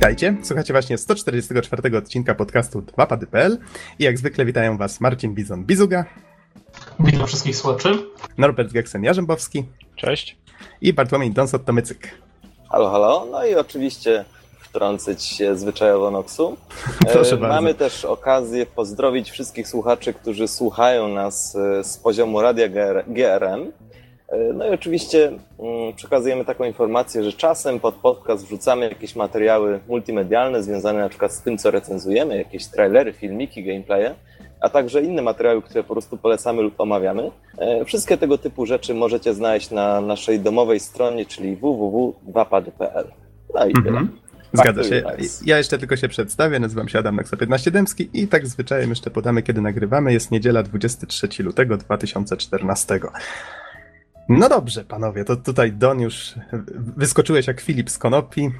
Witajcie, słuchacie właśnie 144 odcinka podcastu 2pady.pl i jak zwykle witają was Marcin Bizon-Bizuga. Witam wszystkich słuchaczy. Norbert Geksen-Jarzębowski. Cześć. I Bartłomiej Donsot-Tomycyk. Halo, halo. No i oczywiście wtrącić się zwyczajowo Noxu. Proszę e, bardzo. Mamy też okazję pozdrowić wszystkich słuchaczy, którzy słuchają nas e, z poziomu radia GR GRM. E, No i oczywiście mm, przekazujemy taką informację, że czasem pod podcast wrzucamy jakieś materiały multimedialne związane na przykład z tym, co recenzujemy, jakieś trailery, filmiki, gameplaye, a także inne materiały, które po prostu polecamy lub omawiamy. E, Wszystkie tego typu rzeczy możecie znaleźć na naszej domowej stronie, czyli www.2pady.pl. No i tyle. Mhm. Zgadza się. Ja jeszcze tylko się przedstawię, nazywam się Adam Naksa 15 Dębski i tak zwyczajem jeszcze podamy, kiedy nagrywamy. Jest niedziela 23 lutego 2014. No dobrze, panowie, to tutaj Don już wyskoczyłeś jak Filip z Konopi.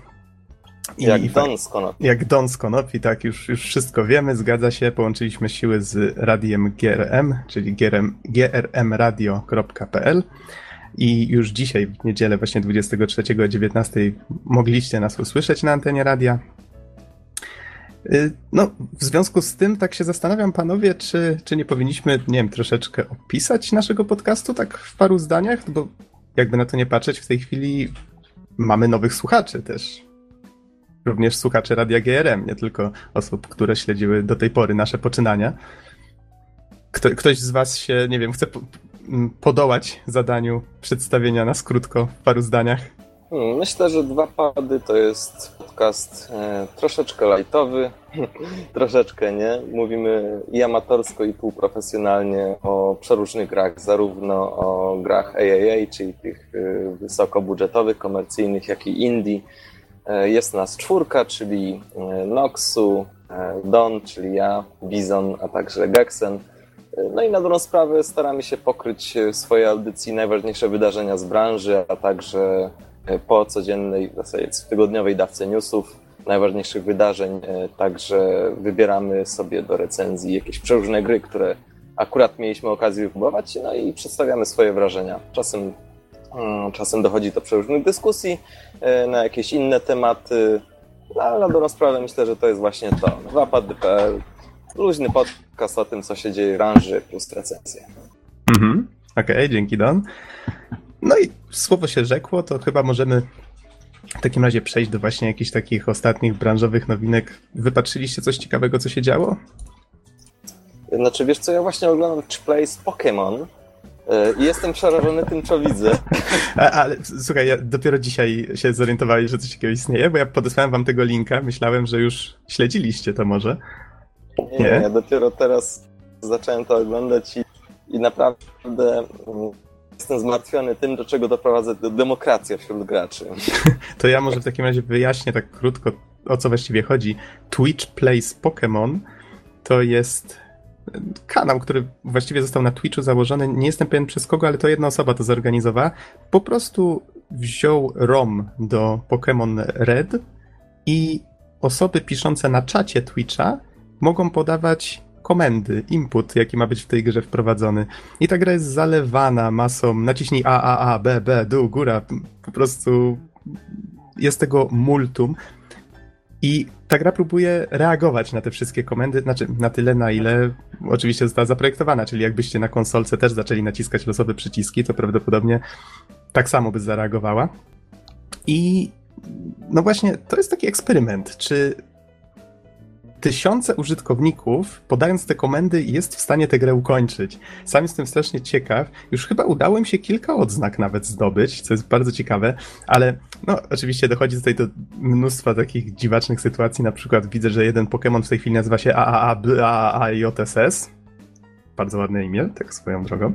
I- Jak i Don z Konopi. Jak Don z Konopi, tak, już, już wszystko wiemy, zgadza się. Połączyliśmy siły z radiem GRM, czyli GRM, grmradio.pl i już dzisiaj, w niedzielę właśnie 23 o 19 mogliście nas usłyszeć na antenie radia. Y, No, w związku z tym tak się zastanawiam, panowie, czy, czy nie powinniśmy, nie wiem, troszeczkę opisać naszego podcastu tak w paru zdaniach, bo jakby na to nie patrzeć, w tej chwili mamy nowych słuchaczy też również słuchacze Radia GRM, nie tylko osób, które śledziły do tej pory nasze poczynania. Kto, ktoś z was się, nie wiem, chce po, podołać zadaniu przedstawienia nas krótko w paru zdaniach? Hmm, Myślę, że Dwa Pady to jest podcast e, troszeczkę lightowy, troszeczkę nie. Mówimy i amatorsko, i półprofesjonalnie o przeróżnych grach, zarówno o grach AAA, czyli tych e, wysokobudżetowych, komercyjnych, jak i indie. E, Jest nas czwórka, czyli Noxu, Don, czyli ja, Bizon, a także Gexen. No i na dobrą sprawę staramy się pokryć w swojej audycji najważniejsze wydarzenia z branży, a także po codziennej, w zasadzie tygodniowej dawce newsów, najważniejszych wydarzeń. e, Także wybieramy sobie do recenzji jakieś przeróżne gry, które akurat mieliśmy okazję wypróbować, no i przedstawiamy swoje wrażenia. Czasem, mm, czasem dochodzi do przeróżnych dyskusji e, na jakieś inne tematy, no, ale na dobrą sprawę myślę, że to jest właśnie to. 2pady.pl, luźny podcast o tym, co się dzieje w branży, plus recenzje. Mhm. Okej, dzięki Don. No i słowo się rzekło, to chyba możemy w takim razie przejść do właśnie jakichś takich ostatnich branżowych nowinek. Wypatrzyliście coś ciekawego, co się działo? Znaczy, wiesz co, ja właśnie oglądam Play z Pokémon e, i jestem przerażony tym, co widzę. Ale słuchaj, ja dopiero dzisiaj się zorientowałeś, że coś takiego istnieje, bo ja podesłałem wam tego linka, myślałem, że już śledziliście to może. Nie, Nie? ja dopiero teraz zacząłem to oglądać i, i naprawdę mm, jestem zmartwiony tym, do czego doprowadza do demokracja wśród graczy. To ja może w takim razie wyjaśnię tak krótko, o co właściwie chodzi. Twitch Plays Pokémon to jest kanał, który właściwie został na Twitchu założony. Nie jestem pewien przez kogo, ale to jedna osoba to zorganizowała. Po prostu wziął ROM do Pokémon Red i osoby piszące na czacie Twitcha mogą podawać komendy, input, jaki ma być w tej grze wprowadzony. I ta gra jest zalewana masą, naciśnij A, A, A, B, B, dół, góra, po prostu jest tego multum. I ta gra próbuje reagować na te wszystkie komendy, znaczy na tyle, na ile oczywiście została zaprojektowana, czyli jakbyście na konsolce też zaczęli naciskać losowe przyciski, to prawdopodobnie tak samo by zareagowała. I no właśnie, to jest taki eksperyment, czy tysiące użytkowników, podając te komendy, jest w stanie tę grę ukończyć. Sam jestem strasznie ciekaw. Już chyba udało im się kilka odznak nawet zdobyć, co jest bardzo ciekawe, ale no oczywiście dochodzi tutaj do mnóstwa takich dziwacznych sytuacji. Na przykład widzę, że jeden Pokémon w tej chwili nazywa się AAA, BAA JSS. Bardzo ładne imię, tak swoją drogą.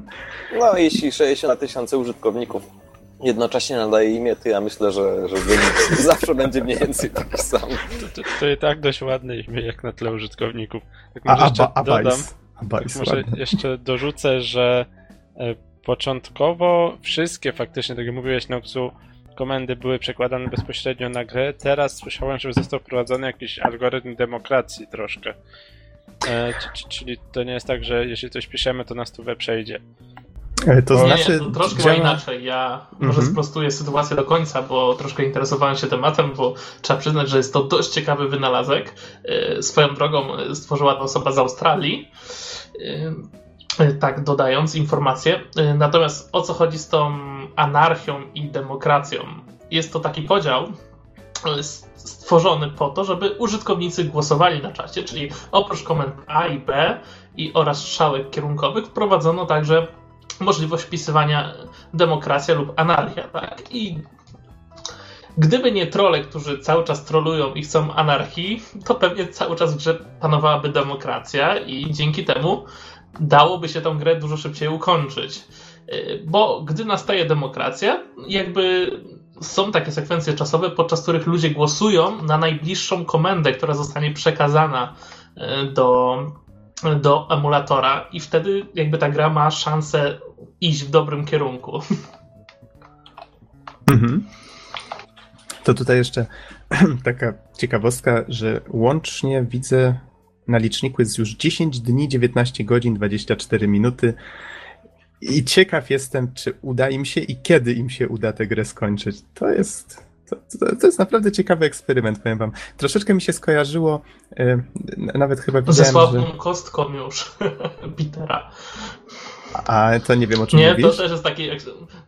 No, jeśli 60 tysięcy użytkowników jednocześnie nadaje imię, to ja myślę, że, że wynik zawsze będzie mniej więcej taki sam. To, to, to i tak dość ładne imię jak na tle użytkowników. Tak A, może jeszcze a, a, dodam, tak może ładne. jeszcze dorzucę, że e, początkowo wszystkie faktycznie, tak jak mówiłeś Noxu, komendy były przekładane bezpośrednio na grę. Teraz słyszałem, że został wprowadzony jakiś algorytm demokracji troszkę. E, czyli to nie jest tak, że jeśli coś piszemy, to na stówę przejdzie. E, To znaczy. nie, to troszkę działa... inaczej. Ja może Mhm. sprostuję sytuację do końca, bo troszkę interesowałem się tematem, bo trzeba przyznać, że jest to dość ciekawy wynalazek. E, Swoją drogą e, stworzyła to osoba z Australii. Tak, dodając informację. E, Natomiast o co chodzi z tą anarchią i demokracją? Jest to taki podział stworzony po to, żeby użytkownicy głosowali na czacie, czyli oprócz komend A i B i oraz strzałek kierunkowych wprowadzono także możliwość wpisywania demokracja lub anarchia, tak? I gdyby nie trole, którzy cały czas trolują i chcą anarchii, to pewnie cały czas grze panowałaby demokracja i dzięki temu dałoby się tą grę dużo szybciej ukończyć. Yy, Bo gdy nastaje demokracja, jakby są takie sekwencje czasowe, podczas których ludzie głosują na najbliższą komendę, która zostanie przekazana yy, do, do emulatora i wtedy jakby ta gra ma szansę iść w dobrym kierunku. Mhm. To tutaj jeszcze taka ciekawostka, że łącznie widzę na liczniku jest już 10 dni, 19 godzin, 24 minuty. I ciekaw jestem, czy uda im się i kiedy im się uda tę grę skończyć. To jest. To, to, to jest naprawdę ciekawy eksperyment, powiem wam. Troszeczkę mi się skojarzyło, n- nawet chyba Ze widziałem, sławną że... kostką już Petera. A, to nie wiem, o czym Nie, mówisz. to też jest taki.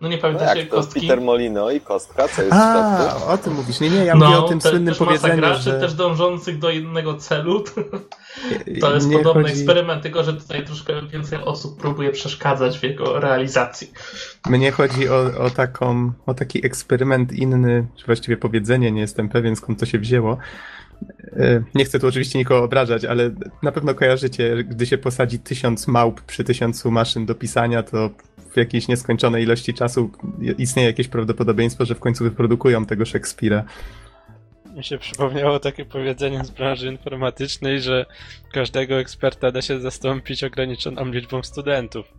No nie No pamiętacie jak to? kostki? Peter Molino i kostka, co jest A, o tym mówisz. Nie, nie, ja mówię o tym No, te- słynnym też masa powiedzeniu, graczy, że... też dążących do jednego celu. To jest nie podobny chodzi- eksperyment, tylko że tutaj troszkę więcej osób próbuje przeszkadzać w jego realizacji. Mnie chodzi o, o, taką, o taki eksperyment inny, czy właściwie powiedzenie, nie jestem pewien skąd to się wzięło. E, Nie chcę tu oczywiście nikogo obrażać, ale na pewno kojarzycie, gdy się posadzi tysiąc małp przy tysiącu maszyn do pisania, to w jakiejś nieskończonej ilości czasu istnieje jakieś prawdopodobieństwo, że w końcu wyprodukują tego Szekspira. Mi się przypomniało takie powiedzenie z branży informatycznej, że każdego eksperta da się zastąpić ograniczoną liczbą studentów.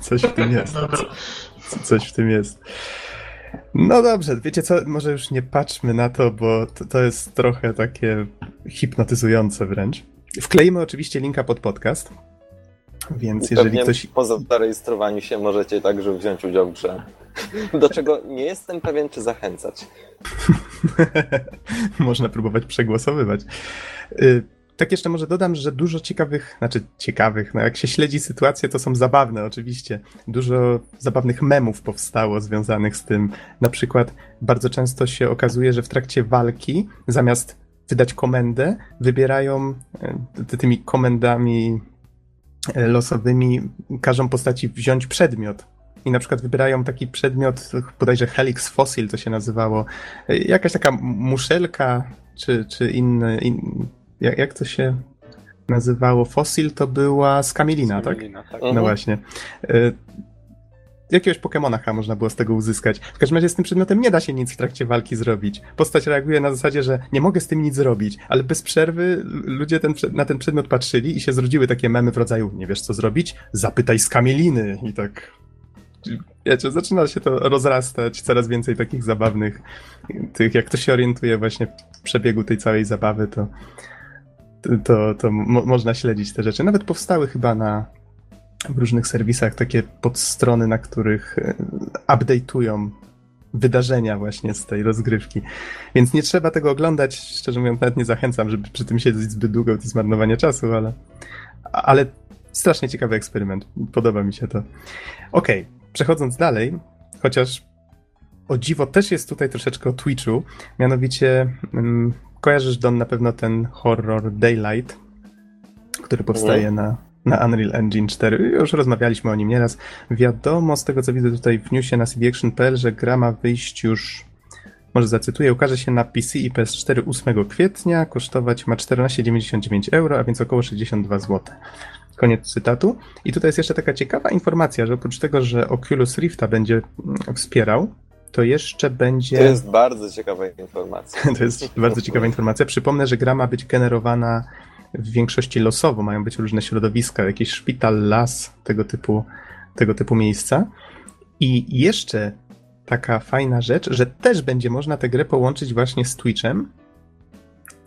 Coś w tym jest. Coś w tym jest. No dobrze, wiecie co, może już nie patrzmy na to, bo to, to jest trochę takie hipnotyzujące wręcz. Wkleimy oczywiście linka pod podcast, więc jeżeli Pewnie ktoś... po zarejestrowaniu się możecie także wziąć udział w grze. Do czego nie jestem pewien, czy zachęcać. Można próbować przegłosowywać. Tak jeszcze może dodam, że dużo ciekawych, znaczy ciekawych, no jak się śledzi sytuację, to są zabawne oczywiście. Dużo zabawnych memów powstało związanych z tym. Na przykład bardzo często się okazuje, że w trakcie walki zamiast wydać komendę, wybierają e, ty- tymi komendami e, losowymi, każą postaci wziąć przedmiot. I na przykład wybierają taki przedmiot, bodajże Helix Fossil to się nazywało, E, jakaś taka muszelka, czy, czy inny, in, jak, jak to się nazywało? Fossil to była skamielina, tak? Melina, tak? Mhm. No właśnie. E, Jakiegoś Pokemona chyba można było z tego uzyskać. W każdym razie z tym przedmiotem nie da się nic w trakcie walki zrobić. Postać reaguje na zasadzie, że nie mogę z tym nic zrobić, ale bez przerwy ludzie ten, na ten przedmiot patrzyli i się zrodziły takie memy w rodzaju nie wiesz co zrobić? Zapytaj skamieliny i tak... Wiecie, zaczyna się to rozrastać, coraz więcej takich zabawnych tych, jak to się orientuje właśnie w przebiegu tej całej zabawy, to to, to mo- można śledzić te rzeczy. Nawet powstały chyba na w różnych serwisach takie podstrony, na których e, update'ują wydarzenia właśnie z tej rozgrywki. Więc nie trzeba tego oglądać. Szczerze mówiąc, nawet nie zachęcam, żeby przy tym siedzieć zbyt długo, to jest marnowanie czasu, ale, ale strasznie ciekawy eksperyment. Podoba mi się to. Okej, przechodząc dalej, chociaż o dziwo też jest tutaj troszeczkę o Twitchu, mianowicie mm, kojarzysz Don na pewno ten horror Daylight, który powstaje na, na Unreal Engine 4. Już rozmawialiśmy o nim nieraz. Wiadomo z tego, co widzę tutaj w newsie na cdAction.pl, że gra ma wyjść już, może zacytuję, ukaże się na PC i PS4 8 kwietnia, kosztować ma 14,99 euro, a więc około 62 zł. Koniec cytatu. I tutaj jest jeszcze taka ciekawa informacja, że oprócz tego, że Oculus Rifta będzie mm, wspierał, to jeszcze będzie... To jest bardzo ciekawa informacja. To jest bardzo ciekawa informacja. Przypomnę, że gra ma być generowana w większości losowo. Mają być różne środowiska, jakiś szpital, las, tego typu, tego typu miejsca. I jeszcze taka fajna rzecz, że też będzie można tę grę połączyć właśnie z Twitchem.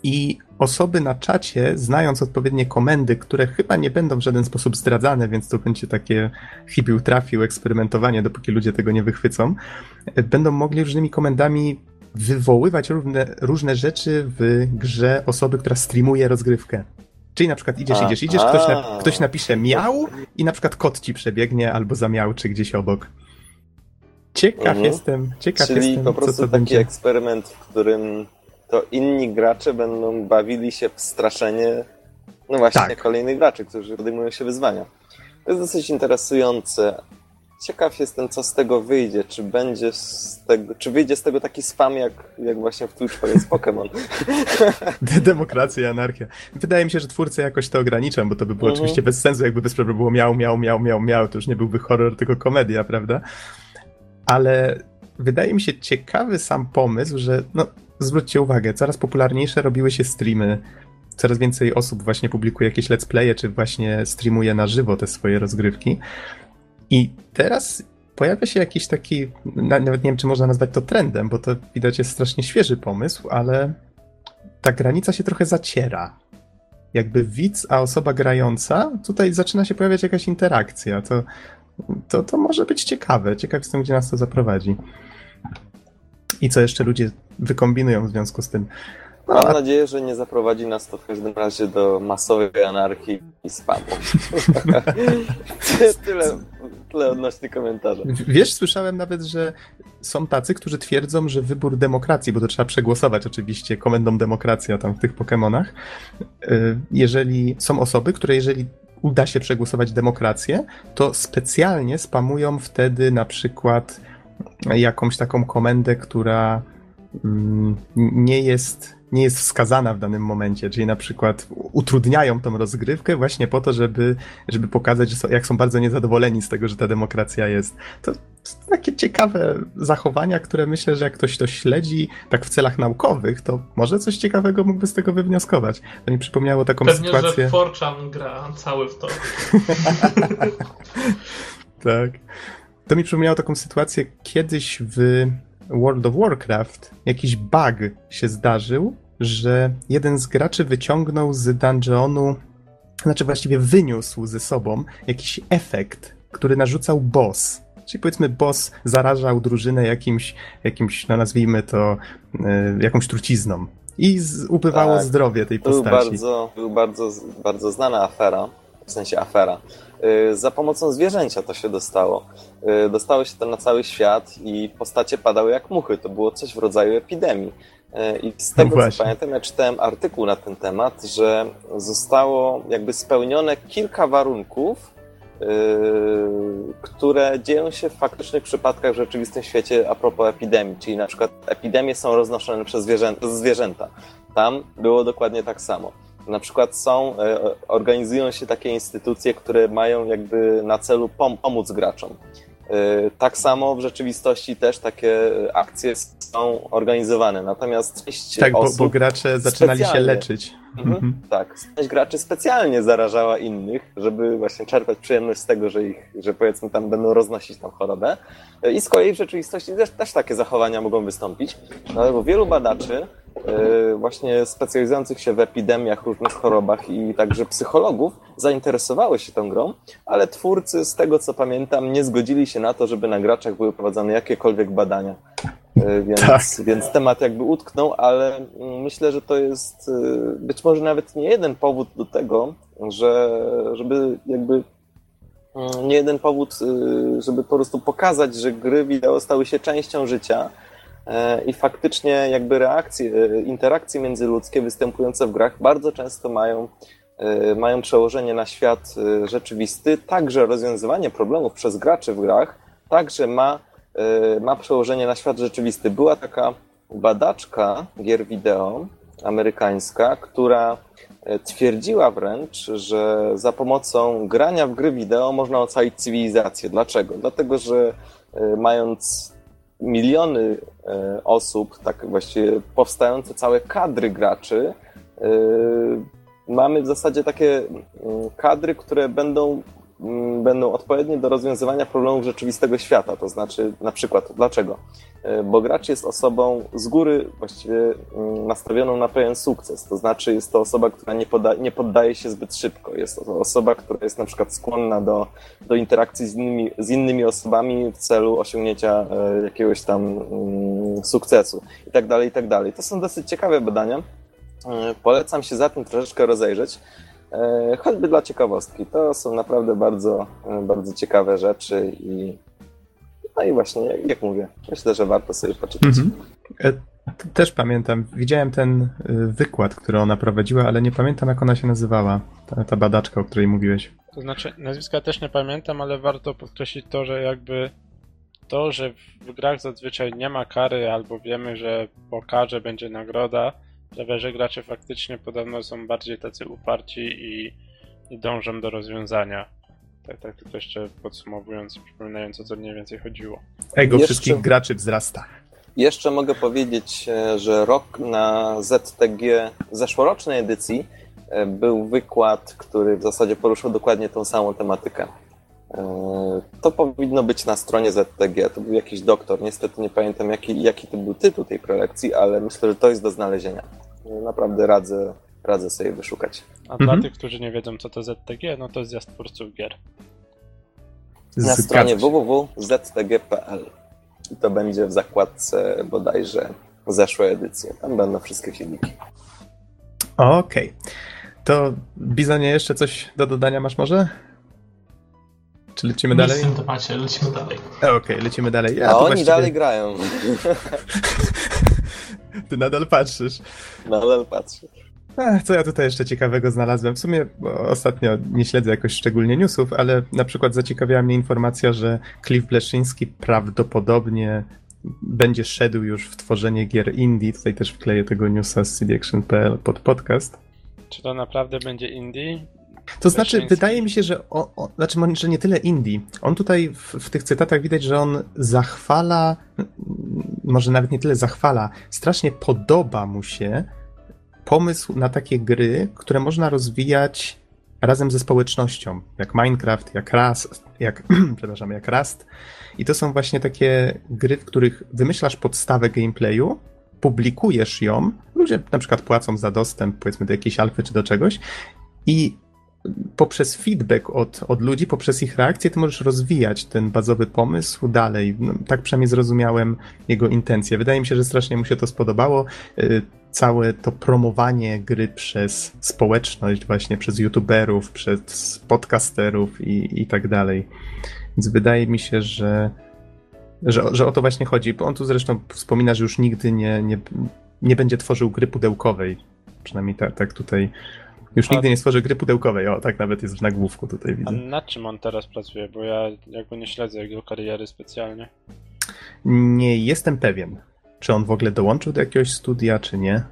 I osoby na czacie, znając odpowiednie komendy, które chyba nie będą w żaden sposób zdradzane, więc to będzie takie chybił trafił eksperymentowanie, dopóki ludzie tego nie wychwycą, będą mogli różnymi komendami wywoływać różne, różne rzeczy w grze osoby, która streamuje rozgrywkę. Czyli na przykład idziesz, idziesz, idziesz, ktoś, na, ktoś napisze miał i na przykład kot ci przebiegnie albo zamiałczy gdzieś obok. Ciekaw mhm. jestem, ciekaw Czyli jestem, po prostu co to taki będzie. eksperyment, w którym to inni gracze będą bawili się w straszenie no właśnie Tak. kolejnych graczy, którzy podejmują się wyzwania. To jest dosyć interesujące. Ciekaw jestem, co z tego wyjdzie. Czy będzie z tego, czy wyjdzie z tego taki spam, jak, jak właśnie w Twitchu jest Pokémon. Demokracja i anarchia. Wydaje mi się, że twórcy jakoś to ograniczą, bo to by było Mhm. oczywiście bez sensu, jakby bez problemu było miał, miał, miał, miał, miał, to już nie byłby horror, tylko komedia, prawda? Ale wydaje mi się ciekawy sam pomysł, że no, zwróćcie uwagę, coraz popularniejsze robiły się streamy, coraz więcej osób właśnie publikuje jakieś let's playe, czy właśnie streamuje na żywo te swoje rozgrywki. I teraz pojawia się jakiś taki, na- nawet nie wiem, czy można nazwać to trendem, bo to widać jest strasznie świeży pomysł, ale ta granica się trochę zaciera. Jakby widz, a osoba grająca, tutaj zaczyna się pojawiać jakaś interakcja. To, to, to może być ciekawe. Ciekaw jestem, gdzie nas to zaprowadzi. I co jeszcze ludzie wykombinują w związku z tym. No, Mam a nadzieję, że nie zaprowadzi nas to w każdym razie do masowej anarchii i spamu. tyle, tyle odnośnie komentarza. Wiesz, słyszałem nawet, że są tacy, którzy twierdzą, że wybór demokracji, bo to trzeba przegłosować oczywiście komendą demokracja tam w tych Pokémonach. y, Jeżeli są osoby, które jeżeli uda się przegłosować demokrację, to specjalnie spamują wtedy na przykład jakąś taką komendę, która mm, nie jest, nie jest wskazana w danym momencie, czyli na przykład utrudniają tą rozgrywkę właśnie po to, żeby, żeby pokazać, że są, jak są bardzo niezadowoleni z tego, że ta demokracja jest. To takie ciekawe zachowania, które myślę, że jak ktoś to śledzi tak w celach naukowych, to może coś ciekawego mógłby z tego wywnioskować. To mi przypomniało taką Pewnie, sytuację. że 4chan gra cały w to. Tak. To mi przypomniało taką sytuację kiedyś w World of Warcraft. Jakiś bug się zdarzył, że jeden z graczy wyciągnął z dungeonu, znaczy właściwie wyniósł ze sobą jakiś efekt, który narzucał boss. Czyli powiedzmy boss zarażał drużynę jakimś, jakimś no nazwijmy to, y, jakąś trucizną. I z, ubywało Tak. zdrowie tej Był postaci. bardzo, był bardzo, bardzo znana afera, w sensie afera. Yy, Za pomocą zwierzęcia to się dostało. Yy, Dostało się to na cały świat i postacie padały jak muchy. To było coś w rodzaju epidemii. Yy, I z tego co właśnie. pamiętam, ja czytałem artykuł na ten temat, że zostało jakby spełnione kilka warunków, yy, które dzieją się w faktycznych przypadkach w rzeczywistym świecie a propos epidemii. Czyli na przykład epidemie są roznoszone przez zwierzę, zwierzęta. Tam było dokładnie tak samo. Na przykład są, e, organizują się takie instytucje, które mają jakby na celu pom- pomóc graczom. E, Tak samo w rzeczywistości też takie akcje są organizowane. Natomiast część Tak, bo, osób, bo gracze zaczynali się leczyć. Mhm. tak, część graczy specjalnie zarażała innych, żeby właśnie czerpać przyjemność z tego, że ich, że powiedzmy tam będą roznosić tam chorobę. E, I z kolei w rzeczywistości też, też takie zachowania mogą wystąpić. No, bo wielu badaczy właśnie specjalizujących się w epidemiach, różnych chorobach i także psychologów zainteresowały się tą grą, ale twórcy, z tego co pamiętam, nie zgodzili się na to, żeby na graczach były prowadzone jakiekolwiek badania. E, Więc, Tak. więc temat jakby utknął, ale mm, myślę, że to jest e, być może nawet nie jeden powód do tego, że żeby jakby mm, nie jeden powód, żeby po prostu pokazać, że gry wideo stały się częścią życia i faktycznie jakby reakcje, e, interakcje międzyludzkie występujące w grach bardzo często mają, e, mają przełożenie na świat e, rzeczywisty. Także rozwiązywanie problemów przez graczy w grach także ma, e, ma przełożenie na świat rzeczywisty. Była taka badaczka gier wideo amerykańska, która e, twierdziła wręcz, że za pomocą grania w gry wideo można ocalić cywilizację. Dlaczego? Dlatego, że e, mając miliony e, osób, tak właściwie powstające całe kadry graczy, e, mamy w zasadzie takie mm, kadry, które będą będą odpowiednie do rozwiązywania problemów rzeczywistego świata. To znaczy, na przykład, dlaczego? E, bo gracz jest osobą z góry właściwie mm, nastawioną na pewien sukces. To znaczy, jest to osoba, która nie, poda, nie poddaje się zbyt szybko. Jest to osoba, która jest na przykład skłonna do, do interakcji z innymi, z innymi osobami w celu osiągnięcia e, jakiegoś tam mm, sukcesu i tak dalej, i tak dalej. To są dosyć ciekawe badania. Polecam się za tym troszeczkę rozejrzeć. E, choćby dla ciekawostki. To są naprawdę bardzo, e, bardzo ciekawe rzeczy i no i właśnie, jak mówię, myślę, że warto sobie poczytać. Mhm. E, też pamiętam, widziałem ten wykład, który ona prowadziła, ale nie pamiętam jak ona się nazywała, ta, ta badaczka, o której mówiłeś. To znaczy, nazwiska też nie pamiętam, ale warto podkreślić to, że jakby to, że w grach zazwyczaj nie ma kary, albo wiemy, że po karze będzie nagroda, sprawia, że gracze faktycznie podobno są bardziej tacy uparci i, i dążą do rozwiązania. Tak, tak tylko jeszcze podsumowując i przypominając o co mniej więcej chodziło. Ego jeszcze, wszystkich graczy wzrasta. Jeszcze mogę powiedzieć, e, że rok na ZTG zeszłorocznej edycji e, był wykład, który w zasadzie poruszył dokładnie tą samą tematykę. E, to powinno być na stronie ZTG. To był jakiś doktor. Niestety nie pamiętam, jaki, jaki to był tytuł tej prelekcji, ale myślę, że to jest do znalezienia. Naprawdę radzę, radzę sobie wyszukać. A mhm. dla tych, którzy nie wiedzą, co to ZTG, no to zjazd twórców gier. Na stronie www.ztg.pl i to będzie w zakładce bodajże zeszłej edycji. Tam będą wszystkie filmiki. Okej. Okay. To Bizonie jeszcze coś do dodania masz może? Czy lecimy Nic dalej? w tym temacie, lecimy dalej. Okej, okay, lecimy dalej. Ja A oni właściwie... dalej grają. Ty nadal patrzysz. Nadal patrzę. Ech, co ja tutaj jeszcze ciekawego znalazłem? W sumie ostatnio nie śledzę jakoś szczególnie newsów, ale na przykład zaciekawiła mnie informacja, że Cliff Bleszyński prawdopodobnie będzie szedł już w tworzenie gier indie. Tutaj też wkleję tego newsa z cdaction.pl pod podcast. Czy to naprawdę będzie indie? To znaczy, wydaje mi się, że, o, o, znaczy, że nie tyle indie. On tutaj w, w, tych cytatach widać, że on zachwala, może nawet nie tyle zachwala, strasznie podoba mu się pomysł na takie gry, które można rozwijać razem ze społecznością, jak Minecraft, jak Rust, jak, przepraszam, jak Rust. I to są właśnie takie gry, w których wymyślasz podstawę gameplayu, publikujesz ją, ludzie na przykład płacą za dostęp, powiedzmy, do jakiejś alfy czy do czegoś i poprzez feedback od, od ludzi, poprzez ich reakcję, ty możesz rozwijać ten bazowy pomysł dalej. No, tak przynajmniej zrozumiałem jego intencje. Wydaje mi się, że strasznie mu się to spodobało. Y, całe to promowanie gry przez społeczność, właśnie przez youtuberów, przez podcasterów i, i tak dalej. Więc wydaje mi się, że, że, że o to właśnie chodzi. On tu zresztą wspomina, że już nigdy nie, nie, nie będzie tworzył gry pudełkowej. Przynajmniej tak, tak tutaj już nigdy nie stworzy gry pudełkowej, o, tak nawet jest w nagłówku tutaj widzę. A nad czym on teraz pracuje? Bo ja jakby nie śledzę jego kariery specjalnie. Nie jestem pewien, czy on w ogóle dołączył do jakiegoś studia, czy nie.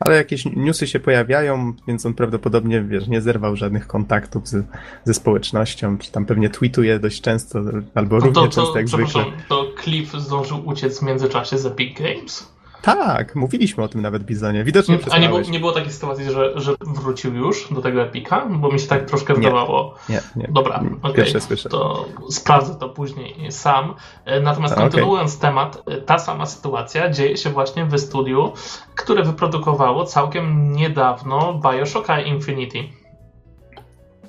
Ale jakieś newsy się pojawiają, więc on prawdopodobnie, wiesz, nie zerwał żadnych kontaktów z, ze społecznością, czy tam pewnie tweetuje dość często, albo no równie to, często jak zwykle. To Cliff zdążył uciec w międzyczasie z Epic Games? Tak, mówiliśmy o tym nawet Bizonie. Widocznie A nie było, nie było takiej sytuacji, że, że wrócił już do tego Epika? Bo mi się tak troszkę wydawało. Nie, nie. Dobra, okej. Okay. To sprawdzę to później sam. E, natomiast kontynuując okay. temat, e, ta sama sytuacja dzieje się właśnie w studiu, które wyprodukowało całkiem niedawno Bioshocka Infinity.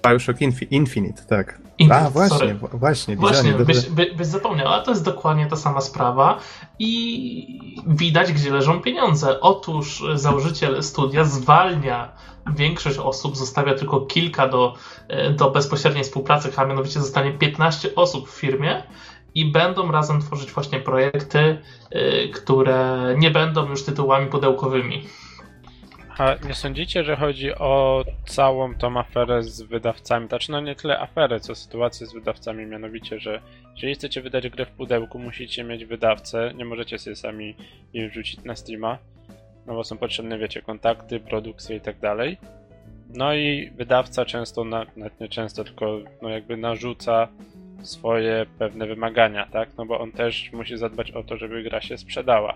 Bioshock Infi Infinite, tak. Infinite, A, właśnie, sorry. właśnie. Właśnie, byś, by, byś zapomniał, ale to jest dokładnie ta sama sprawa i widać, gdzie leżą pieniądze. Otóż założyciel studia zwalnia większość osób, zostawia tylko kilka do, e, do bezpośredniej współpracy, a mianowicie zostanie 15 osób w firmie i będą razem tworzyć właśnie projekty, e, które nie będą już tytułami pudełkowymi. A nie sądzicie, że chodzi o całą tą aferę z wydawcami? Znaczy, no nie tyle aferę, co sytuację z wydawcami, mianowicie, że jeżeli chcecie wydać grę w pudełku, musicie mieć wydawcę, nie możecie sobie sami jej wrzucić na Steama, no bo są potrzebne, wiecie, kontakty, produkcje i tak dalej. No i wydawca często, nawet nie często, tylko no jakby narzuca swoje pewne wymagania, tak? No bo on też musi zadbać o to, żeby gra się sprzedała.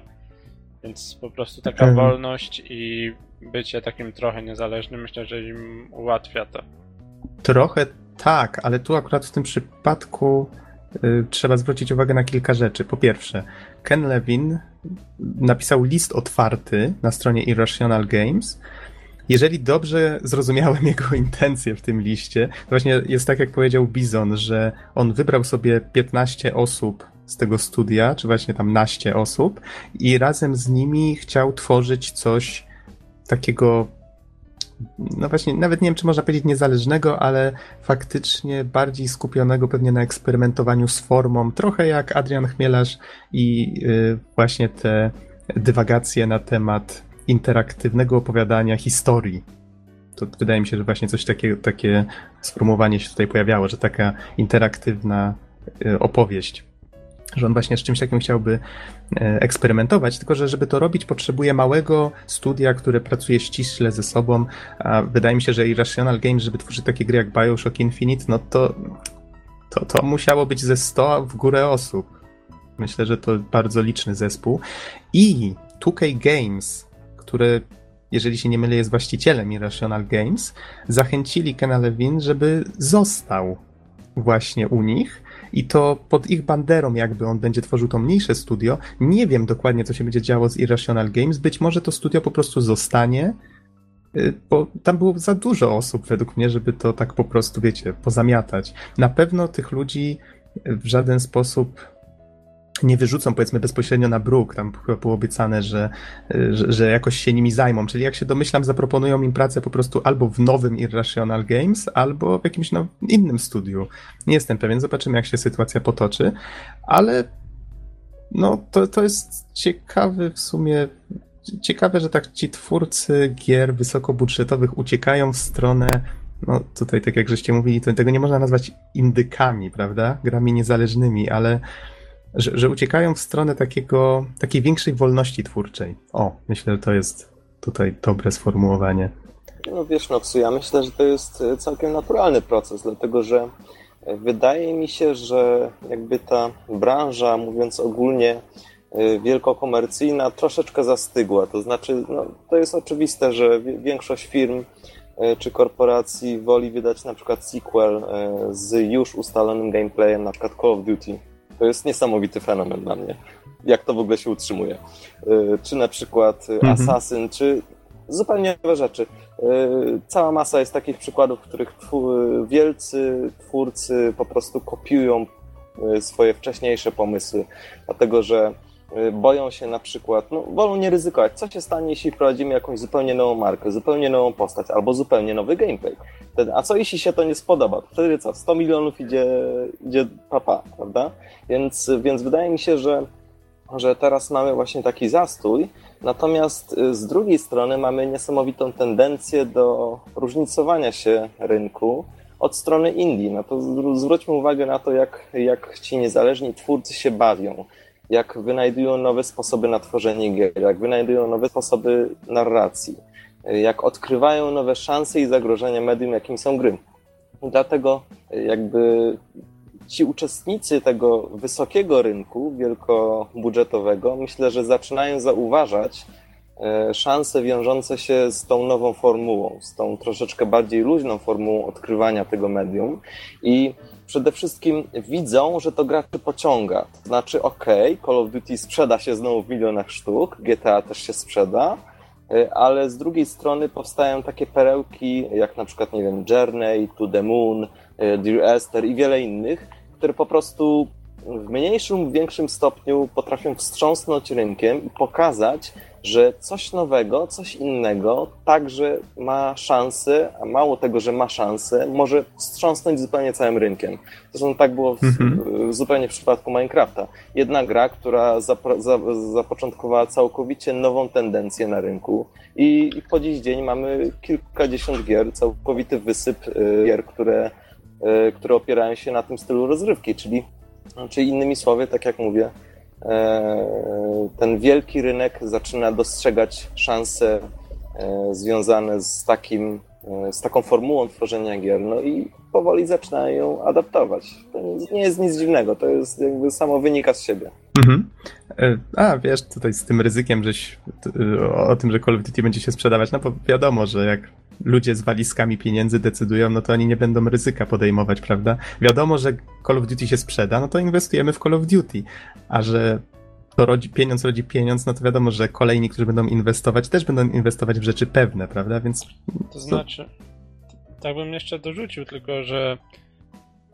Więc po prostu taka wolność i bycie takim trochę niezależnym myślę, że im ułatwia to. Trochę tak, ale tu akurat w tym przypadku y, trzeba zwrócić uwagę na kilka rzeczy. Po pierwsze, Ken Levin napisał list otwarty na stronie Irrational Games. Jeżeli dobrze zrozumiałem jego intencje w tym liście, to właśnie jest tak, jak powiedział Bizon, że on wybrał sobie 15 osób z tego studia, czy właśnie tam naście osób, i razem z nimi chciał tworzyć coś takiego no właśnie, nawet nie wiem, czy można powiedzieć niezależnego, ale faktycznie bardziej skupionego pewnie na eksperymentowaniu z formą, trochę jak Adrian Chmielarz i y, właśnie te dywagacje na temat interaktywnego opowiadania historii. To wydaje mi się, że właśnie coś takiego, takie sformułowanie się tutaj pojawiało, że taka interaktywna y, opowieść że on właśnie z czymś takim chciałby e, eksperymentować, tylko że żeby to robić potrzebuje małego studia, które pracuje ściśle ze sobą, a wydaje mi się, że Irrational Games, żeby tworzyć takie gry jak Bioshock Infinite, no to to, to musiało być ze 100 w górę osób. Myślę, że to bardzo liczny zespół. I 2K Games, które jeżeli się nie mylę, jest właścicielem Irrational Games, zachęcili Kena Levin, żeby został właśnie u nich i to pod ich banderą jakby on będzie tworzył to mniejsze studio. Nie wiem dokładnie, co się będzie działo z Irrational Games. Być może to studio po prostu zostanie, y, bo tam było za dużo osób według mnie, żeby to tak po prostu, wiecie, pozamiatać. Na pewno tych ludzi w żaden sposób nie wyrzucą powiedzmy bezpośrednio na bruk, tam było obiecane, że, że, że, jakoś się nimi zajmą, czyli jak się domyślam zaproponują im pracę po prostu albo w nowym Irrational Games, albo w jakimś no, innym studiu. Nie jestem pewien, zobaczymy jak się sytuacja potoczy, ale no to, to jest ciekawy w sumie, ciekawe, że tak ci twórcy gier wysokobudżetowych uciekają w stronę no tutaj tak jak żeście mówili, to tego nie można nazwać indykami, prawda? Grami niezależnymi, ale że, że uciekają w stronę takiego, takiej większej wolności twórczej. O, myślę, że to jest tutaj dobre sformułowanie. No wiesz, Noxu, ja myślę, że to jest e, całkiem naturalny proces, dlatego że e, wydaje mi się, że jakby ta branża, mówiąc ogólnie, e, wielkokomercyjna troszeczkę zastygła. To znaczy, no, to jest oczywiste, że większość firm czy korporacji woli wydać na przykład sequel z już ustalonym gameplayem, na przykład Call of Duty, to jest niesamowity fenomen dla mnie. Jak to w ogóle się utrzymuje. Y, czy na przykład y, mhm. Assassin, czy zupełnie nowe rzeczy. Y, cała masa jest takich przykładów, w których wielcy twórcy po prostu kopiują swoje wcześniejsze pomysły, dlatego że boją się na przykład, no, wolą nie ryzykować. Co się stanie, jeśli wprowadzimy jakąś zupełnie nową markę, zupełnie nową postać albo zupełnie nowy gameplay? a co jeśli się to nie spodoba? Wtedy co? 100 milionów idzie, idzie papa, prawda? Więc, więc wydaje mi się, że, że teraz mamy właśnie taki zastój, natomiast y, z drugiej strony mamy niesamowitą tendencję do różnicowania się rynku od strony Indii. No to zwróćmy uwagę na to, jak, jak ci niezależni twórcy się bawią, jak wynajdują nowe sposoby na tworzenie gier, jak wynajdują nowe sposoby narracji jak odkrywają nowe szanse i zagrożenia medium, jakim są gry. Dlatego jakby ci uczestnicy tego wysokiego rynku, wielkobudżetowego, myślę, że zaczynają zauważać e, szanse wiążące się z tą nową formułą, z tą troszeczkę bardziej luźną formułą odkrywania tego medium i przede wszystkim widzą, że to graczy pociąga. Znaczy, ok, Call of Duty sprzeda się znowu w milionach sztuk, GTA też się sprzeda, E, ale z drugiej strony powstają takie perełki, jak na przykład, nie wiem, Journey, To the Moon, e, Dear Esther i wiele innych, które po prostu w mniejszym większym stopniu potrafią wstrząsnąć rynkiem i pokazać, że coś nowego, coś innego także ma szansę, a mało tego, że ma szansę, może wstrząsnąć zupełnie całym rynkiem. Zresztą tak było w, mhm. zupełnie w przypadku Minecrafta. Jedna gra, która zapro, za, zapoczątkowała całkowicie nową tendencję na rynku i, i, po dziś dzień mamy kilkadziesiąt gier, całkowity wysyp y, gier, które, y, które opierają się na tym stylu rozrywki, czyli, czyli innymi słowy, tak jak mówię, ten wielki rynek zaczyna dostrzegać szanse e, związane z takim, e, z taką formułą tworzenia gier, no i powoli zaczynają ją adaptować. To nie jest nic dziwnego, to jest jakby samo wynika z siebie. Mhm. A, wiesz, tutaj z tym ryzykiem, żeś o tym, że Call of Duty będzie się sprzedawać, no bo wiadomo, że jak ludzie z walizkami pieniędzy decydują, no to oni nie będą ryzyka podejmować, prawda? Wiadomo, że Call of Duty się sprzeda, no to inwestujemy w Call of Duty, a że to rodzi, pieniądz rodzi pieniądz, no to wiadomo, że kolejni, którzy będą inwestować, też będą inwestować w rzeczy pewne, prawda? Więc. To znaczy, tak bym jeszcze dorzucił, tylko że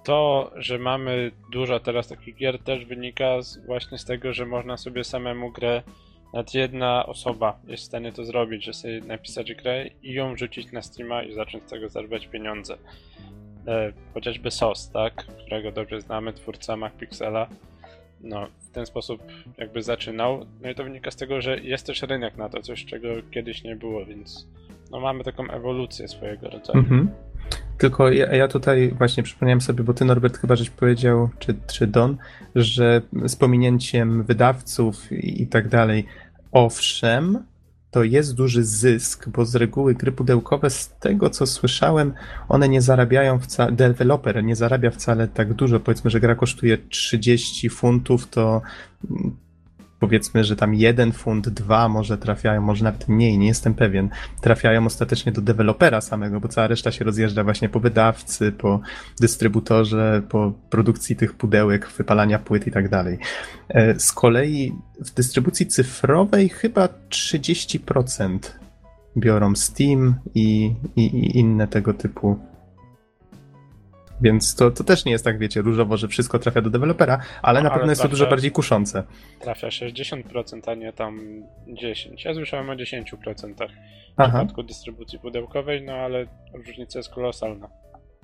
to, że mamy dużo teraz takich gier, też wynika z, właśnie z tego, że można sobie samemu grę, nawet jedna osoba jest w stanie to zrobić, że sobie napisać grę i ją wrzucić na Steama i zacząć z tego zarabiać pieniądze. E, chociażby SOS, tak, którego dobrze znamy, twórca MacPixela, no, w ten sposób jakby zaczynał. No i to wynika z tego, że jest też rynek na to, coś czego kiedyś nie było, więc no mamy taką ewolucję swojego rodzaju. Mhm. Tylko ja, ja, tutaj właśnie przypomniałem sobie, bo ty Norbert chyba żeś powiedział, czy, czy Don, że z pominięciem wydawców i, i tak dalej, owszem, to jest duży zysk, bo z reguły gry pudełkowe, z tego co słyszałem, one nie zarabiają wcale, deweloper nie zarabia wcale tak dużo. Powiedzmy, że gra kosztuje 30 funtów, to powiedzmy, że tam jeden funt, dwa może trafiają, może nawet mniej, nie jestem pewien, trafiają ostatecznie do dewelopera samego, bo cała reszta się rozjeżdża właśnie po wydawcy, po dystrybutorze, po produkcji tych pudełek, wypalania płyt i tak dalej. E, z kolei w dystrybucji cyfrowej chyba 30% biorą Steam i, i, i inne tego typu więc to, to też nie jest tak, wiecie, różowo, że wszystko trafia do dewelopera, ale na pewno jest to dużo bardziej kuszące. Trafia 60%, a nie tam 10%. Ja słyszałem o 10% w Aha. przypadku dystrybucji pudełkowej, no ale różnica jest kolosalna.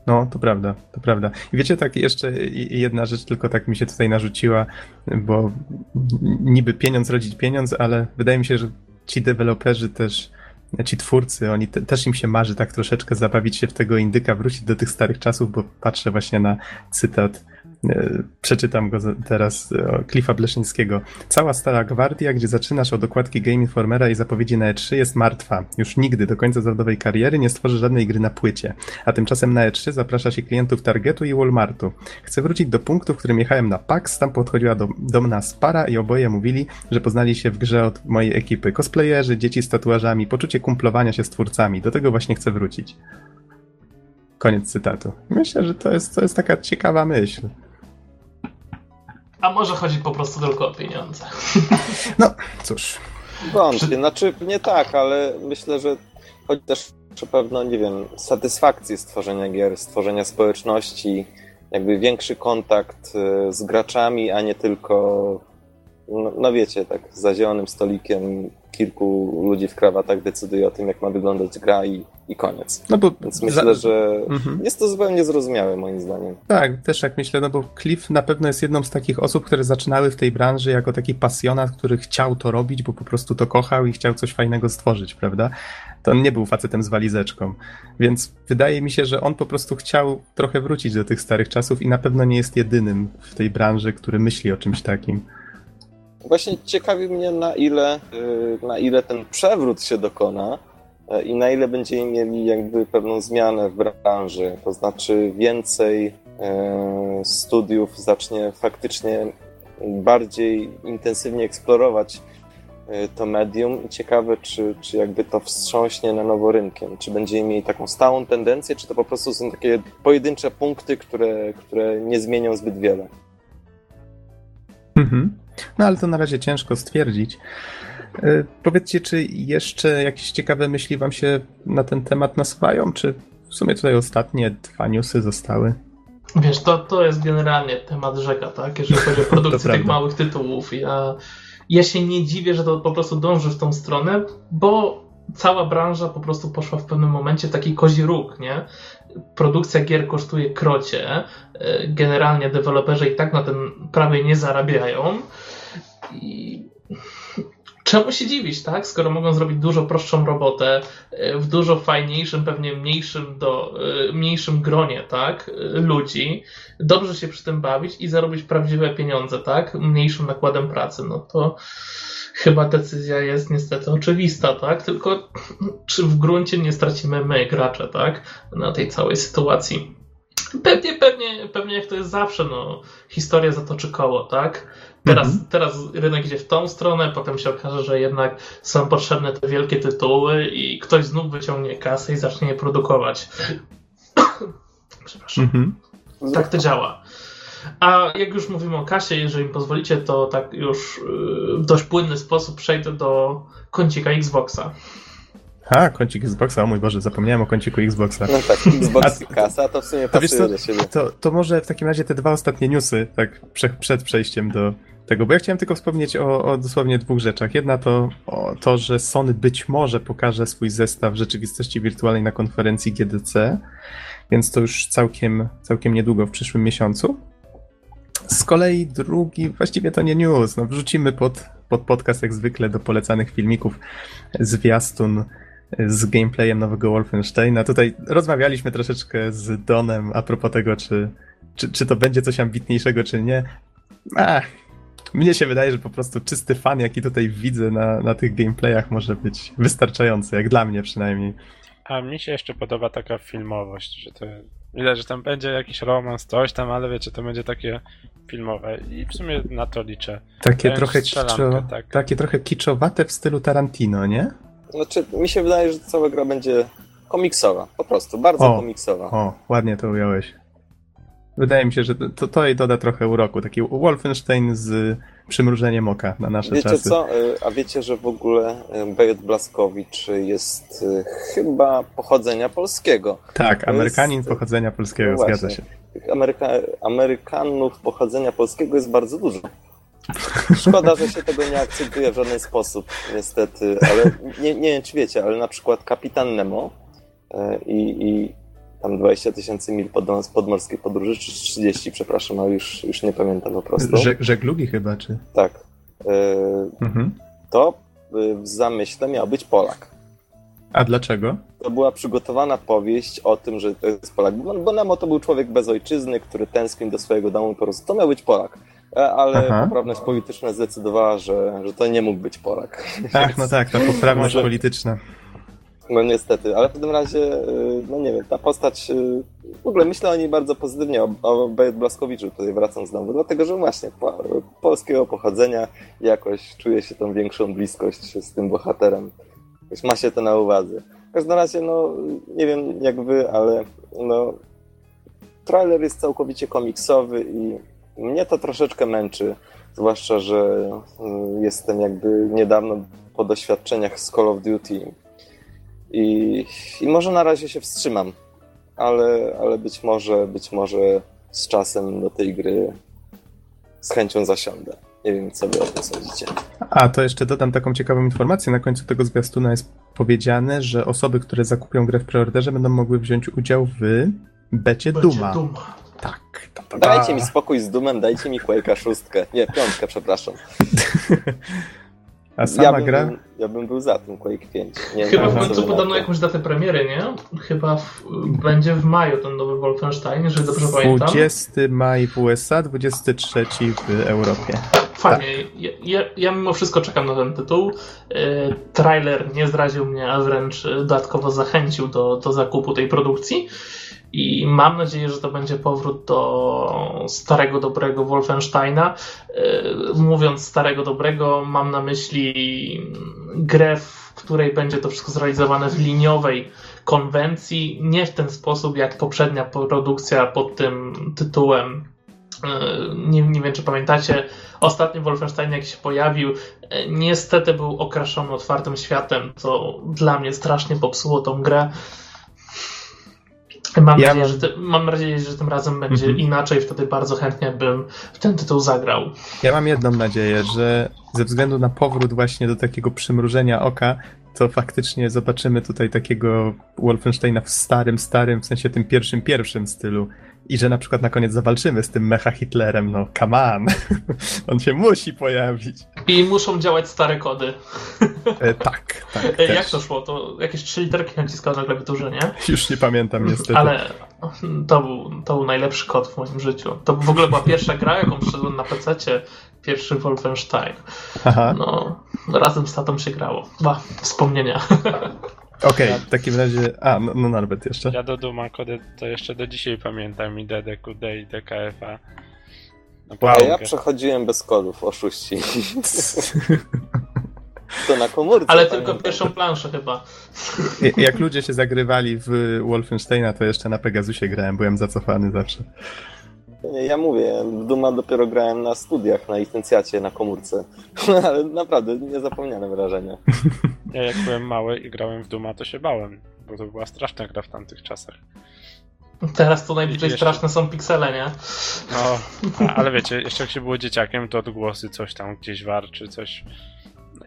No, to prawda, to prawda. I wiecie, tak jeszcze jedna rzecz tylko tak mi się tutaj narzuciła, bo niby pieniądz rodzić pieniądz, ale wydaje mi się, że ci deweloperzy też ci twórcy, oni te, też im się marzy tak troszeczkę zabawić się w tego indyka, wrócić do tych starych czasów, bo patrzę właśnie na cytat przeczytam go teraz, e, Cliffa Bleszyńskiego. Cała Stara Gwardia, gdzie zaczynasz od okładki Game Informera i zapowiedzi na E3 jest martwa. Już nigdy do końca zawodowej kariery nie stworzy żadnej gry na płycie. A tymczasem na E3 zaprasza się klientów Targetu i Walmartu. Chcę wrócić do punktu, w którym jechałem na PAX, tam podchodziła do, do nas para i oboje mówili, że poznali się w grze od mojej ekipy. Cosplayerzy, dzieci z tatuażami, poczucie kumplowania się z twórcami. Do tego właśnie chcę wrócić. Koniec cytatu. Myślę, że to jest, to jest taka ciekawa myśl. A może chodzi po prostu tylko o pieniądze? No, cóż. Wątpię, znaczy nie tak, ale myślę, że chodzi też o pewno, nie wiem, satysfakcję stworzenia gier, stworzenia społeczności, jakby większy kontakt e, z graczami, a nie tylko, no, no wiecie, tak za zielonym stolikiem kilku ludzi w krawatach decyduje o tym, jak ma wyglądać gra i, i koniec. No bo Więc myślę, za... że mhm. jest to zupełnie zrozumiałe moim zdaniem. Tak, też jak myślę, no bo Cliff na pewno jest jedną z takich osób, które zaczynały w tej branży jako taki pasjonat, który chciał to robić, bo po prostu to kochał i chciał coś fajnego stworzyć, prawda? To on nie był facetem z walizeczką. Więc wydaje mi się, że on po prostu chciał trochę wrócić do tych starych czasów i na pewno nie jest jedynym w tej branży, który myśli o czymś takim. Właśnie ciekawi mnie, na ile, y, na ile ten przewrót się dokona y, i na ile będziemy mieli jakby pewną zmianę w branży. To znaczy więcej y, studiów zacznie faktycznie bardziej intensywnie eksplorować to medium i ciekawe, czy, czy jakby to wstrząśnie na nowo rynkiem. Czy będziemy mieli taką stałą tendencję, czy to po prostu są takie pojedyncze punkty, które, które nie zmienią zbyt wiele. Mhm. No ale to na razie ciężko stwierdzić. E, powiedzcie, czy jeszcze jakieś ciekawe myśli wam się na ten temat nasuwają, czy w sumie tutaj ostatnie dwa newsy zostały? Wiesz, to, to jest generalnie temat rzeka, tak? Jeżeli chodzi o produkcję tych małych tytułów. Ja, ja się nie dziwię, że to po prostu dąży w tą stronę, bo cała branża po prostu poszła w pewnym momencie w taki kozi róg, nie? Produkcja gier kosztuje krocie, e, generalnie deweloperzy i tak na tym prawie nie zarabiają. I czemu się dziwić, tak? Skoro mogą zrobić dużo prostszą robotę e, w dużo fajniejszym, pewnie mniejszym, do, e, mniejszym gronie, tak? Ludzi, dobrze się przy tym bawić i zarobić prawdziwe pieniądze, tak? Mniejszym nakładem pracy, no to chyba decyzja jest niestety oczywista, tak? Tylko czy w gruncie nie stracimy my, gracze, tak? Na tej całej sytuacji. Pewnie, pewnie, pewnie jak to jest zawsze, no, historia zatoczy koło, tak? Teraz, Mhm. teraz rynek idzie w tą stronę, potem się okaże, że jednak są potrzebne te wielkie tytuły i ktoś znów wyciągnie kasę i zacznie je produkować. Przepraszam. Mhm. Tak to działa. A jak już mówimy o kasie, jeżeli mi pozwolicie, to tak już yy, w dość płynny sposób przejdę do kącika Xboxa. A, kącik Xboxa, o mój Boże, zapomniałem o kąciku Xboxa. No tak, Xbox A- i kasa to w sumie To wiesz pasuje do siebie. to, to może w takim razie te dwa ostatnie newsy, tak prze, przed przejściem do tego, bo ja chciałem tylko wspomnieć o, o dosłownie dwóch rzeczach. Jedna to o to, że Sony być może pokaże swój zestaw rzeczywistości wirtualnej na konferencji GDC, więc to już całkiem, całkiem niedługo, w przyszłym miesiącu. Z kolei drugi, właściwie to nie news, no wrzucimy pod, pod podcast jak zwykle do polecanych filmików zwiastun z gameplayem nowego Wolfensteina. Tutaj rozmawialiśmy troszeczkę z Donem a propos tego, czy, czy, czy to będzie coś ambitniejszego, czy nie. Ach, mnie się wydaje, że po prostu czysty fan, jaki tutaj widzę na, na tych gameplayach, może być wystarczający, jak dla mnie przynajmniej. A mi się jeszcze podoba taka filmowość, że to widać, że tam będzie jakiś romans, coś tam, ale wiecie, to będzie takie filmowe i w sumie na to liczę. Takie Wręcz trochę, kiczo, tak. takie trochę kiczowate w stylu Tarantino, nie? Znaczy, mi się wydaje, że cała gra będzie komiksowa, po prostu, bardzo O. komiksowa. O, ładnie to ująłeś. Wydaje mi się, że to, to jej doda trochę uroku. Taki Wolfenstein z przymrużeniem oka na nasze Wiecie czasy. co, y, a wiecie, że w ogóle y, Bejot Blaskowicz jest y, chyba pochodzenia polskiego. Tak, Amerykanin jest- pochodzenia polskiego, No zgadza się. Tych Ameryka Amerykanów pochodzenia polskiego jest bardzo dużo. Szkoda, że się tego nie akceptuje w żaden sposób, niestety, ale nie, nie wiem, czy wiecie, ale na przykład Kapitan Nemo e, i, i tam 20 tysięcy mil pod, podmorskiej podróży, czy 30, przepraszam, ale już, już nie pamiętam po prostu. Że, żeglugi chyba, czy? Tak. E, Mhm. To w zamyśle miał być Polak. A dlaczego? To była przygotowana powieść o tym, że to jest Polak. Bo, bo Nemo to był człowiek bez ojczyzny, który tęsknił do swojego domu po prostu. To miał być Polak. E, Ale Aha. poprawność polityczna zdecydowała, że, że to nie mógł być Polak. Ach, no tak, ta poprawność Może- polityczna. No niestety, ale w każdym razie, y, no nie wiem, ta postać, y, w ogóle myślę o niej bardzo pozytywnie, o, o Bejt Blaskowiczu, tutaj wracam znowu, dlatego że właśnie po, polskiego pochodzenia jakoś czuje się tą większą bliskość z tym bohaterem. Jakoś ma się to na uwadze. W każdym razie, no nie wiem jak wy, ale no trailer jest całkowicie komiksowy i mnie to troszeczkę męczy, zwłaszcza, że y, jestem jakby niedawno po doświadczeniach z Call of Duty i, I może na razie się wstrzymam, ale, ale być może, być może z czasem do tej gry z chęcią zasiądę. Nie wiem, co wy o tym sądzicie. A, to jeszcze dodam taką ciekawą informację. Na końcu tego zwiastuna jest powiedziane, że osoby, które zakupią grę w preorderze będą mogły wziąć udział w becie Będzie Duma. Duma. Tak. Ta, ta, ta. Dajcie mi spokój z dumem, dajcie mi Quake'a szóstkę. Nie, piątkę, przepraszam. A sama Ja bym, gra? był, ja bym był za tym Quake 5. Nie Chyba w końcu podano jakąś datę premiery, nie? Chyba w, będzie w maju ten nowy Wolfenstein, jeżeli dobrze pamiętam. 20 maj w USA, 23 w Europie. Fajnie. Ja, ja, ja mimo wszystko czekam na ten tytuł. E, Trailer nie zraził mnie, a wręcz dodatkowo zachęcił do, do zakupu tej produkcji. I mam nadzieję, że to będzie powrót do starego, dobrego Wolfensteina. E, Mówiąc starego, dobrego, mam na myśli grę, w której będzie to wszystko zrealizowane w liniowej konwencji, nie w ten sposób jak poprzednia produkcja pod tym tytułem. E, Nie, nie wiem, czy pamiętacie, ostatni Wolfenstein, jak się pojawił, e, niestety był okraszony otwartym światem, co dla mnie strasznie popsuło tą grę. Mam, Ja nadzieję, że ty, mam nadzieję, że tym razem będzie Mhm. inaczej, wtedy bardzo chętnie bym w ten tytuł zagrał. Ja mam jedną nadzieję, że ze względu na powrót właśnie do takiego przymrużenia oka, to faktycznie zobaczymy tutaj takiego Wolfensteina w starym, starym, w sensie tym pierwszym, pierwszym stylu. I że na przykład na koniec zawalczymy z tym mecha Hitlerem, no come on. On się musi pojawić. I muszą działać stare kody. E, tak, tak. E. Jak to szło? To jakieś trzy literki naciskał na klawiaturze, nie? Już nie pamiętam niestety. Ale to był, to był najlepszy kod w moim życiu. To w ogóle była pierwsza gra, jaką przyszedłem na PC, pierwszy Wolfenstein. Aha, No, razem z tatą się grało. Ba, wspomnienia. okej, w takim razie... A, no, no Norbert jeszcze. Ja do Duma kody to jeszcze do dzisiaj pamiętam i DDQD i DKFA. Na A ja przechodziłem bez kodów, oszuści. To na komórce. Ale pamiętam. tylko pierwszą planszę chyba. Jak ludzie się zagrywali w Wolfensteina, to jeszcze na Pegasusie grałem, byłem zacofany zawsze. Nie, ja mówię, w Duma dopiero grałem na studiach, na licencjacie, na komórce. Ale naprawdę, niezapomniane wrażenia. Ja jak byłem mały i grałem w Duma, to się bałem, bo to była straszna gra w tamtych czasach. Teraz to najbardziej Jeszcze- straszne są piksele, nie? No, ale wiecie, jeszcze jak się było dzieciakiem, to odgłosy coś tam gdzieś warczy, coś...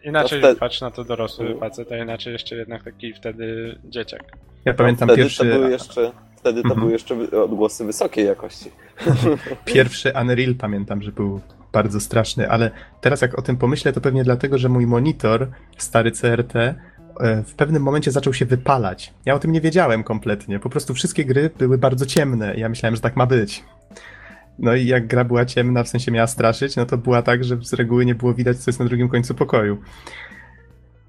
Inaczej To wtedy- patrz na to dorosły facet, a inaczej jeszcze jednak taki wtedy dzieciak. Ja pamiętam wtedy pierwszy, to były jeszcze, wtedy to Mhm. były jeszcze odgłosy wysokiej jakości. pierwszy Unreal, pamiętam, że był bardzo straszny, ale teraz jak o tym pomyślę, to pewnie dlatego, że mój monitor, stary CRT, e, w pewnym momencie zaczął się wypalać. Ja o tym nie wiedziałem kompletnie. Po prostu wszystkie gry były bardzo ciemne. i Ja myślałem, że tak ma być. No i jak gra była ciemna, w sensie miała straszyć, no to była tak, że z reguły nie było widać, co jest na drugim końcu pokoju.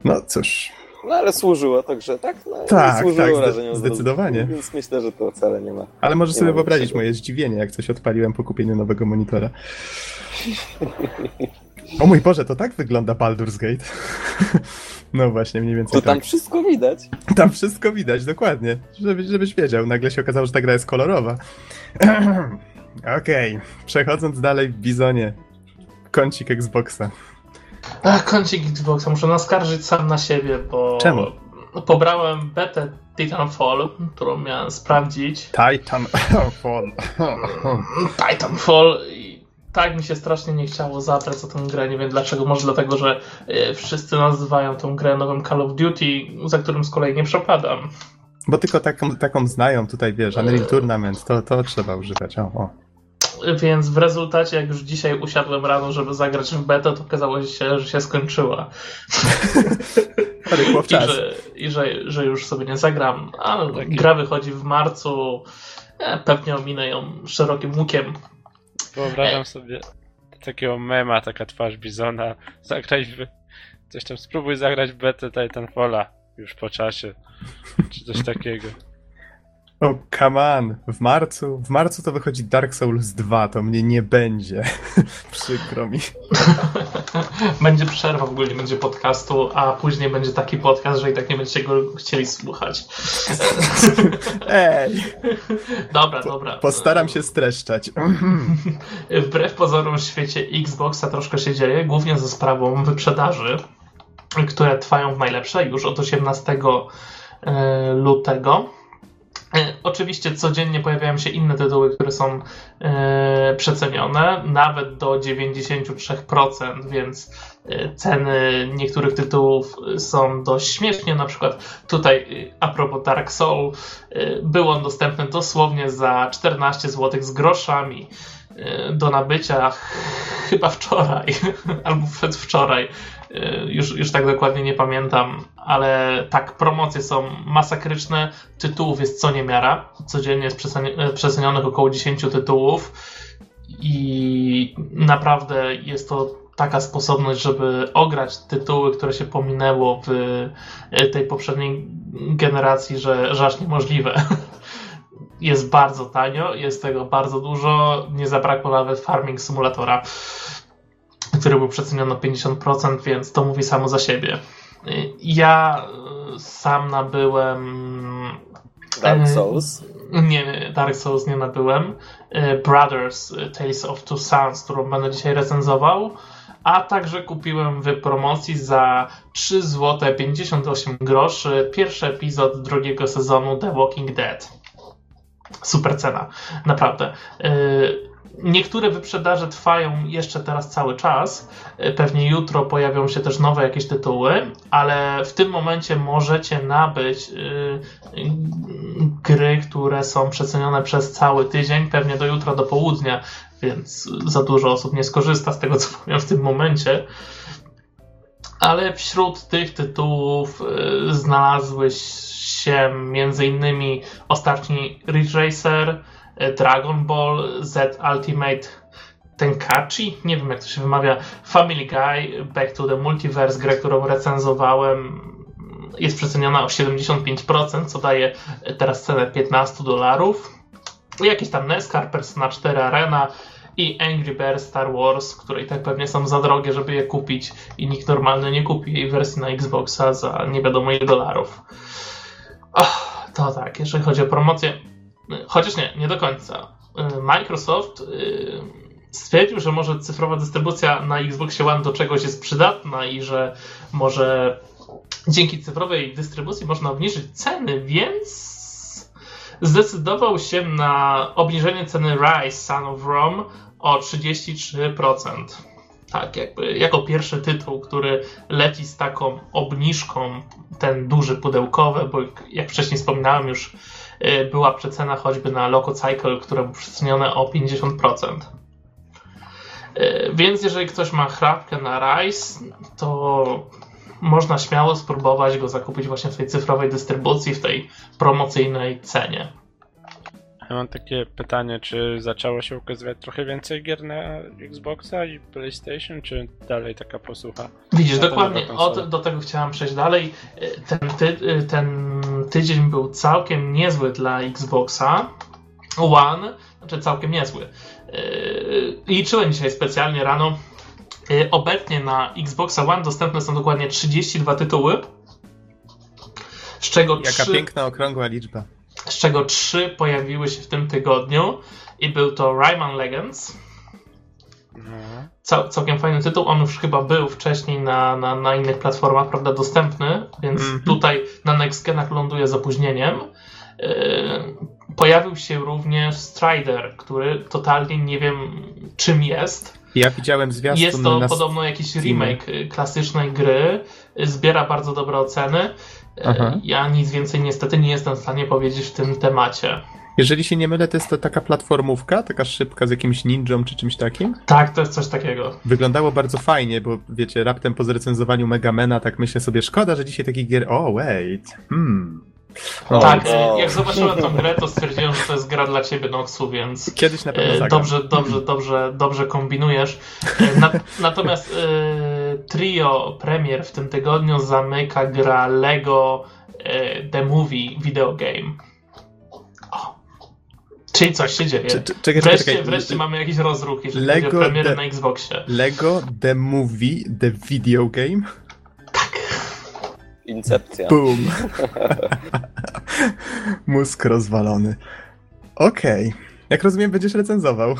No cóż, No ale służyło, także tak, no, Tak, służyło tak, zde- zdecydowanie. Więc myślę, że to wcale nie ma. ale możesz Nie sobie wyobrazić moje zdziwienie, jak coś odpaliłem po kupieniu nowego monitora. O mój Boże, to tak wygląda Baldur's Gate. No właśnie, mniej więcej To tam tak. wszystko widać. Tam wszystko widać, dokładnie. Żeby, żebyś wiedział, nagle się okazało, że ta gra jest kolorowa. Okej, przechodząc dalej w Bizonie. Kącik Xboxa. Kącik Xboxa, muszę naskarżyć sam na siebie, bo... Czemu? Pobrałem betę Titanfall, którą miałem sprawdzić. Titanfall. Titanfall i tak mi się strasznie nie chciało zabrać za tę grę, nie wiem dlaczego, może dlatego, że e, wszyscy nazywają tę grę nowym Call of Duty, za którym z kolei nie przepadam. Bo tylko taką, taką znają tutaj, wiesz, Unreal Tournament, to, to trzeba używać. O, o. Więc w rezultacie, jak już dzisiaj usiadłem rano, żeby zagrać w betę, to okazało się, że się skończyła. I, że, i że, że już sobie nie zagram. Ale Taki- gra wychodzi w marcu. E, pewnie ominę ją szerokim łukiem. Wyobrażam sobie takiego mema, taka twarz Bizona, zagraj w... Coś tam, spróbuj zagrać w betę Titanfalla już po czasie, czy coś takiego. O, come on. W marcu, w marcu to wychodzi Dark Souls 2, to mnie nie będzie. Przykro mi. będzie przerwa, w ogóle nie będzie podcastu, a później będzie taki podcast, że i tak nie będziecie go chcieli słuchać. Ej, Dobra, dobra. postaram się streszczać. Wbrew pozorom w świecie Xboxa troszkę się dzieje, głównie ze sprawą wyprzedaży, które trwają w najlepsze już od 18 e, lutego. E, Oczywiście codziennie pojawiają się inne tytuły, które są e, przecenione, nawet do 93%, więc e, ceny niektórych tytułów są dość śmiesznie. Na przykład tutaj a propos Dark Soul, był on dostępny dosłownie za 14 zł z groszami do nabycia ch- chyba wczoraj albo przedwczoraj. E, Już, już tak dokładnie nie pamiętam, ale tak, promocje są masakryczne, tytułów jest co niemiara. Codziennie jest e, przecenionych około 10 tytułów i naprawdę jest to taka sposobność, żeby ograć tytuły, które się pominęło w e, tej poprzedniej generacji, że, że aż niemożliwe. Jest bardzo tanio, jest tego bardzo dużo. Nie zabrakło nawet Farming Simulatora, który był przeceniony o 50%, więc to mówi samo za siebie. Y, Ja y, sam nabyłem Dark E, Souls. nie, Dark Souls nie nabyłem. E, Brothers Tales of Two Sons, którą będę dzisiaj recenzował. A także kupiłem w promocji za 3 zł 58 groszy pierwszy epizod drugiego sezonu The Walking Dead. Super cena, naprawdę. Niektóre wyprzedaże trwają jeszcze teraz cały czas. E, Pewnie jutro pojawią się też nowe jakieś tytuły, ale w tym momencie możecie nabyć y, gry, które są przecenione przez cały tydzień, pewnie do jutra, do południa, więc za dużo osób nie skorzysta z tego, co powiem w tym momencie. Ale wśród tych tytułów y, znalazły się m.in. ostatni Ridge Racer, Dragon Ball, Z Ultimate Tenkachi, nie wiem jak to się wymawia, Family Guy, Back to the Multiverse, grę, którą recenzowałem, jest przeceniona o 75%, co daje teraz cenę 15 dolarów. Jakiś tam NESCAR, Persona 4 Arena i Angry Birds Star Wars, które i tak pewnie są za drogie, żeby je kupić i nikt normalny nie kupi jej wersji na Xboxa za nie wiadomo ile dolarów. Oh, to tak, jeżeli chodzi o promocję, chociaż nie, nie do końca. Microsoft stwierdził, że może cyfrowa dystrybucja na Xboxie One do czegoś jest przydatna i że może dzięki cyfrowej dystrybucji można obniżyć ceny, więc zdecydował się na obniżenie ceny Rise Son of Rome o 33%. Tak, jakby jako pierwszy tytuł, który leci z taką obniżką, ten duży pudełkowy, bo jak wcześniej wspominałem już, y, była przecena choćby na Loco Cycle, które było przecenione o 50%. Y, więc jeżeli ktoś ma chrapkę na Rise, to można śmiało spróbować go zakupić właśnie w tej cyfrowej dystrybucji, w tej promocyjnej cenie. Ja mam takie pytanie, czy zaczęło się ukazywać trochę więcej gier na Xboxa i PlayStation, czy dalej taka posłucha? Widzisz, dokładnie, od, do tego chciałem przejść dalej. Ten, ty, ten tydzień był całkiem niezły dla Xboxa One, znaczy całkiem niezły. Liczyłem dzisiaj specjalnie rano, Y, obecnie na Xboxa One dostępne są dokładnie 32 tytuły. Z czego Jaka 3, piękna, okrągła liczba. Z czego 3 pojawiły się w tym tygodniu i był to Rayman Legends. Mhm. Cał, całkiem fajny tytuł. On już chyba był wcześniej na, na, na innych platformach, prawda, dostępny, więc mm -hmm. tutaj na Next Genach ląduje z opóźnieniem. Yy, pojawił się również Strider, który totalnie nie wiem czym jest. Ja widziałem zwiastun Jest to na... podobno jakiś remake y, klasycznej gry. Zbiera bardzo dobre oceny. Y, Aha. Ja nic więcej niestety nie jestem w stanie powiedzieć w tym temacie. Jeżeli się nie mylę, to jest to taka platformówka, taka szybka z jakimś ninją czy czymś takim? Tak, to jest coś takiego. Wyglądało bardzo fajnie, bo wiecie, raptem po zrecenzowaniu Megamena tak myślę sobie, szkoda, że dzisiaj takich gier... O, oh, wait. Hmm. O, tak, o. jak zobaczyłem tą grę, to stwierdziłem, że to jest gra dla ciebie, Noxu, więc kiedyś na pewno e, zagram. dobrze, dobrze, dobrze, dobrze kombinujesz. E, na, natomiast e, trio premier w tym tygodniu zamyka gra Lego The Movie Video Game. Czyli coś się dzieje. Czekaj, wreszcie, czekaj. wreszcie mamy jakiś rozruch, jeżeli Lego chodzi o premierę the, na Xboxie. Lego The Movie The Video Game? Incepcja. Boom. Mózg rozwalony. Okej. Okay. Jak rozumiem, będziesz recenzował.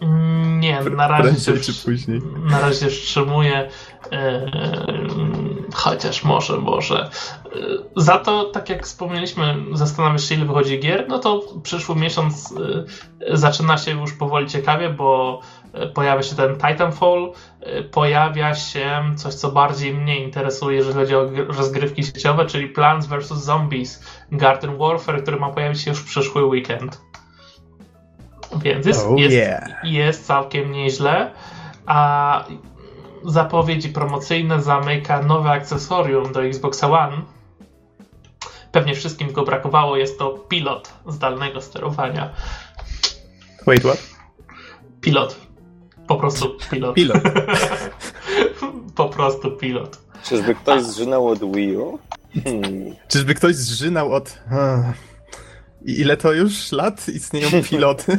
Mm, nie, na razie się, czy później. Na razie wstrzymuję. Chociaż może, może. Yy, za to, tak jak wspomnieliśmy, zastanawiasz się, ile wychodzi gier, no to przyszły miesiąc yy, zaczyna się już powoli ciekawie, bo pojawia się ten Titanfall, pojawia się coś, co bardziej mnie interesuje, jeżeli chodzi o rozgrywki sieciowe, czyli Plants vs. Zombies Garden Warfare, który ma pojawić się już w przyszły weekend. Więc jest, oh, jest, yeah. jest całkiem nieźle. A zapowiedzi promocyjne zamyka nowe akcesorium do Xbox One. Pewnie wszystkim go brakowało. Jest to pilot zdalnego sterowania. Wait, what? Pilot. Po prostu pilot. Pilot. po prostu pilot. Czyżby ktoś zżynał od Wii U? Hmm. Czyżby ktoś zżynał od... I ile to już lat istnieją piloty?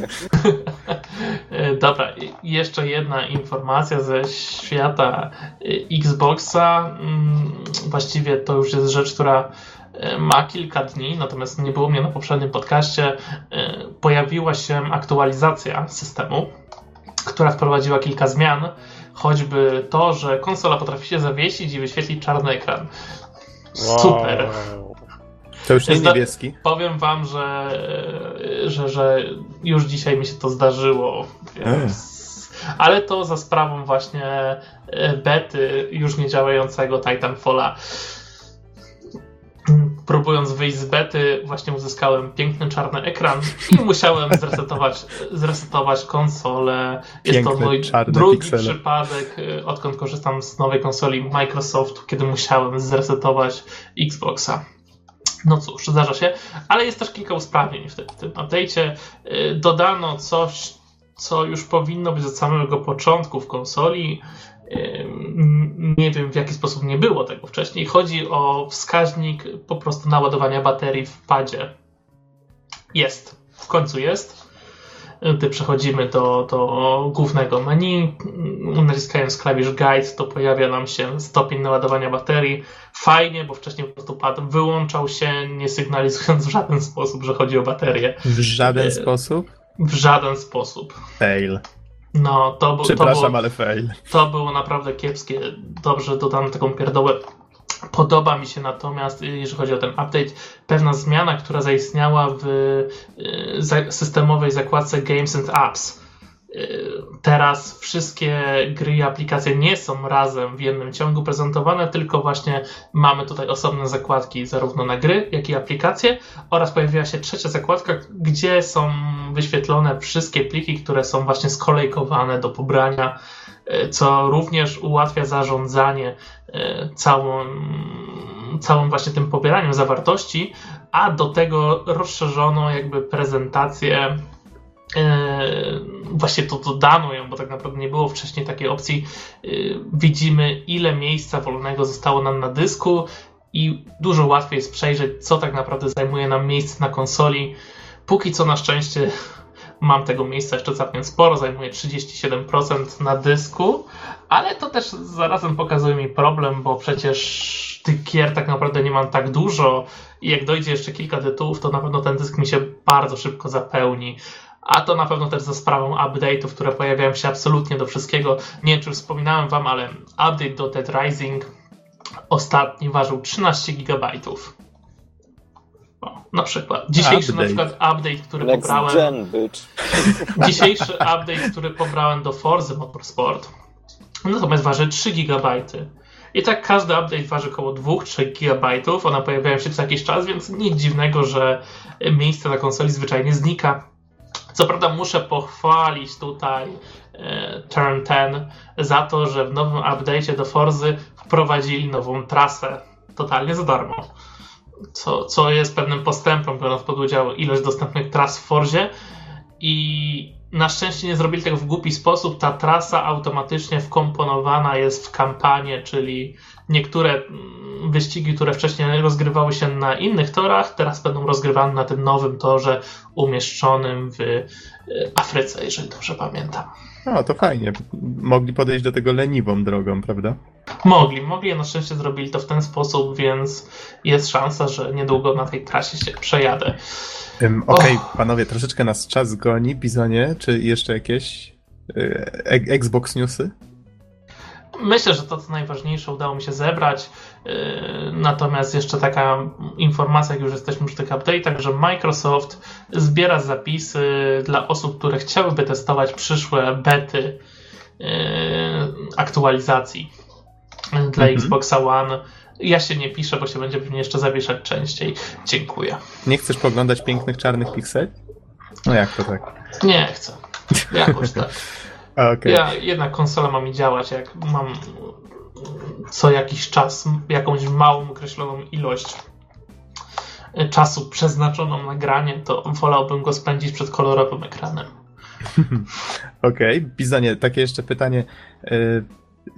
Dobra, jeszcze jedna informacja ze świata y, Xboxa. Mm, właściwie to już jest rzecz, która y, ma kilka dni, natomiast nie było mnie na poprzednim podcaście. Pojawiła się aktualizacja systemu, która wprowadziła kilka zmian, choćby to, że konsola potrafi się zawiesić i wyświetlić czarny ekran. Super. Wow. To już nie niebieski. Powiem wam, że, że, że już dzisiaj mi się to zdarzyło. Więc... Ale to za sprawą właśnie e, bety już nie działającego Titanfalla. Próbując wyjść z bety, właśnie uzyskałem piękny czarny ekran i musiałem zresetować, zresetować konsolę. Jest to mój drugi piksele. przypadek, e, odkąd korzystam z nowej konsoli Microsoftu, kiedy musiałem zresetować Xboxa. No cóż, zdarza się, ale jest też kilka usprawnień w tym, tym update'cie. Y, dodano coś, co już powinno być od samego początku w konsoli. Y, nie wiem w jaki sposób nie było tego wcześniej. Chodzi o wskaźnik po prostu naładowania baterii w padzie. Jest, w końcu jest. Gdy przechodzimy do, do głównego menu, naciskając klawisz Guide, to pojawia nam się stopień naładowania baterii. Fajnie, bo wcześniej po prostu pad wyłączał się, nie sygnalizując w żaden sposób, że chodzi o baterię. W żaden E, sposób? W żaden sposób. Fail. No, to, bu- to, Przepraszam, było, ale fail. to było naprawdę kiepskie. Dobrze dodam taką pierdołę. Podoba mi się natomiast, y, jeżeli chodzi o ten update, pewna zmiana, która zaistniała w y, systemowej zakładce Games and Apps. Y, Teraz wszystkie gry i aplikacje nie są razem w jednym ciągu prezentowane, tylko właśnie mamy tutaj osobne zakładki zarówno na gry, jak i aplikacje oraz pojawiła się trzecia zakładka, gdzie są wyświetlone wszystkie pliki, które są właśnie skolejkowane do pobrania, co również ułatwia zarządzanie całą, całym właśnie tym pobieraniem zawartości, a do tego rozszerzono jakby prezentację Yy, właśnie to dodano ją, bo tak naprawdę nie było wcześniej takiej opcji. Yy, widzimy, ile miejsca wolnego zostało nam na dysku i dużo łatwiej jest przejrzeć, co tak naprawdę zajmuje nam miejsce na konsoli. Póki co na szczęście mam tego miejsca jeszcze całkiem sporo, zajmuje 37% na dysku, ale to też zarazem pokazuje mi problem, bo przecież tych gier tak naprawdę nie mam tak dużo i jak dojdzie jeszcze kilka tytułów, to na pewno ten dysk mi się bardzo szybko zapełni. A to na pewno też za sprawą update'ów, które pojawiają się absolutnie do wszystkiego. Nie wiem, czy wspominałem wam, ale update do Dead Rising ostatni ważył 13 GB. O, na przykład. Dzisiejszy Update. na przykład update, który Next pobrałem. gen, bitch. Dzisiejszy update, który pobrałem do Forzy Motorsport, natomiast waży 3 GB. I tak każdy update waży około 2-3 GB. One pojawiają się co jakiś czas, więc nic dziwnego, że miejsce na konsoli zwyczajnie znika. Co prawda muszę pochwalić tutaj e, Turn 10 za to, że w nowym update'cie do Forzy wprowadzili nową trasę totalnie za darmo. Co, co jest pewnym postępem, biorąc pod udział ilość dostępnych tras w Forzie. I na szczęście nie zrobili tego w głupi sposób. Ta trasa automatycznie wkomponowana jest w kampanię, czyli niektóre mm, wyścigi, które wcześniej rozgrywały się na innych torach, teraz będą rozgrywane na tym nowym torze umieszczonym w y, Afryce, jeżeli dobrze pamiętam. O, to fajnie. Mogli podejść do tego leniwą drogą, prawda? Mogli, mogli, a na szczęście zrobili to w ten sposób, więc jest szansa, że niedługo na tej trasie się przejadę. Ym, Okej, panowie, troszeczkę nas czas goni. Bizonie, czy jeszcze jakieś y, e- Xbox newsy? Myślę, że to co najważniejsze udało mi się zebrać. Yy, Natomiast jeszcze taka informacja, jak już jesteśmy przy tych update'ach, że Microsoft zbiera zapisy dla osób, które chciałyby testować przyszłe bety yy, aktualizacji dla Mhm. Xboxa One. Ja się nie piszę, bo się będzie pewnie jeszcze zawieszać częściej. Dziękuję. Nie chcesz poglądać pięknych czarnych pikseli? No jak to tak? Nie chcę. Jakoś tak. Okej. Ja, jednak konsola ma mi działać, jak mam co jakiś czas jakąś małą określoną ilość czasu przeznaczoną na granie, to wolałbym go spędzić przed kolorowym ekranem. Okej, Bizonie, takie jeszcze pytanie. Y,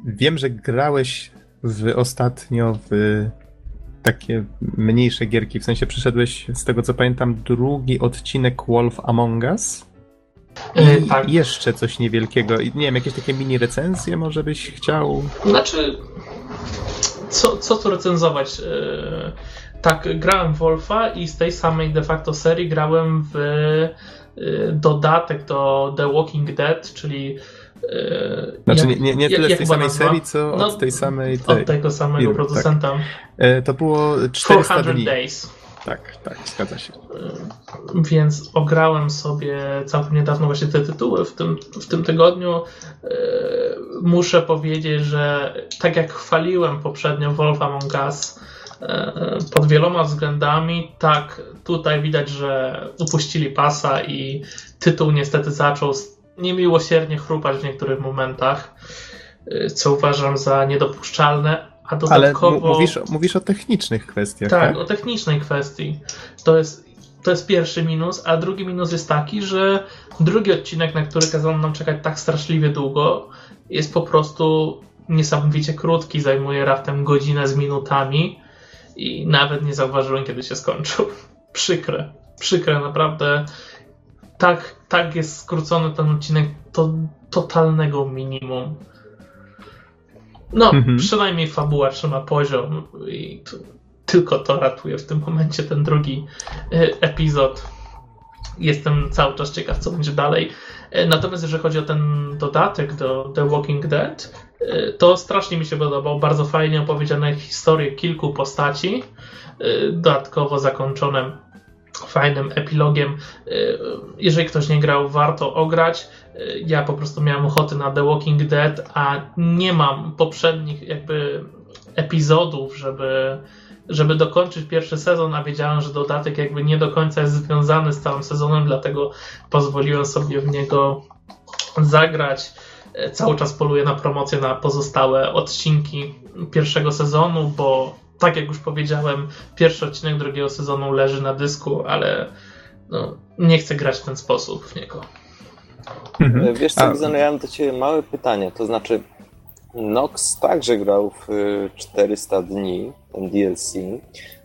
Wiem, że grałeś w ostatnio w takie mniejsze gierki, w sensie przyszedłeś, z tego co pamiętam, drugi odcinek Wolf Among Us E, i tak. jeszcze coś niewielkiego. Nie wiem, jakieś takie mini recenzje może byś chciał? Znaczy, co, co tu recenzować? E, Tak, grałem w Wolfa i z tej samej de facto serii grałem w e, dodatek do The Walking Dead, czyli. e, Znaczy jak- nie, nie, nie jak- tyle z tej samej nazwa? serii, co No, od tej samej tej. Od tego samego firmy, tak. producenta. E, To było 400 400 dni. Days. Tak, tak, zgadza się. Więc ograłem sobie całkiem niedawno właśnie te tytuły w tym, w tym tygodniu. Yy, Muszę powiedzieć, że tak jak chwaliłem poprzednio Wolf Among Us yy, pod wieloma względami, tak tutaj widać, że upuścili pasa i tytuł niestety zaczął niemiłosiernie chrupać w niektórych momentach, yy, co uważam za niedopuszczalne. A Ale dodatkowo... mu- mówisz, mówisz o technicznych kwestiach, Tak, tak? o technicznej kwestii. To jest, to jest pierwszy minus, a drugi minus jest taki, że drugi odcinek, na który kazano nam czekać tak straszliwie długo, jest po prostu niesamowicie krótki, zajmuje raptem godzinę z minutami i nawet nie zauważyłem, kiedy się skończył. Przykre, przykre, naprawdę. tak, tak jest skrócony ten odcinek do totalnego minimum. No, mhm. przynajmniej fabuła trzyma poziom i tylko to ratuje w tym momencie ten drugi y, epizod. Jestem cały czas ciekaw, co będzie dalej. Y, natomiast jeżeli chodzi o ten dodatek do The Walking Dead, y, to strasznie mi się podobał. Bardzo fajnie opowiedziane historie kilku postaci, dodatkowo zakończone fajnym epilogiem. Jeżeli ktoś nie grał, warto ograć. Ja po prostu miałem ochoty na The Walking Dead, a nie mam poprzednich jakby epizodów, żeby żeby dokończyć pierwszy sezon, a wiedziałem, że dodatek jakby nie do końca jest związany z całym sezonem, dlatego pozwoliłem sobie w niego zagrać. E, cały czas poluję na promocję na pozostałe odcinki pierwszego sezonu, bo tak jak już powiedziałem, pierwszy odcinek drugiego sezonu leży na dysku, ale no, nie chcę grać w ten sposób w niego. Mhm. Wiesz co, Gizano, ja mam do Ciebie małe pytanie, to znaczy Nox także grał w 400 y, dni, ten DLC,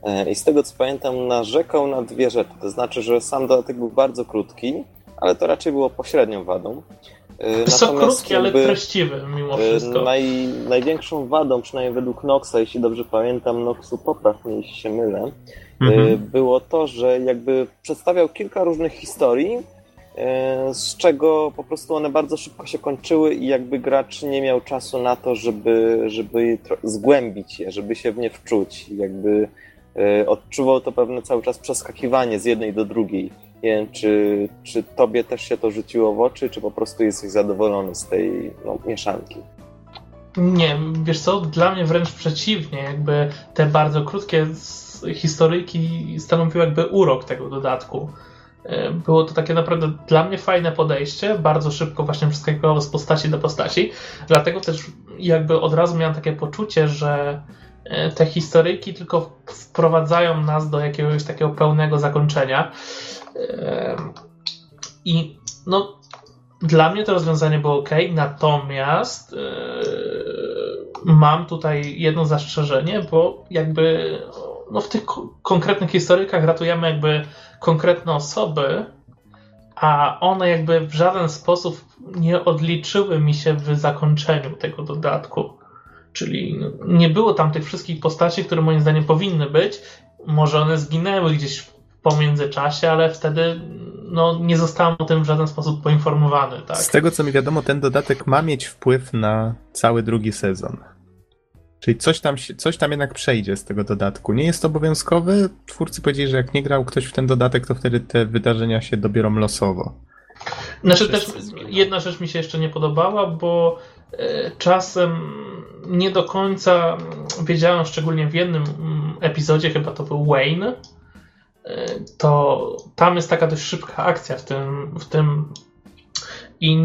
e, i z tego co pamiętam, narzekał na dwie rzeczy. To znaczy, że sam dodatek był bardzo krótki, ale to raczej było pośrednią wadą. E, Są ale treściwy mimo e, wszystko. Naj, największą wadą, przynajmniej według Noxa, jeśli dobrze pamiętam, Noxu popraw mnie, jeśli się mylę, mhm. było to, że jakby przedstawiał kilka różnych historii, z czego po prostu one bardzo szybko się kończyły i jakby gracz nie miał czasu na to, żeby, żeby zgłębić je, żeby się w nie wczuć. Jakby odczuwał to pewne cały czas przeskakiwanie z jednej do drugiej. Nie wiem, czy, czy tobie też się to rzuciło w oczy, czy po prostu jesteś zadowolony z tej no, mieszanki? Nie, wiesz co, dla mnie wręcz przeciwnie, jakby te bardzo krótkie historyjki stanowiły jakby urok tego dodatku. E, było to takie naprawdę dla mnie fajne podejście, bardzo szybko właśnie przeskakiwało z postaci do postaci, dlatego też jakby od razu miałem takie poczucie, że e, te historyjki tylko wprowadzają nas do jakiegoś takiego pełnego zakończenia. E, I no, dla mnie to rozwiązanie było ok, natomiast mam tutaj jedno zastrzeżenie, bo jakby no, w tych konkretnych historykach ratujemy jakby konkretne osoby, a one jakby w żaden sposób nie odliczyły mi się w zakończeniu tego dodatku. Czyli nie było tam tych wszystkich postaci, które moim zdaniem powinny być. Może one zginęły gdzieś w pomiędzyczasie, ale wtedy no, nie zostałem o tym w żaden sposób poinformowany. Tak? Z tego co mi wiadomo, ten dodatek ma mieć wpływ na cały drugi sezon. Czyli coś tam, coś tam jednak przejdzie z tego dodatku. Nie jest to obowiązkowe. Twórcy powiedzieli, że jak nie grał ktoś w ten dodatek, to wtedy te wydarzenia się dobiorą losowo. Znaczy też jedna rzecz mi się jeszcze nie podobała, bo e, czasem nie do końca wiedziałem, szczególnie w jednym mm, epizodzie, chyba to był Wayne, to tam jest taka dość szybka akcja w tym, w tym i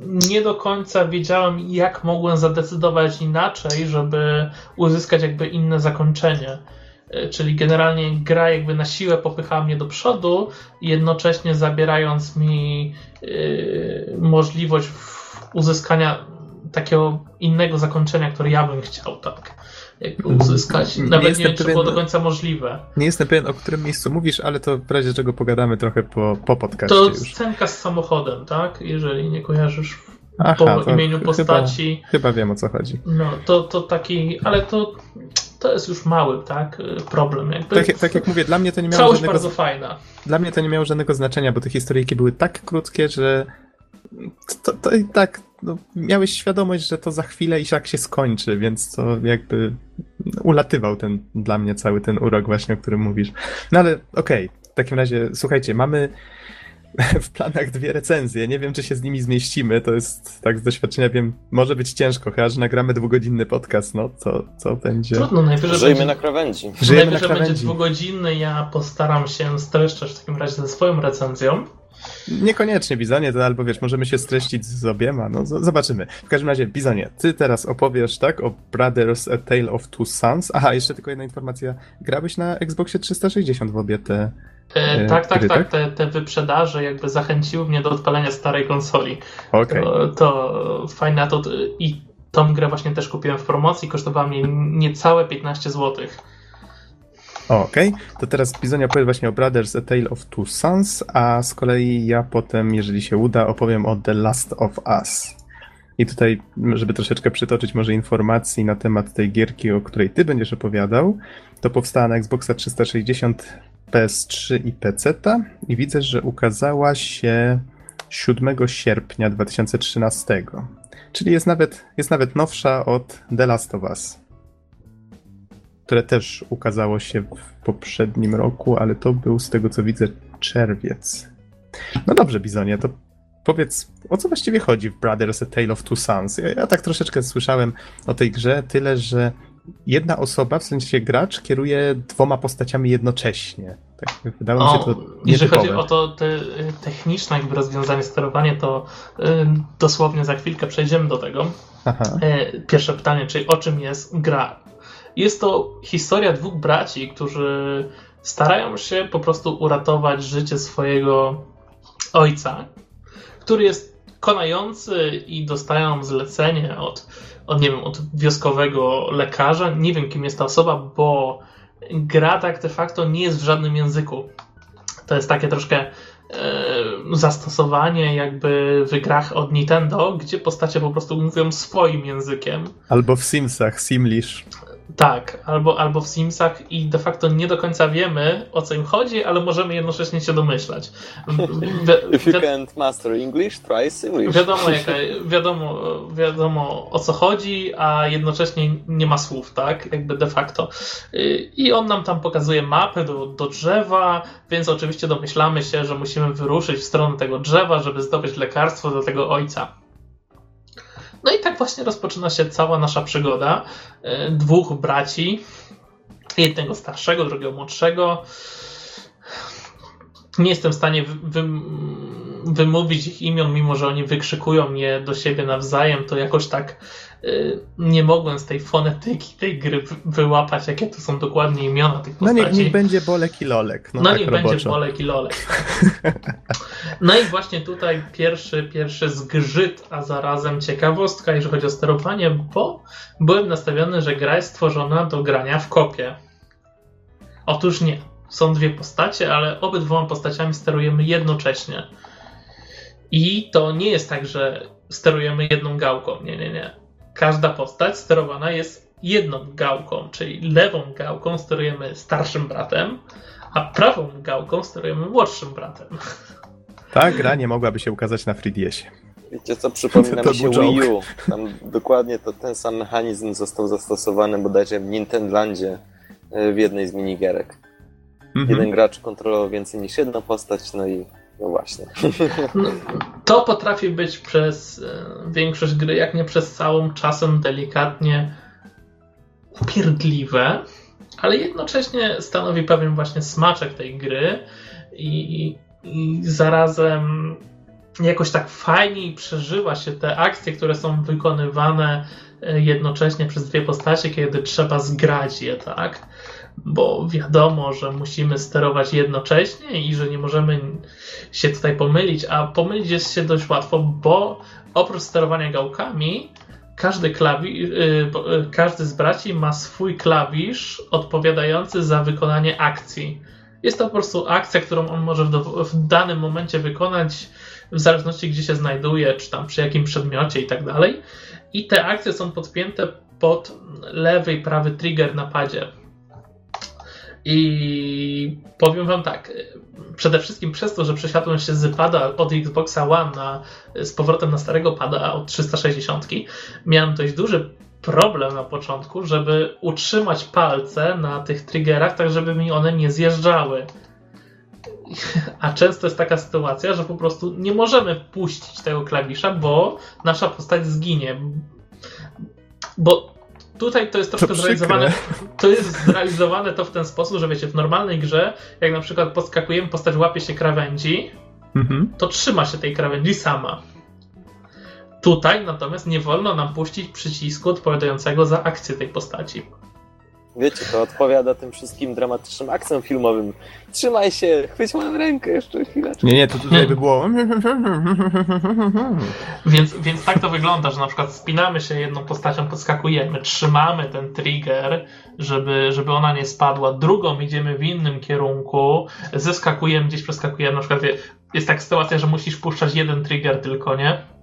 nie do końca wiedziałem, jak mogłem zadecydować inaczej, żeby uzyskać jakby inne zakończenie. E, czyli generalnie gra jakby na siłę popychała mnie do przodu, jednocześnie zabierając mi yy, możliwość uzyskania takiego innego zakończenia, które ja bym chciał, tak jakby uzyskać. Nawet nie, nie wiem, czy było do końca możliwe. Nie jestem pewien, o którym miejscu mówisz, ale to w razie czego pogadamy trochę po, po podcaście To już. scenka z samochodem, tak? Jeżeli nie kojarzysz Aha, po imieniu postaci. Chyba, chyba, wiem o co chodzi. No, to, to taki, ale to, to jest już mały, tak, problem. Jakby tak, tak jak mówię, dla mnie to nie miało Całość żadnego... bardzo fajna. Dla mnie to nie miało żadnego znaczenia, bo te historyjki były tak krótkie, że to, to i tak no, miałeś świadomość, że to za chwilę i jak się skończy, więc to jakby ulatywał ten dla mnie cały ten urok właśnie, o którym mówisz. No ale okej, okay, w takim razie słuchajcie, mamy w planach dwie recenzje. Nie wiem, czy się z nimi zmieścimy. To jest tak z doświadczenia wiem, może być ciężko, chyba że nagramy dwugodzinny podcast. No, co, co będzie. Trudno, najwyżej Żyjemy będzie, na krawędzi. Żyjemy najwyżej na krawędzi. będzie dwugodzinny. Ja postaram się streszczać w takim razie ze swoją recenzją. Niekoniecznie, Bizonie, to albo wiesz, możemy się streścić z obiema, no zobaczymy. W każdym razie, Bizonie, ty teraz opowiesz, tak, o Brothers A Tale of Two Sons. Aha, jeszcze tylko jedna informacja. Grałeś na Xboxie 360 w obie te E, e, tak, tak, tak. Te, te wyprzedaże jakby zachęciły mnie do odpalenia starej konsoli. Okay. To, to fajne to i tą grę właśnie też kupiłem w promocji, kosztowała mnie niecałe 15 zł. Okej, okay. to teraz Bizonia opowie właśnie o Brothers A Tale of Two Sons, a z kolei ja potem, jeżeli się uda, opowiem o The Last of Us. I tutaj, żeby troszeczkę przytoczyć może informacji na temat tej gierki, o której ty będziesz opowiadał, to powstała na Xboxa 360, PS3 i PC i widzę, że ukazała się 7 sierpnia 2013. Czyli jest nawet, jest nawet nowsza od The Last of Us, które też ukazało się w poprzednim roku, ale to był z tego co widzę czerwiec. No dobrze, Bizonie, to powiedz, o co właściwie chodzi w Brothers A Tale of Two Sons? Ja, ja tak troszeczkę słyszałem o tej grze, tyle że jedna osoba, w sensie gracz, kieruje dwoma postaciami jednocześnie. Tak, wydało mi się to Jeżeli chodzi o to te, techniczne jakby rozwiązanie, sterowanie, to y, dosłownie za chwilkę przejdziemy do tego. Y, pierwsze pytanie, czyli o czym jest gra? Jest to historia dwóch braci, którzy starają się po prostu uratować życie swojego ojca, który jest konający i dostają zlecenie od, od, nie wiem, od wioskowego lekarza. Nie wiem, kim jest ta osoba, bo gra tak de facto nie jest w żadnym języku. To jest takie troszkę e, zastosowanie jakby w grach od Nintendo, gdzie postacie po prostu mówią swoim językiem. Albo w Simsach, Simlish. Tak, albo, albo w Simsach i de facto nie do końca wiemy o co im chodzi, ale możemy jednocześnie się domyślać. If you can't master English, try Simlish. Wiadomo, jaka, wiadomo, wiadomo o co chodzi, a jednocześnie nie ma słów, tak? Jakby de facto. I on nam tam pokazuje mapę do, do drzewa, więc oczywiście domyślamy się, że musimy wyruszyć w stronę tego drzewa, żeby zdobyć lekarstwo do tego ojca. No i tak właśnie rozpoczyna się cała nasza przygoda. E, dwóch braci, jednego starszego, drugiego młodszego. Nie jestem w stanie wy, wymówić ich imion, mimo że oni wykrzykują je do siebie nawzajem, to jakoś tak Y, nie mogłem z tej fonetyki tej gry wyłapać, jakie to są dokładnie imiona tych postaci. No niech, niech będzie Bolek i Lolek. No, no tak niech roboczo. będzie Bolek i Lolek. no i właśnie tutaj pierwszy, pierwszy zgrzyt, a zarazem ciekawostka, jeżeli chodzi o sterowanie, bo byłem nastawiony, że gra jest stworzona do grania w kopie. Otóż nie. Są dwie postacie, ale obydwoma postaciami sterujemy jednocześnie. I to nie jest tak, że sterujemy jedną gałką. Nie, nie, nie każda postać sterowana jest jedną gałką, czyli lewą gałką sterujemy starszym bratem, a prawą gałką sterujemy młodszym bratem. Ta gra nie mogłaby się ukazać na 3DS-ie. Wiecie co, przypomina mi się Wii U. Tam dokładnie to, ten sam mechanizm został zastosowany bodajże w Nintendlandzie e, w jednej z minigierek. Mhm. Jeden gracz kontrolował więcej niż jedną postać, no i no właśnie. No, to potrafi być przez e, większość gry, jak nie przez całą, czasem delikatnie upierdliwe, ale jednocześnie stanowi pewien właśnie smaczek tej gry i, i zarazem jakoś tak fajniej przeżywa się te akcje, które są wykonywane e, jednocześnie przez dwie postacie, kiedy trzeba zgrać je, tak? Bo wiadomo, że musimy sterować jednocześnie i że nie możemy się tutaj pomylić, a pomylić jest się dość łatwo, bo oprócz sterowania gałkami, każdy, klawi, y, y, każdy z braci ma swój klawisz odpowiadający za wykonanie akcji. Jest to po prostu akcja, którą on może w, w danym momencie wykonać, w zależności gdzie się znajduje, czy tam przy jakim przedmiocie i tak dalej. I te akcje są podpięte pod lewy i prawy trigger na padzie. I powiem wam tak, przede wszystkim przez to, że przesiadłem się z pada od Xboxa One na, z powrotem na starego pada od 360, miałem dość duży problem na początku, żeby utrzymać palce na tych triggerach, tak żeby mi one nie zjeżdżały. A często jest taka sytuacja, że po prostu nie możemy puścić tego klawisza, bo nasza postać zginie. Bo Tutaj to jest troszkę to zrealizowane. To jest zrealizowane to w ten sposób, że wiecie, w normalnej grze, jak na przykład podskakujemy, postać łapie się krawędzi, mhm. to trzyma się tej krawędzi sama. Tutaj natomiast nie wolno nam puścić przycisku odpowiadającego za akcję tej postaci. Wiecie, to odpowiada tym wszystkim dramatycznym akcjom filmowym. Trzymaj się, chwyć moją rękę jeszcze chwilę. Nie, nie, to tutaj by było... Więc, więc tak to wygląda, że na przykład spinamy się jedną postacią, podskakujemy, trzymamy ten trigger, żeby, żeby ona nie spadła, drugą idziemy w innym kierunku, zeskakujemy, gdzieś przeskakujemy, na przykład jest taka sytuacja, że musisz puszczać jeden trigger tylko, nie?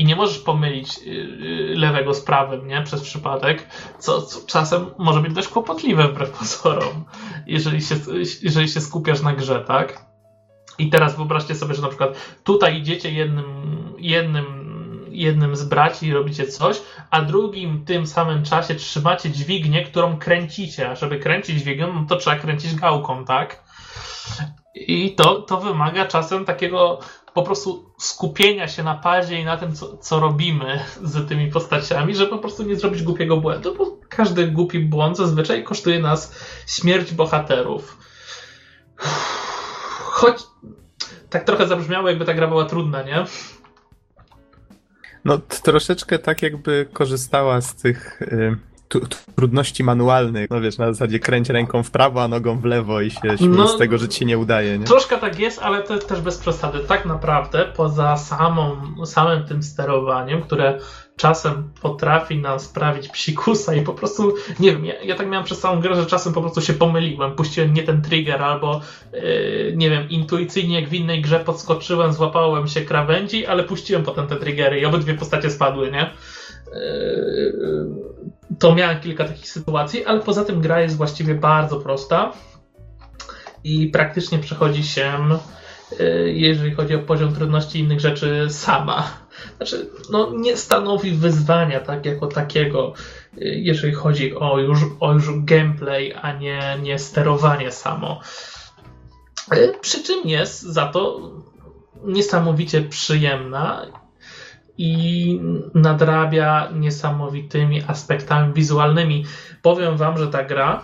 I nie możesz pomylić y, y, lewego z prawym, nie? Przez przypadek, co, co czasem może być dość kłopotliwe wbrew pozorom, jeżeli się, jeżeli się skupiasz na grze, tak? I teraz wyobraźcie sobie, że na przykład tutaj idziecie jednym, jednym, jednym z braci i robicie coś, a drugim w tym samym czasie trzymacie dźwignię, którą kręcicie, a żeby kręcić dźwignią, no to trzeba kręcić gałką, tak? I to, to wymaga czasem takiego po prostu skupienia się na padzie i na tym, co, co robimy z tymi postaciami, żeby po prostu nie zrobić głupiego błędu, bo każdy głupi błąd zazwyczaj kosztuje nas śmierć bohaterów. Choć tak trochę zabrzmiało, jakby ta gra była trudna, nie? No, troszeczkę tak jakby korzystała z tych trudności manualnych. No wiesz, na zasadzie kręć ręką w prawo, a nogą w lewo i się no, z tego, że ci się nie udaje. Nie? Troszkę tak jest, ale to też bez przesady. Tak naprawdę poza samą, samym tym sterowaniem, które czasem potrafi nam sprawić psikusa i po prostu, nie wiem, ja, ja tak miałem przez całą grę, że czasem po prostu się pomyliłem, puściłem nie ten trigger albo, yy, nie wiem, intuicyjnie jak w innej grze podskoczyłem, złapałem się krawędzi, ale puściłem potem te triggery i obydwie postacie spadły, nie? Yy, to miałem kilka takich sytuacji, ale poza tym gra jest właściwie bardzo prosta i praktycznie przechodzi się, y, jeżeli chodzi o poziom trudności innych rzeczy, sama. Znaczy, no, nie stanowi wyzwania tak jako takiego, jeżeli chodzi o już, o już gameplay, a nie, nie sterowanie samo. Przy czym jest za to niesamowicie przyjemna i nadrabia niesamowitymi aspektami wizualnymi. Powiem wam, że ta gra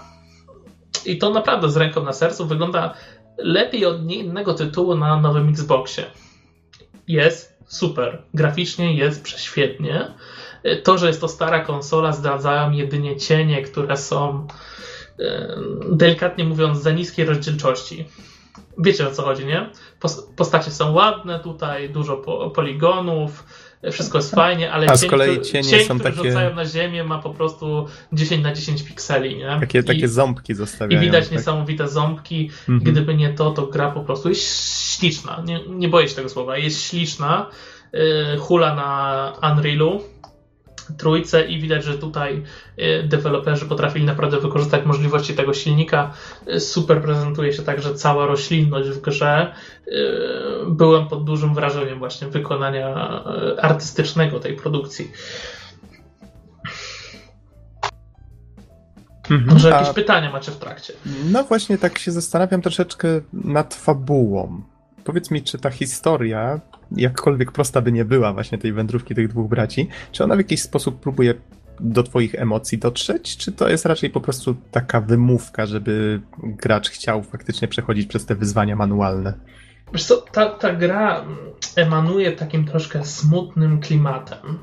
i to naprawdę z ręką na sercu wygląda lepiej od innego tytułu na nowym Xboxie. Jest super. Graficznie jest prześwietnie. To, że jest to stara konsola, zdradzają jedynie cienie, które są delikatnie mówiąc za niskiej rozdzielczości. Wiecie o co chodzi, nie? Postacie są ładne tutaj, dużo poligonów, wszystko jest fajnie, ale A z kolei cienie cień, są takie... rzucają na ziemię ma po prostu 10 na 10 pikseli, nie? Takie, takie ząbki zostawiają. I widać tak? niesamowite ząbki. Mhm. Gdyby nie to, to gra po prostu jest śliczna. Nie, nie boję się tego słowa. Jest śliczna. Yy, hula na Unrealu trójce i widać, że tutaj y, deweloperzy potrafili naprawdę wykorzystać możliwości tego silnika. Y, super prezentuje się także cała roślinność w grze. Y, byłem pod dużym wrażeniem właśnie wykonania artystycznego tej produkcji. Mhm. Może jakieś A... pytania macie w trakcie? No właśnie tak się zastanawiam troszeczkę nad fabułą. Powiedz mi, czy ta historia jakkolwiek prosta by nie była właśnie tej wędrówki tych dwóch braci, czy ona w jakiś sposób próbuje do twoich emocji dotrzeć, czy to jest raczej po prostu taka wymówka, żeby gracz chciał faktycznie przechodzić przez te wyzwania manualne? Wiesz co, ta, ta gra emanuje takim troszkę smutnym klimatem.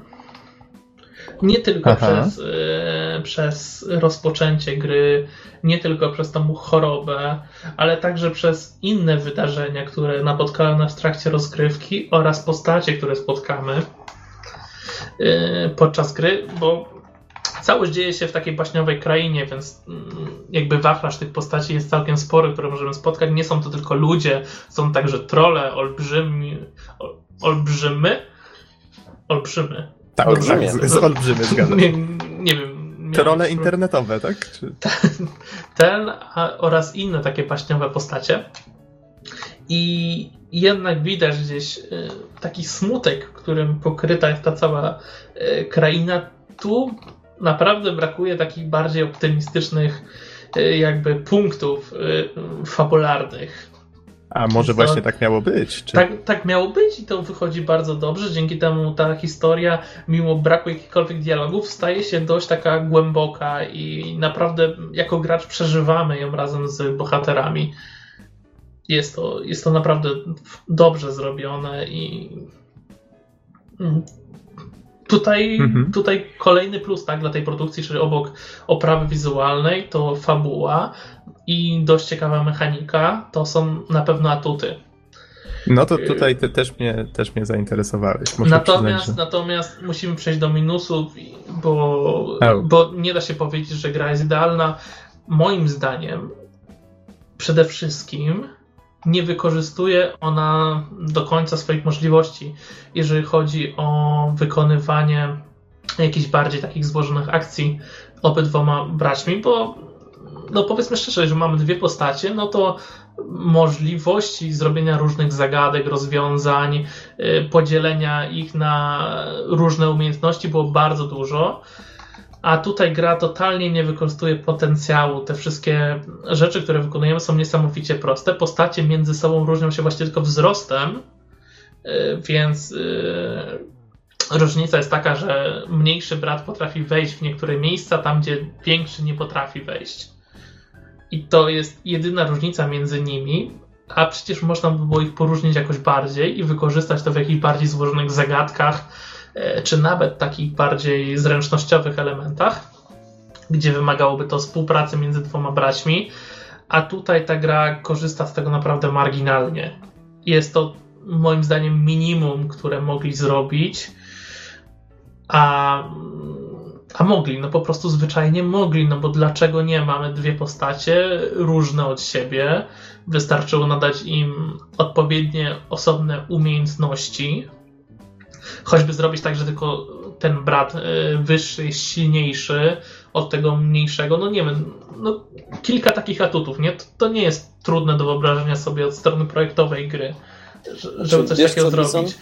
Nie tylko przez, y, przez rozpoczęcie gry, nie tylko przez tą chorobę, ale także przez inne wydarzenia, które napotkały nas w trakcie rozgrywki oraz postacie, które spotkamy y, podczas gry, bo całość dzieje się w takiej baśniowej krainie, więc mm, jakby wachlarz tych postaci jest całkiem spory, które możemy spotkać. Nie są to tylko ludzie, są także trole, olbrzymi, olbrzymy, olbrzymy, tak, olbrzymie. Tak, z olbrzymy, zgadzam. Nie, nie wiem. Trole internetowe, tak? Czy... Ten a, oraz inne takie paśniowe postacie. I jednak widać gdzieś y, taki smutek, którym pokryta jest ta cała y, kraina. Tu naprawdę brakuje takich bardziej optymistycznych y, jakby punktów fabularnych. A może właśnie tak miało być? Czy... Tak, tak miało być i to wychodzi bardzo dobrze. Dzięki temu ta historia, mimo braku jakichkolwiek dialogów, staje się dość taka głęboka i naprawdę jako gracz przeżywamy ją razem z bohaterami. Jest to, jest to naprawdę dobrze zrobione i Tutaj, mhm. tutaj kolejny plus tak, dla tej produkcji, czyli obok oprawy wizualnej, to fabuła i dość ciekawa mechanika, to są na pewno atuty. No to tutaj ty też mnie, też mnie zainteresowałeś. natomiast, przyznać, że... natomiast musimy przejść do minusów, bo, bo nie da się powiedzieć, że gra jest idealna. Moim zdaniem przede wszystkim nie wykorzystuje ona do końca swoich możliwości, jeżeli chodzi o wykonywanie jakichś bardziej takich złożonych akcji obydwoma braćmi, bo no powiedzmy szczerze, że mamy dwie postacie, no to możliwości zrobienia różnych zagadek, rozwiązań, y, podzielenia ich na różne umiejętności było bardzo dużo. A tutaj gra totalnie nie wykorzystuje potencjału. Te wszystkie rzeczy, które wykonujemy, są niesamowicie proste. Postacie między sobą różnią się właśnie tylko wzrostem, y, więc y, różnica jest taka, że mniejszy brat potrafi wejść w niektóre miejsca, tam gdzie większy nie potrafi wejść. I to jest jedyna różnica między nimi, a przecież można by było ich poróżnić jakoś bardziej i wykorzystać to w jakichś bardziej złożonych zagadkach, czy nawet takich bardziej zręcznościowych elementach, gdzie wymagałoby to współpracy między dwoma braćmi, a tutaj ta gra korzysta z tego naprawdę marginalnie. Jest to moim zdaniem minimum, które mogli zrobić, a a mogli, no po prostu zwyczajnie mogli, no bo dlaczego nie? Mamy dwie postacie różne od siebie. Wystarczyło nadać im odpowiednie osobne umiejętności. Choćby zrobić tak, że tylko ten brat y, wyższy jest silniejszy od tego mniejszego. No nie wiem, no kilka takich atutów, nie? To, to nie jest trudne do wyobrażenia sobie od strony projektowej gry, żeby coś takiego zrobić.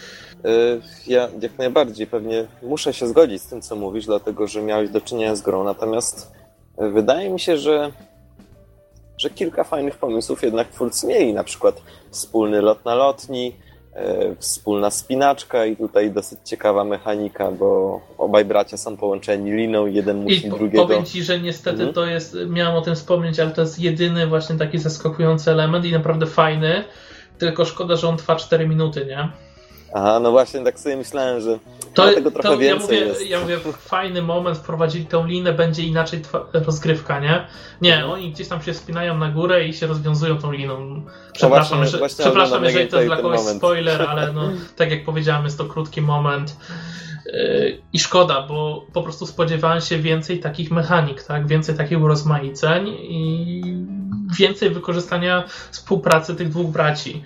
Y, ja jak najbardziej pewnie muszę się zgodzić z tym, co mówisz, dlatego że miałeś do czynienia z grą. Natomiast wydaje mi się, że, że kilka fajnych pomysłów jednak twórcy mieli. Na przykład wspólny lot na lotni, wspólna spinaczka i tutaj dosyć ciekawa mechanika, bo obaj bracia są połączeni liną, jeden musi I drugiego. Powiem ci, że niestety mhm. to jest, miałem o tym wspomnieć, ale to jest jedyny właśnie taki zaskakujący element i naprawdę fajny. Tylko szkoda, że on trwa 4 minuty, nie? Aha, no właśnie, tak sobie myślałem, że to, tego trochę to więcej ja mówię, jest. Ja mówię, fajny moment, wprowadzili tą linę, będzie inaczej rozgrywka, nie? Nie, mhm. oni gdzieś tam się spinają na górę i się rozwiązują tą liną. Przepraszam, no właśnie, przepraszam jeżeli to jest dla kogoś moment. spoiler, ale no, tak jak powiedziałem, jest to krótki moment. Yy, I szkoda, bo po prostu spodziewałem się więcej takich mechanik, tak? Więcej takich urozmaiceń i więcej wykorzystania współpracy tych dwóch braci.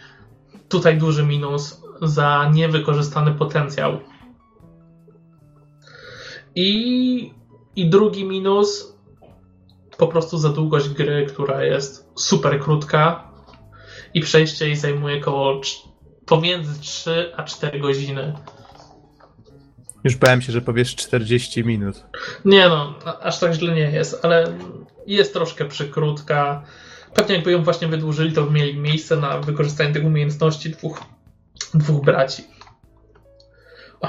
Tutaj duży minus za niewykorzystany potencjał. I, I drugi minus po prostu za długość gry, która jest super krótka i przejście jej zajmuje około pomiędzy 3 a 4 godziny. Już bałem się, że powiesz 40 minut. Nie no, aż tak źle nie jest, ale jest troszkę przykrótka. Pewnie jakby ją właśnie wydłużyli, to by mieli miejsce na wykorzystanie tych umiejętności dwóch dwóch braci. O,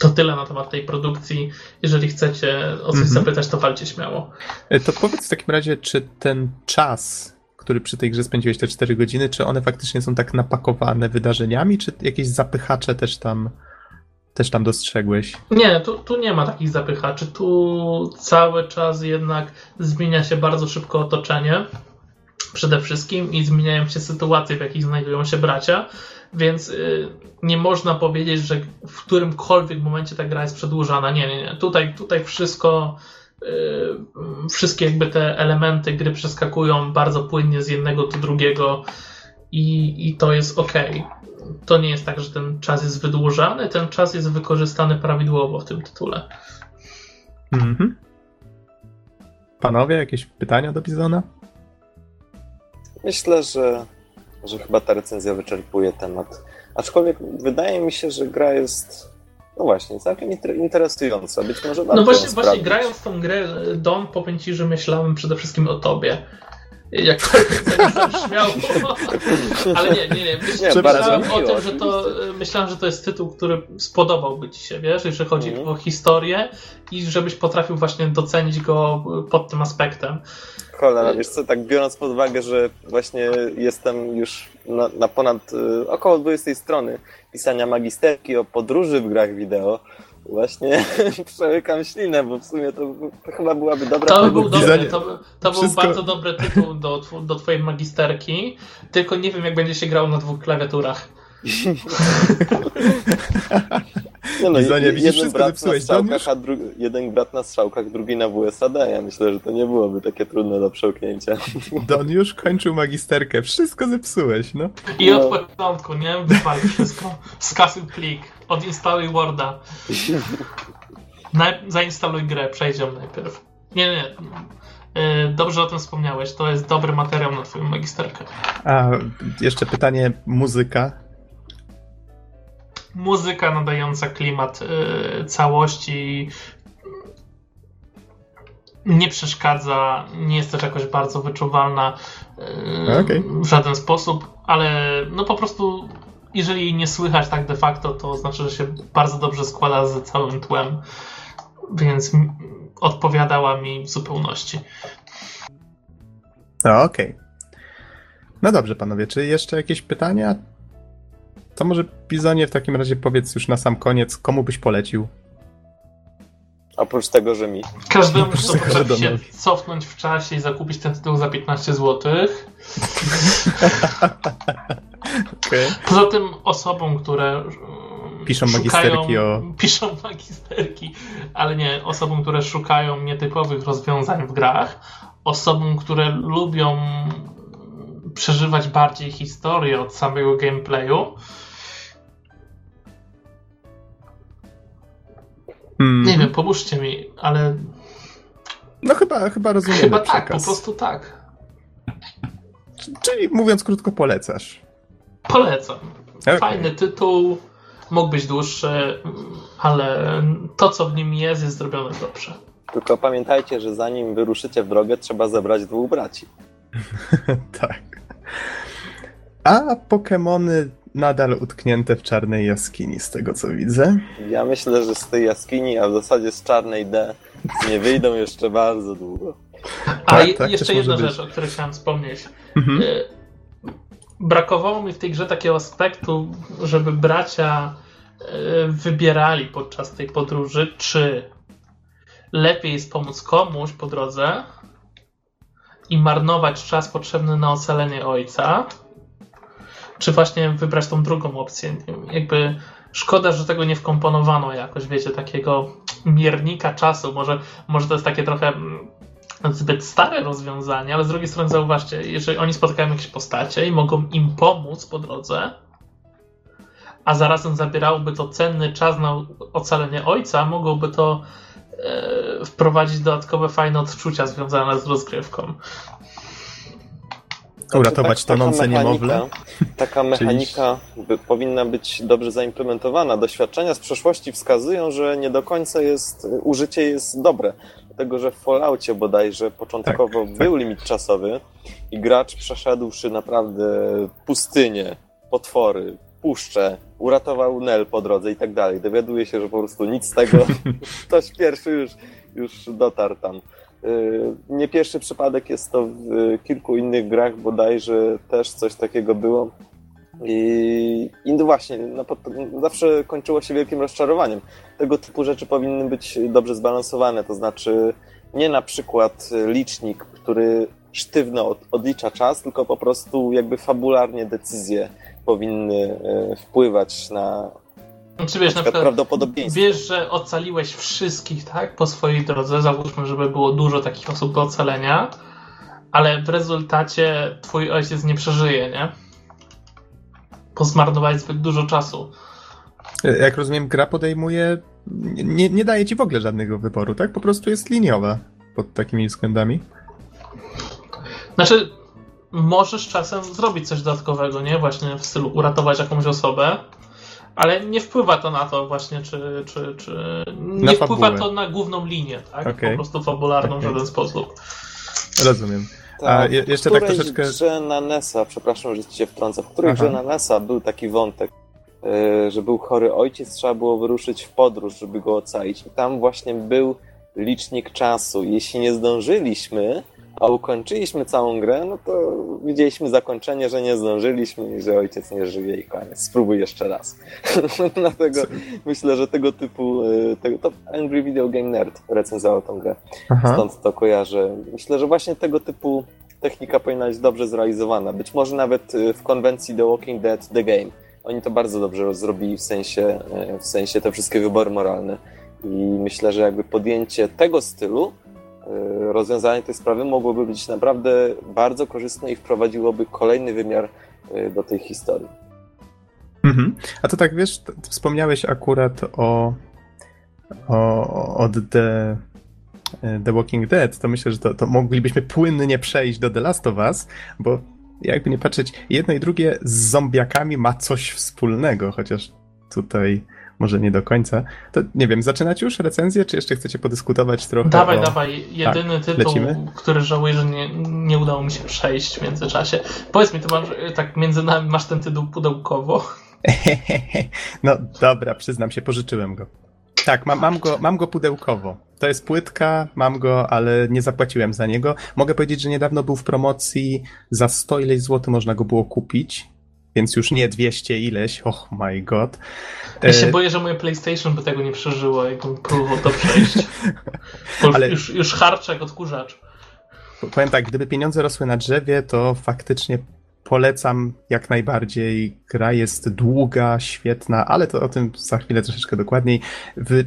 to tyle na temat tej produkcji. Jeżeli chcecie o coś mhm. zapytać, to walcie śmiało. E, to powiedz w takim razie, czy ten czas, który przy tej grze spędziłeś te 4 godziny, czy one faktycznie są tak napakowane wydarzeniami, czy jakieś zapychacze też tam też tam dostrzegłeś? Nie, tu, tu nie ma takich zapychaczy. Tu cały czas jednak zmienia się bardzo szybko otoczenie przede wszystkim i zmieniają się sytuacje, w jakich znajdują się bracia, więc y, nie można powiedzieć, że w którymkolwiek momencie ta gra jest przedłużana. Nie, nie, nie. Tutaj, tutaj wszystko, y, wszystkie jakby te elementy gry przeskakują bardzo płynnie z jednego do drugiego i, i to jest ok. To nie jest tak, że ten czas jest wydłużany, ten czas jest wykorzystany prawidłowo w tym tytule. Mhm. Panowie, jakieś pytania do Bizona? Myślę, że, że chyba ta recenzja wyczerpuje temat. Aczkolwiek wydaje mi się, że gra jest no właśnie, całkiem interesująca. Być może No właśnie, właśnie grając tą grę Dom, powiem ci, że myślałem przede wszystkim o tobie jakkolwiek to zabrzmiało. Ale nie, nie, nie. Myśl, nie myślałem o tym, że to, myślałem, że to jest tytuł, który spodobałby ci się, wiesz, jeżeli chodzi mm. o historię i żebyś potrafił właśnie docenić go pod tym aspektem. Cholera, wiesz co, tak biorąc pod uwagę, że właśnie jestem już na, na ponad y, około 20 strony pisania magisterki o podróży w grach wideo, Właśnie przełykam ślinę, bo w sumie to, to chyba byłaby dobra To by był dobry, to, by- to był bardzo dobry tytuł do, do twojej magisterki, tylko nie wiem jak będzie się grał na dwóch klawiaturach. Nie no, widzisz, jeden wszystko brat na strzałkach, a dru- jeden brat na strzałkach, drugi na WSAD. Ja myślę, że to nie byłoby takie trudne do przełknięcia. Don już kończył magisterkę. Wszystko zepsułeś, no. I No. od początku, nie? Wypal wszystko. Skasuj plik, odinstaluj Worda. Zainstaluj grę, przejdź ją najpierw. Nie, nie, nie. Yy, Dobrze o tym wspomniałeś, to jest dobry materiał na twoją magisterkę. A jeszcze pytanie, muzyka. Muzyka nadająca klimat yy, całości nie przeszkadza, nie jest też jakoś bardzo wyczuwalna yy, Okej. w żaden sposób, ale no po prostu jeżeli jej nie słychać tak de facto, to znaczy, że się bardzo dobrze składa z całym tłem, więc odpowiadała mi w zupełności. No, okej. No dobrze, panowie, czy jeszcze jakieś pytania? To może Bizonie w takim razie powiedz już na sam koniec, komu byś polecił? Oprócz tego, że mi. Każdemu, kto potrafi się cofnąć w czasie i zakupić ten tytuł za 15 zł. Okej. Poza tym osobom, które mm, Piszą szukają, magisterki o- Piszą magisterki, ale nie, osobom, które szukają nietypowych rozwiązań w grach, osobom, które lubią przeżywać bardziej historię od samego gameplayu. Hmm. Nie wiem, pomóżcie mi, ale No chyba, chyba rozumiemy chyba tak, po prostu tak. Czyli mówiąc krótko, polecasz. Polecam. Okej. Fajny tytuł, mógł być dłuższy, ale to, co w nim jest, jest zrobione dobrze. Tylko pamiętajcie, że zanim wyruszycie w drogę, trzeba zebrać dwóch braci. tak. A Pokemony nadal utknięte w czarnej jaskini, z tego co widzę. Ja myślę, że z tej jaskini, a w zasadzie z czarnej D, nie wyjdą jeszcze bardzo długo. A Tak, je- tak, jeszcze jedna być. rzecz, o której chciałem wspomnieć. Mhm. Y, Brakowało mi w tej grze takiego aspektu, żeby bracia y, wybierali podczas tej podróży, czy lepiej jest pomóc komuś po drodze i marnować czas potrzebny na ocalenie ojca, czy właśnie wybrać tą drugą opcję. Jakby szkoda, że tego nie wkomponowano jakoś, wiecie, takiego miernika czasu. Może, może to jest takie trochę mm, zbyt stare rozwiązanie, ale z drugiej strony zauważcie, jeżeli oni spotykają jakieś postacie i mogą im pomóc po drodze, a zarazem zabierałoby to cenny czas na ocalenie ojca, mogłoby to e, wprowadzić dodatkowe fajne odczucia związane z rozgrywką. Uratować Tak, tonące mechanika- niemowlę. Taka mechanika by, powinna być dobrze zaimplementowana. Doświadczenia z przeszłości wskazują, że nie do końca jest, użycie jest dobre. Dlatego, że w Falloutie bodajże początkowo Tak, był limit czasowy i gracz przeszedłszy naprawdę pustynię, potwory, puszcze, uratował Nel po drodze i tak dalej. Dowiaduje się, że po prostu nic z tego, ktoś pierwszy już, już dotarł tam. Yy, Nie pierwszy przypadek jest to w y, kilku innych grach, bodajże też coś takiego było. I, i no właśnie, no, zawsze kończyło się wielkim rozczarowaniem. Tego typu rzeczy powinny być dobrze zbalansowane, to znaczy nie na przykład licznik, który sztywno od, odlicza czas, tylko po prostu jakby fabularnie decyzje powinny e, wpływać na, Czy wiesz, na na przykład prawdopodobieństwo. wiesz, że ocaliłeś wszystkich, tak, po swojej drodze, załóżmy, żeby było dużo takich osób do ocalenia, ale w rezultacie twój ojciec nie przeżyje, nie? Bo zmarnowałeś zbyt dużo czasu. Jak rozumiem, gra podejmuje. Nie, nie daje ci w ogóle żadnego wyboru, tak? Po prostu jest liniowa pod takimi względami. Znaczy, możesz czasem zrobić coś dodatkowego, nie? Właśnie w stylu uratować jakąś osobę, ale nie wpływa to na to właśnie, czy... czy, czy... Nie Na wpływa to na główną linię, tak? Okej. Po prostu fabularną w Okej. żaden sposób. Rozumiem. A Tak, je- jeszcze w tak troszeczkę- grze na NES-a, przepraszam, że ci się wtrącę, w której Aha. grze na NES-a był taki wątek, e, że był chory ojciec, trzeba było wyruszyć w podróż, żeby go ocalić. I tam właśnie był licznik czasu. Jeśli nie zdążyliśmy, a ukończyliśmy całą grę, no to widzieliśmy zakończenie, że nie zdążyliśmy i że ojciec nie żyje i koniec. Spróbuj jeszcze raz. Dlatego myślę, że tego typu, e, tego, to Angry Video Game Nerd recenzował tą grę. Aha. Stąd to kojarzę. Myślę, że właśnie tego typu technika powinna być dobrze zrealizowana. Być może nawet e, w konwencji The Walking Dead The Game. Oni to bardzo dobrze zrobili w sensie, e, w sensie te wszystkie wybory moralne. I myślę, że jakby podjęcie tego stylu rozwiązanie tej sprawy mogłoby być naprawdę bardzo korzystne i wprowadziłoby kolejny wymiar e, do tej historii. Mhm. A to tak wiesz, wspomniałeś akurat o, o od The, e, The Walking Dead, to myślę, że to, to moglibyśmy płynnie przejść do The Last of Us, bo jakby nie patrzeć, jedno i drugie z zombiakami ma coś wspólnego, chociaż tutaj może nie do końca. To nie wiem, zaczynać już recenzję, czy jeszcze chcecie podyskutować trochę? Dawaj, o... dawaj. Jedyny tak, tytuł, lecimy? który żałuję, że nie, nie udało mi się przejść w międzyczasie. Powiedz mi, to masz, tak między nami masz ten tytuł pudełkowo? no dobra, przyznam się, pożyczyłem go. Tak, mam, mam, go, mam go pudełkowo. To jest płytka, mam go, ale nie zapłaciłem za niego. Mogę powiedzieć, że niedawno był w promocji, za 100 ileś złotych można go było kupić, więc już nie 200 ileś, oh my god. Ja się e, boję, że moje PlayStation by tego nie przeżyło, jakbym próbował to przejść. Ale... Już, już harcz jak odkurzacz. Powiem tak, gdyby pieniądze rosły na drzewie, to faktycznie polecam jak najbardziej. Gra jest długa, świetna, ale to o tym za chwilę troszeczkę dokładniej. W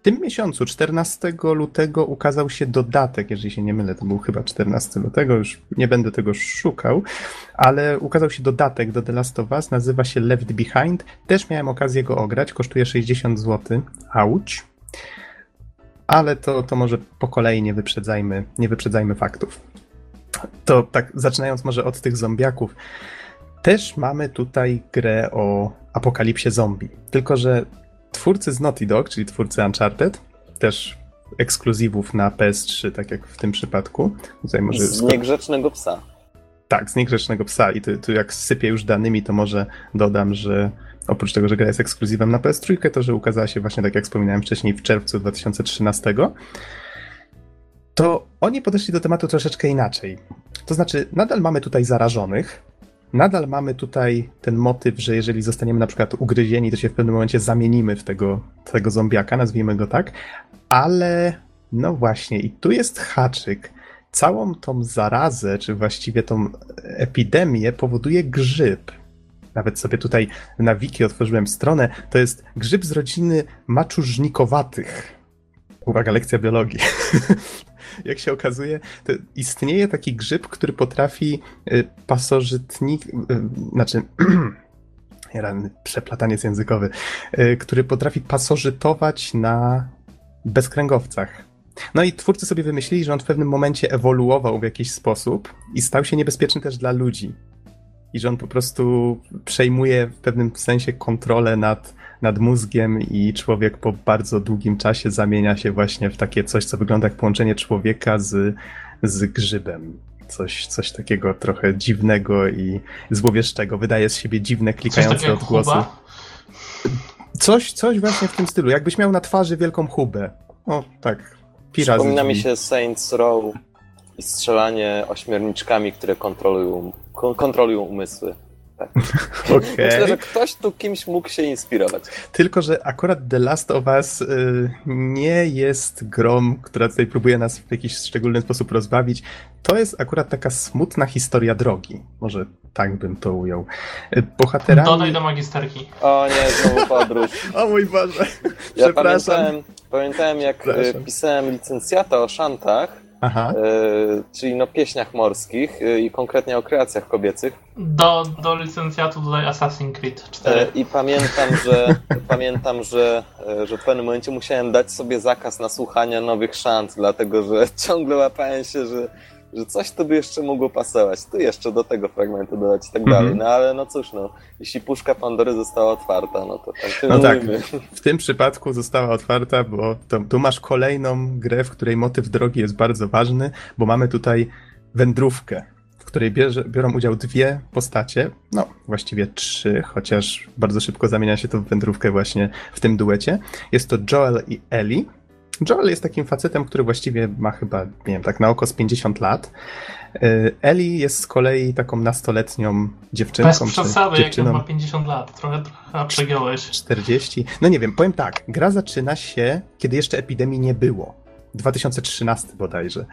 w tym miesiącu, 14 lutego, ukazał się dodatek, jeżeli się nie mylę, to był chyba 14 lutego, już nie będę tego szukał, ale ukazał się dodatek do The Last of Us, nazywa się Left Behind. Też miałem okazję go ograć, kosztuje 60 zł. Auć. Ale to, to może po kolei nie wyprzedzajmy, nie wyprzedzajmy faktów. To tak, zaczynając może od tych zombiaków. Też mamy tutaj grę o apokalipsie zombie. Tylko, że twórcy z Naughty Dog, czyli twórcy Uncharted, też ekskluzywów na PS3, tak jak w tym przypadku. Tutaj może z niegrzecznego psa. Tak, z niegrzecznego psa. I tu, tu jak sypię już danymi, to może dodam, że oprócz tego, że gra jest ekskluzywem na PS3, to że ukazała się właśnie, tak jak wspominałem wcześniej, w czerwcu 2013, to oni podeszli do tematu troszeczkę inaczej. To znaczy, nadal mamy tutaj zarażonych, nadal mamy tutaj ten motyw, że jeżeli zostaniemy na przykład ugryzieni, to się w pewnym momencie zamienimy w tego, tego zombiaka, nazwijmy go tak, ale no właśnie, i tu jest haczyk. Całą tą zarazę, czy właściwie tą epidemię powoduje grzyb. Nawet sobie tutaj na wiki otworzyłem stronę. To jest grzyb z rodziny maczużnikowatych. Uwaga, lekcja biologii. jak się okazuje, istnieje taki grzyb, który potrafi y, pasożytnik, y, znaczy przeplataniec językowy, y, który potrafi pasożytować na bezkręgowcach. No i twórcy sobie wymyślili, że on w pewnym momencie ewoluował w jakiś sposób i stał się niebezpieczny też dla ludzi. I że on po prostu przejmuje w pewnym sensie kontrolę nad nad mózgiem i człowiek po bardzo długim czasie zamienia się właśnie w takie coś, co wygląda jak połączenie człowieka z, z grzybem. Coś, coś takiego trochę dziwnego i złowieszczego. Wydaje z siebie dziwne, klikające odgłosy. Coś, coś właśnie w tym stylu. Jakbyś miał na twarzy wielką hubę. O, tak. Pirazy Przypomina mi się Saints Row i strzelanie ośmiorniczkami, które kontrolują, kontrolują umysły. Tak. Okay. Myślę, że ktoś tu kimś mógł się inspirować. Tylko, że akurat The Last of Us y, nie jest grą, która tutaj próbuje nas w jakiś szczególny sposób rozbawić. To jest akurat taka smutna historia drogi. Może tak bym to ujął. Y, bohaterami... Dodaj do magisterki. O nie, znowu podróż. o mój Boże. Ja pamiętałem, pamiętałem jak y, pisałem licencjata o szantach, Aha. E, czyli no pieśniach morskich e, i konkretnie o kreacjach kobiecych. Do, do licencjatu dodaj Assassin's Creed 4. E, I pamiętam, że pamiętam, że, że w pewnym momencie musiałem dać sobie zakaz na słuchanie nowych szans, dlatego że ciągle łapałem się, że że coś to by jeszcze mogło pasować, tu jeszcze do tego fragmentu dodać i tak dalej. Mhm. No ale no cóż, no, jeśli puszka Pandory została otwarta, no to tak No tak, w tym przypadku została otwarta, bo to, tu masz kolejną grę, w której motyw drogi jest bardzo ważny, bo mamy tutaj wędrówkę, w której bierze, biorą udział dwie postacie, no właściwie trzy, chociaż bardzo szybko zamienia się to w wędrówkę właśnie w tym duecie. Jest to Joel i Ellie Joel jest takim facetem, który właściwie ma chyba, nie wiem, tak na oko z 50 lat. Y, Ellie jest z kolei taką nastoletnią dziewczynką. Bez przesady, jak on ma 50 lat, trochę, trochę przegiąłeś. 40. No nie wiem, powiem tak, gra zaczyna się, kiedy jeszcze epidemii nie było. 2013 bodajże.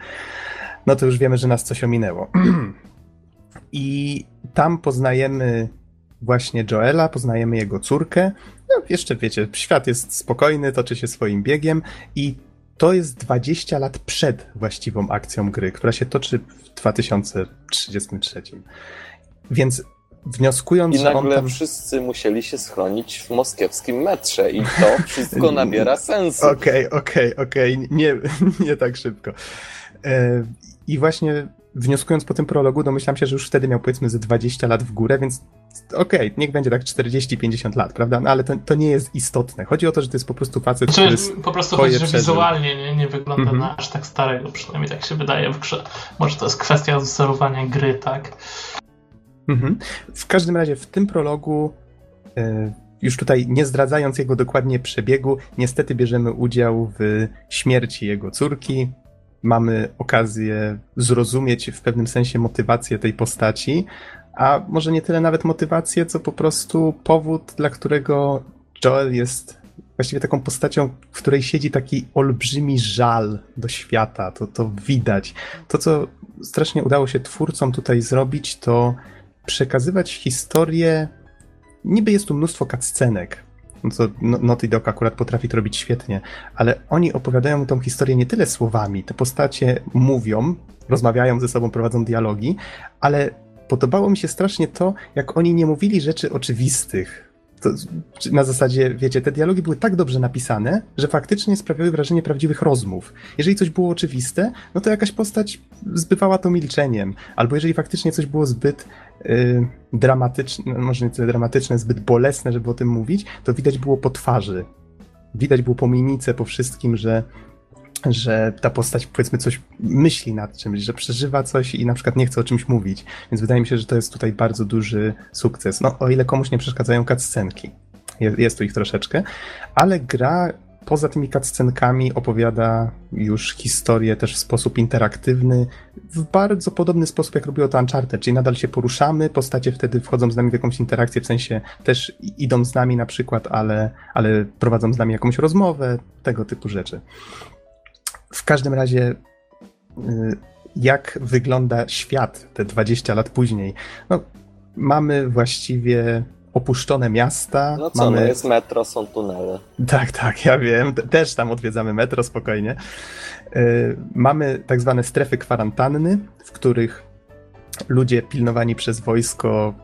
No to już wiemy, że nas coś ominęło. I tam poznajemy właśnie Joela, poznajemy jego córkę. No, jeszcze wiecie, świat jest spokojny, toczy się swoim biegiem i to jest 20 lat przed właściwą akcją gry, która się toczy w 2033. Więc wnioskując, I nagle tam... wszyscy musieli się schronić w moskiewskim metrze i to wszystko nabiera sensu. Okej, okay, okej, okay, okej, okay. nie, nie tak szybko. E, I właśnie wnioskując po tym prologu, domyślam się, że już wtedy miał powiedzmy ze 20 lat w górę, więc okej, okay, niech będzie tak 40-50 lat, prawda? No ale to, to nie jest istotne. Chodzi o to, że to jest po prostu facet, znaczy, który Po prostu chodzi, że wizualnie nie, nie wygląda mm -hmm. na aż tak starego, przynajmniej tak się wydaje w grze. Może to jest kwestia sterowania gry, tak? Mm -hmm. W każdym razie w tym prologu yy, już tutaj nie zdradzając jego dokładnie przebiegu, niestety bierzemy udział w śmierci jego córki, mamy okazję zrozumieć w pewnym sensie motywację tej postaci, a może nie tyle nawet motywację, co po prostu powód, dla którego Joel jest właściwie taką postacią, w której siedzi taki olbrzymi żal do świata. To, to widać. To, co strasznie udało się twórcom tutaj zrobić, to przekazywać historię. Niby jest tu mnóstwo cutscenek, no co no, Naughty Dog akurat potrafi to robić świetnie, ale oni opowiadają tą historię nie tyle słowami, te postacie mówią, rozmawiają ze sobą, prowadzą dialogi, ale podobało mi się strasznie to, jak oni nie mówili rzeczy oczywistych. To, na zasadzie, wiecie, te dialogi były tak dobrze napisane, że faktycznie sprawiały wrażenie prawdziwych rozmów. Jeżeli coś było oczywiste, no to jakaś postać zbywała to milczeniem, albo jeżeli faktycznie coś było zbyt y, dramatyczne, może nie tyle dramatyczne, zbyt bolesne, żeby o tym mówić, to widać było po twarzy. Widać było po mimice, po wszystkim, że że ta postać powiedzmy coś myśli nad czymś, że przeżywa coś i na przykład nie chce o czymś mówić. Więc wydaje mi się, że to jest tutaj bardzo duży sukces. No, o ile komuś nie przeszkadzają cutscenki. Jest, jest tu ich troszeczkę, ale gra poza tymi cutscenkami opowiada już historię też w sposób interaktywny, w bardzo podobny sposób, jak robiło to Uncharted, czyli nadal się poruszamy, postacie wtedy wchodzą z nami w jakąś interakcję, w sensie też idą z nami na przykład, ale, ale prowadzą z nami jakąś rozmowę, tego typu rzeczy. W każdym razie, y, jak wygląda świat te 20 lat później? No, mamy właściwie opuszczone miasta. No co, mamy... no jest metro, są tunele. Tak, tak, ja wiem. Też tam odwiedzamy metro, spokojnie. Y, mamy tak zwane strefy kwarantanny, w których ludzie pilnowani przez wojsko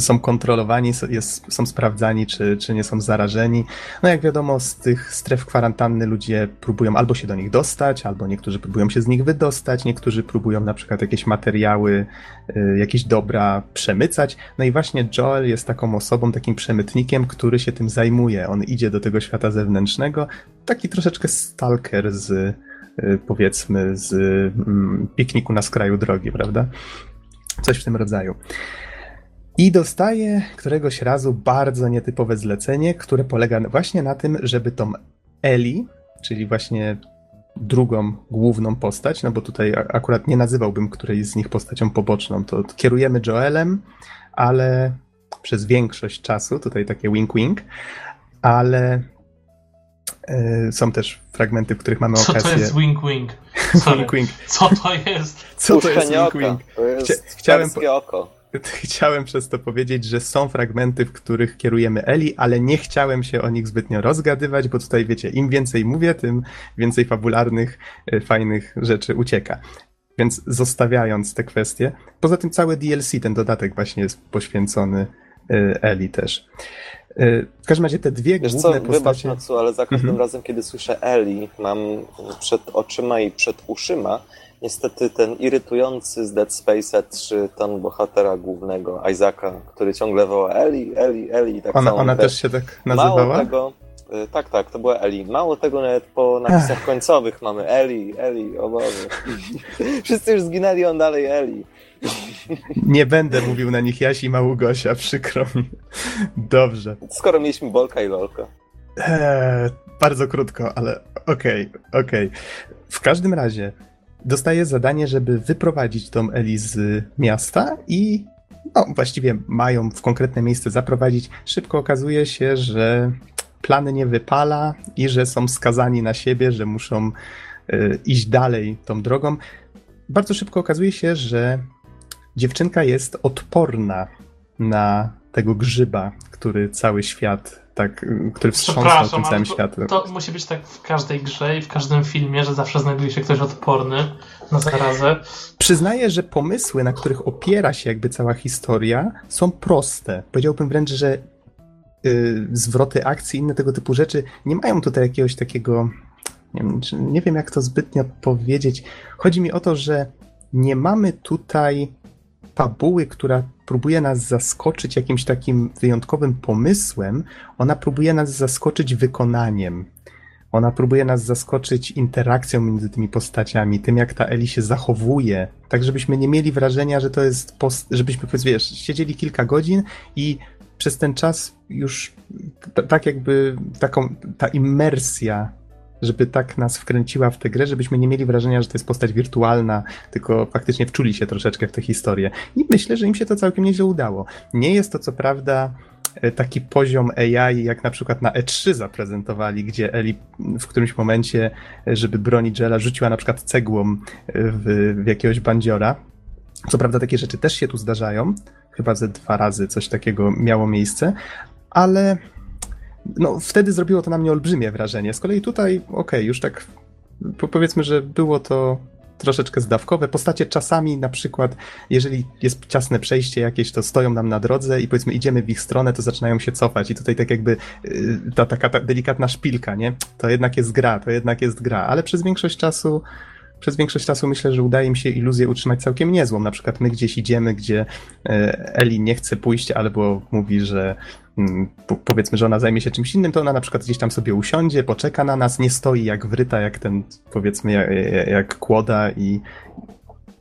są kontrolowani, jest, są sprawdzani, czy, czy nie są zarażeni. No jak wiadomo, z tych stref kwarantanny ludzie próbują albo się do nich dostać, albo niektórzy próbują się z nich wydostać, niektórzy próbują na przykład jakieś materiały, y, jakieś dobra przemycać. No i właśnie Joel jest taką osobą, takim przemytnikiem, który się tym zajmuje. On idzie do tego świata zewnętrznego, taki troszeczkę stalker z powiedzmy z mm, pikniku na skraju drogi, prawda? Coś w tym rodzaju. I dostaje któregoś razu bardzo nietypowe zlecenie, które polega właśnie na tym, żeby tą Eli, czyli właśnie drugą główną postać, no bo tutaj akurat nie nazywałbym którejś z nich postacią poboczną, to kierujemy Joelem, ale przez większość czasu, tutaj takie wink-wink, ale y, są też fragmenty, w których mamy Co okazję... Co to jest wink-wink? wink-wink. Co to jest? Co to jest wink-wink? To jest Chcia oko. chciałem przez to powiedzieć, że są fragmenty, w których kierujemy Eli, ale nie chciałem się o nich zbytnio rozgadywać, bo tutaj wiecie, im więcej mówię, tym więcej fabularnych, e, fajnych rzeczy ucieka. Więc zostawiając te kwestie, poza tym cały DLC, ten dodatek właśnie jest poświęcony e, Eli też. E, w każdym razie te dwie Wiesz główne co, postacie... Wybacz, ale za każdym mhm. razem, kiedy słyszę Eli, mam przed oczyma i przed uszyma niestety ten irytujący z Dead Space 3 ten bohatera głównego, Isaaca, który ciągle woła Eli, Eli, Eli. Tak ona ona też się tak nazywała? Mało tego, y, tak, tak, to była Eli. Mało tego, nawet po napisach końcowych mamy Eli, Eli, o Boże. Wszyscy już zginęli, on dalej Eli. Nie będę mówił na nich Jasi Maługosia, przykro mi. Dobrze. Skoro mieliśmy Bolka i Lolka. Eee, bardzo krótko, ale Okej, okay, okej. Okay. W każdym razie dostaje zadanie, żeby wyprowadzić tą Eli z miasta i no, właściwie mają w konkretne miejsce zaprowadzić. Szybko okazuje się, że plany nie wypala i że są skazani na siebie, że muszą y, iść dalej tą drogą. Bardzo szybko okazuje się, że dziewczynka jest odporna na tego grzyba, który cały świat tak, który wstrząsnął tym całym światem. To musi być tak w każdej grze i w każdym filmie, że zawsze znajduje się ktoś odporny na zarazę. Przyznaję, że pomysły, na których opiera się jakby cała historia, są proste. Powiedziałbym wręcz, że yy, zwroty akcji, inne tego typu rzeczy nie mają tutaj jakiegoś takiego. Nie wiem, nie wiem, jak to zbytnio powiedzieć. Chodzi mi o to, że nie mamy tutaj fabuły, która próbuje nas zaskoczyć jakimś takim wyjątkowym pomysłem, ona próbuje nas zaskoczyć wykonaniem. Ona próbuje nas zaskoczyć interakcją między tymi postaciami, tym jak ta Eli się zachowuje, tak żebyśmy nie mieli wrażenia, że to jest, post- żebyśmy, wiesz, siedzieli kilka godzin i przez ten czas już tak jakby taką, ta imersja żeby tak nas wkręciła w tę grę, żebyśmy nie mieli wrażenia, że to jest postać wirtualna, tylko faktycznie wczuli się troszeczkę w tę historię. I myślę, że im się to całkiem nieźle udało. Nie jest to co prawda e, taki poziom AI, jak na przykład na E3 zaprezentowali, gdzie Eli w którymś momencie, e, żeby bronić Jela, rzuciła na przykład cegłą e, w, w jakiegoś bandziora. Co prawda takie rzeczy też się tu zdarzają, chyba ze dwa razy coś takiego miało miejsce, ale no wtedy zrobiło to na mnie olbrzymie wrażenie. Z kolei tutaj, okej, okay, już tak powiedzmy, że było to troszeczkę zdawkowe. Postacie czasami na przykład, jeżeli jest ciasne przejście jakieś, to stoją nam na drodze i powiedzmy idziemy w ich stronę, to zaczynają się cofać i tutaj tak jakby y, ta taka ta delikatna szpilka, nie? To jednak jest gra, to jednak jest gra, ale przez większość czasu przez większość czasu myślę, że udaje mi się iluzję utrzymać całkiem niezłą. Na przykład my gdzieś idziemy, gdzie e, Eli nie chce pójść, albo mówi, że powiedzmy, że ona zajmie się czymś innym, to ona na przykład gdzieś tam sobie usiądzie, poczeka na nas, nie stoi jak wryta, jak ten, powiedzmy, jak, jak kłoda i,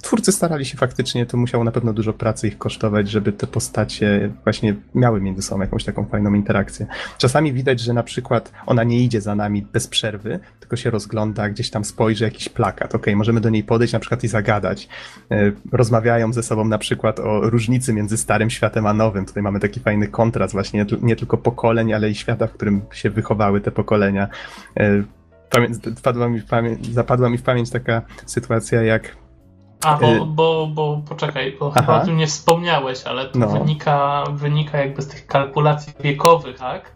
twórcy starali się faktycznie, to musiało na pewno dużo pracy ich kosztować, żeby te postacie właśnie miały między sobą jakąś taką fajną interakcję. Czasami widać, że na przykład ona nie idzie za nami bez przerwy, tylko się rozgląda, gdzieś tam spojrzy jakiś plakat. Ok, możemy do niej podejść na przykład i zagadać. E, rozmawiają ze sobą na przykład o różnicy między starym światem a nowym. Tutaj mamy taki fajny kontrast właśnie nie tylko pokoleń, ale i świata, w którym się wychowały te pokolenia. E, pamięć, zapadła mi w pamięć taka sytuacja, jak a, bo, y- bo, bo poczekaj, bo Aha. chyba o tym nie wspomniałeś, ale to no. wynika, wynika jakby z tych kalkulacji wiekowych, tak?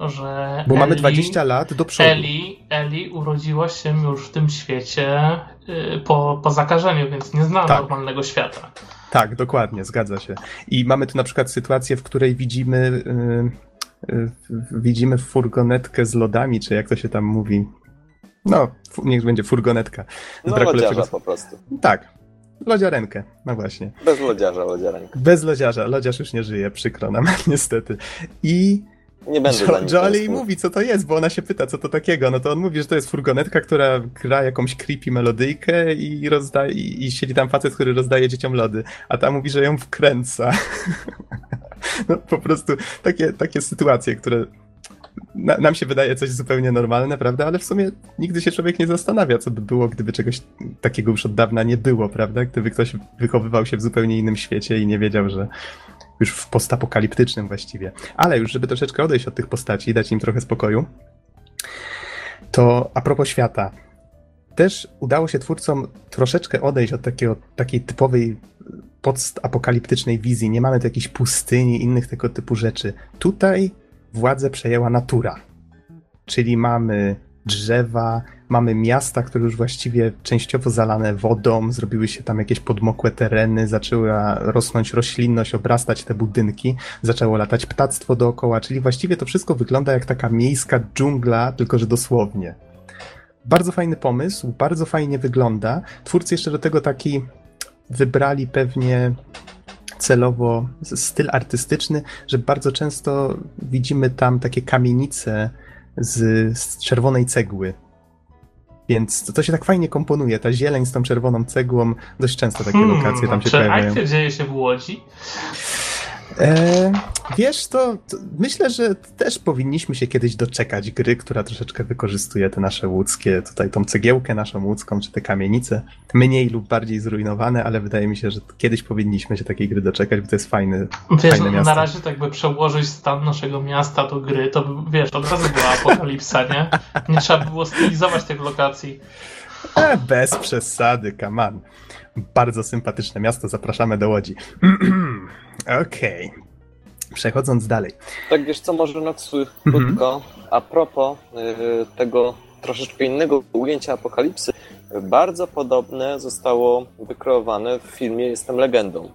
Że bo Eli, mamy 20 lat do przodu. Eli, Eli urodziła się już w tym świecie y, po, po zakażeniu, więc nie zna tak. normalnego świata. Tak, dokładnie, zgadza się. I mamy tu na przykład sytuację, w której widzimy, yy, widzimy furgonetkę z lodami, czy jak to się tam mówi. No, niech będzie furgonetka. Z no, lodziarza po prostu. Tak, Lodziarenkę, no właśnie. Bez lodziarza, lodziarenkę. Bez lodziarza, lodziarz już nie żyje, przykro nam, niestety. I nie będę jo Jolly mówi, co to jest, bo ona się pyta, co to takiego. No to on mówi, że to jest furgonetka, która gra jakąś creepy melodyjkę i, rozdaje, i, i siedzi tam facet, który rozdaje dzieciom lody. A ta mówi, że ją wkręca. no po prostu takie, takie sytuacje, które na, nam się wydaje coś zupełnie normalne, prawda? Ale w sumie nigdy się człowiek nie zastanawia, co by było, gdyby czegoś takiego już od dawna nie było, prawda? Gdyby ktoś wychowywał się w zupełnie innym świecie i nie wiedział, że już w postapokaliptycznym właściwie. Ale już, żeby troszeczkę odejść od tych postaci i dać im trochę spokoju, to a propos świata. Też udało się twórcom troszeczkę odejść od takiego, takiej typowej postapokaliptycznej wizji. Nie mamy tu jakiejś pustyni, innych tego typu rzeczy. Tutaj władzę przejęła natura. Czyli mamy drzewa, mamy miasta, które już właściwie częściowo zalane wodą, zrobiły się tam jakieś podmokłe tereny, zaczęła rosnąć roślinność, obrastać te budynki, zaczęło latać ptactwo dookoła, czyli właściwie to wszystko wygląda jak taka miejska dżungla, tylko że dosłownie. Bardzo fajny pomysł, bardzo fajnie wygląda. Twórcy jeszcze do tego taki wybrali pewnie celowo styl artystyczny, że bardzo często widzimy tam takie kamienice z, z czerwonej cegły. Więc to się tak fajnie komponuje. Ta zieleń z tą czerwoną cegłą, dość często takie hmm, lokacje tam się czy pojawiają. Czy dzieje się w Łodzi? E, wiesz, to, to, myślę, że też powinniśmy się kiedyś doczekać gry, która troszeczkę wykorzystuje te nasze łódzkie, tutaj tą cegiełkę naszą łódzką, czy te kamienice, mniej lub bardziej zrujnowane, ale wydaje mi się, że kiedyś powinniśmy się takiej gry doczekać, bo to jest fajny, Wiesz, fajne miasto. na razie tak by przełożyć stan naszego miasta do gry, to by, wiesz, od razu była apokalipsa, nie? Nie trzeba by było stylizować tych lokacji. E, bez przesady, on. Bardzo sympatyczne miasto, zapraszamy do Łodzi. Okej. Przechodząc dalej. Tak, wiesz co, może na Mhm. krótko, a propos y, tego troszeczkę innego ujęcia apokalipsy, bardzo podobne zostało wykreowane w filmie Jestem legendą.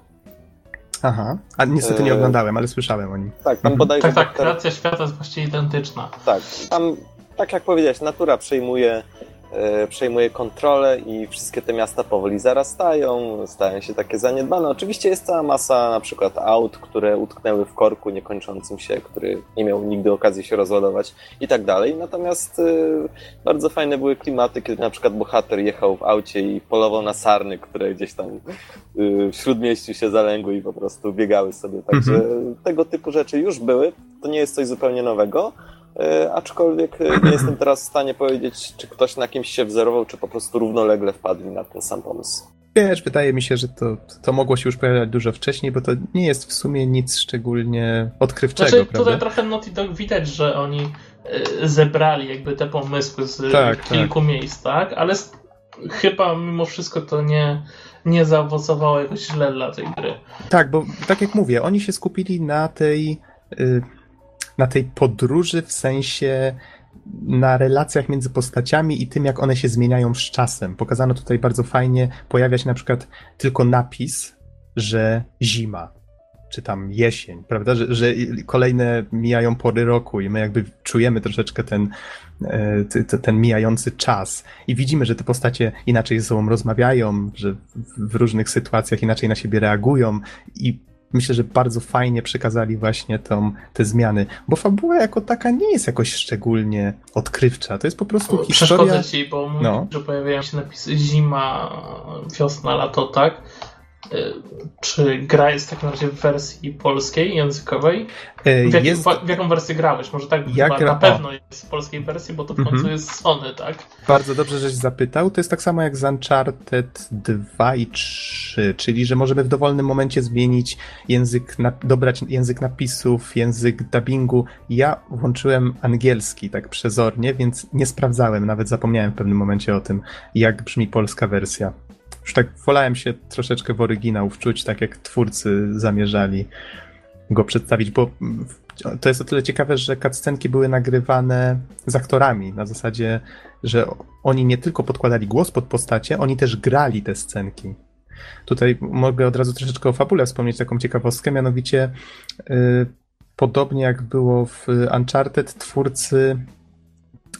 Aha. A niestety nie E, oglądałem, ale słyszałem o nim. Tak, tam Mhm. bodajże Tak, tak, kreacja świata jest właściwie identyczna. Tak, tam, tak jak powiedziałeś, natura przejmuje, przejmuje kontrolę i wszystkie te miasta powoli zarastają, stają się takie zaniedbane. Oczywiście jest cała masa na przykład aut, które utknęły w korku niekończącym się, który nie miał nigdy okazji się rozładować i tak dalej. Natomiast e, bardzo fajne były klimaty, kiedy na przykład bohater jechał w aucie i polował na sarny, które gdzieś tam e, w śródmieściu się zalęgły i po prostu biegały sobie. Także tego typu rzeczy już były. To nie jest coś zupełnie nowego. E, aczkolwiek e, nie jestem teraz w stanie powiedzieć, czy ktoś na kimś się wzorował, czy po prostu równolegle wpadli na ten sam pomysł. Wiesz, wydaje mi się, że to, to mogło się już pojawiać dużo wcześniej, bo to nie jest w sumie nic szczególnie odkrywczego, Znaczy, prawda? tutaj trochę Naughty Dog widać, że oni y, zebrali jakby te pomysły z Tak, kilku miejsc, tak? Ale chyba mimo wszystko to nie, nie zaowocowało jakoś źle dla tej gry. Tak, bo tak jak mówię, oni się skupili na tej, y, na tej podróży w sensie na relacjach między postaciami i tym, jak one się zmieniają z czasem. Pokazano tutaj bardzo fajnie, pojawia się na przykład tylko napis, że zima, czy tam jesień, prawda, że, że kolejne mijają pory roku i my jakby czujemy troszeczkę ten, e, ten mijający czas i widzimy, że te postacie inaczej ze sobą rozmawiają, że w różnych sytuacjach inaczej na siebie reagują i myślę, że bardzo fajnie przekazali właśnie tą, te zmiany, bo fabuła jako taka nie jest jakoś szczególnie odkrywcza, to jest po prostu historia... Przeszkodzę ci, bo No. że pojawiają się napisy zima, wiosna, lato, tak? Y, Czy gra jest w takim razie w wersji polskiej, językowej? E, W, jakim, Jest w jaką wersję grałeś? Może tak Ja gra- na pewno jest w polskiej wersji, bo to w końcu Mhm. jest Sony, tak? Bardzo dobrze, żeś zapytał. To jest tak samo jak z Uncharted 2 i 3, czyli że możemy w dowolnym momencie zmienić język, na, dobrać język napisów, język dubbingu. Ja włączyłem angielski tak przezornie, więc nie sprawdzałem, nawet zapomniałem w pewnym momencie o tym, jak brzmi polska wersja. Już tak wolałem się troszeczkę w oryginał wczuć, tak jak twórcy zamierzali go przedstawić, bo to jest o tyle ciekawe, że cutscenki były nagrywane z aktorami, na zasadzie że oni nie tylko podkładali głos pod postacie, oni też grali te scenki. Tutaj mogę od razu troszeczkę o fabule wspomnieć taką ciekawostkę, mianowicie y, podobnie jak było w Uncharted, twórcy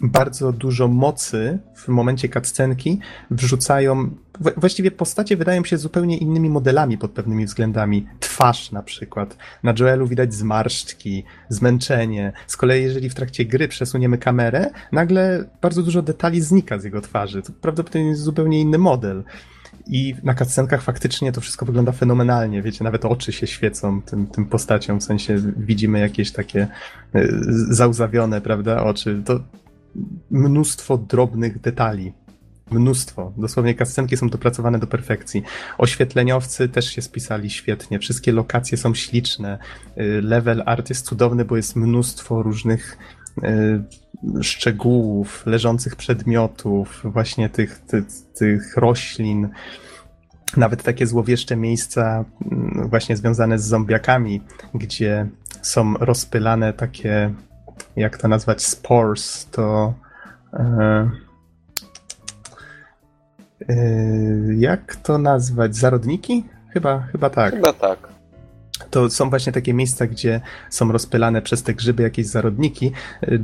bardzo dużo mocy w momencie cutscenki wrzucają. Właściwie postacie wydają się zupełnie innymi modelami pod pewnymi względami. Twarz na przykład. Na Joelu widać zmarszczki, zmęczenie. Z kolei, jeżeli w trakcie gry przesuniemy kamerę, nagle bardzo dużo detali znika z jego twarzy. To prawdopodobnie jest zupełnie inny model. I na cutscenkach faktycznie to wszystko wygląda fenomenalnie. Wiecie, nawet oczy się świecą tym, tym postaciom, w sensie widzimy jakieś takie e, załzawione, prawda, oczy. To mnóstwo drobnych detali. Mnóstwo. Dosłownie cutscenki są dopracowane do perfekcji. Oświetleniowcy też się spisali świetnie. Wszystkie lokacje są śliczne. Y, Level art jest cudowny, bo jest mnóstwo różnych y, szczegółów, leżących przedmiotów, właśnie tych, tych, tych roślin. Nawet takie złowieszcze miejsca, mm, właśnie związane z zombiakami, gdzie są rozpylane takie, jak to nazwać, spores, to. E, jak to nazwać? Zarodniki? Chyba, chyba tak. Chyba tak. To są właśnie takie miejsca, gdzie są rozpylane przez te grzyby jakieś zarodniki.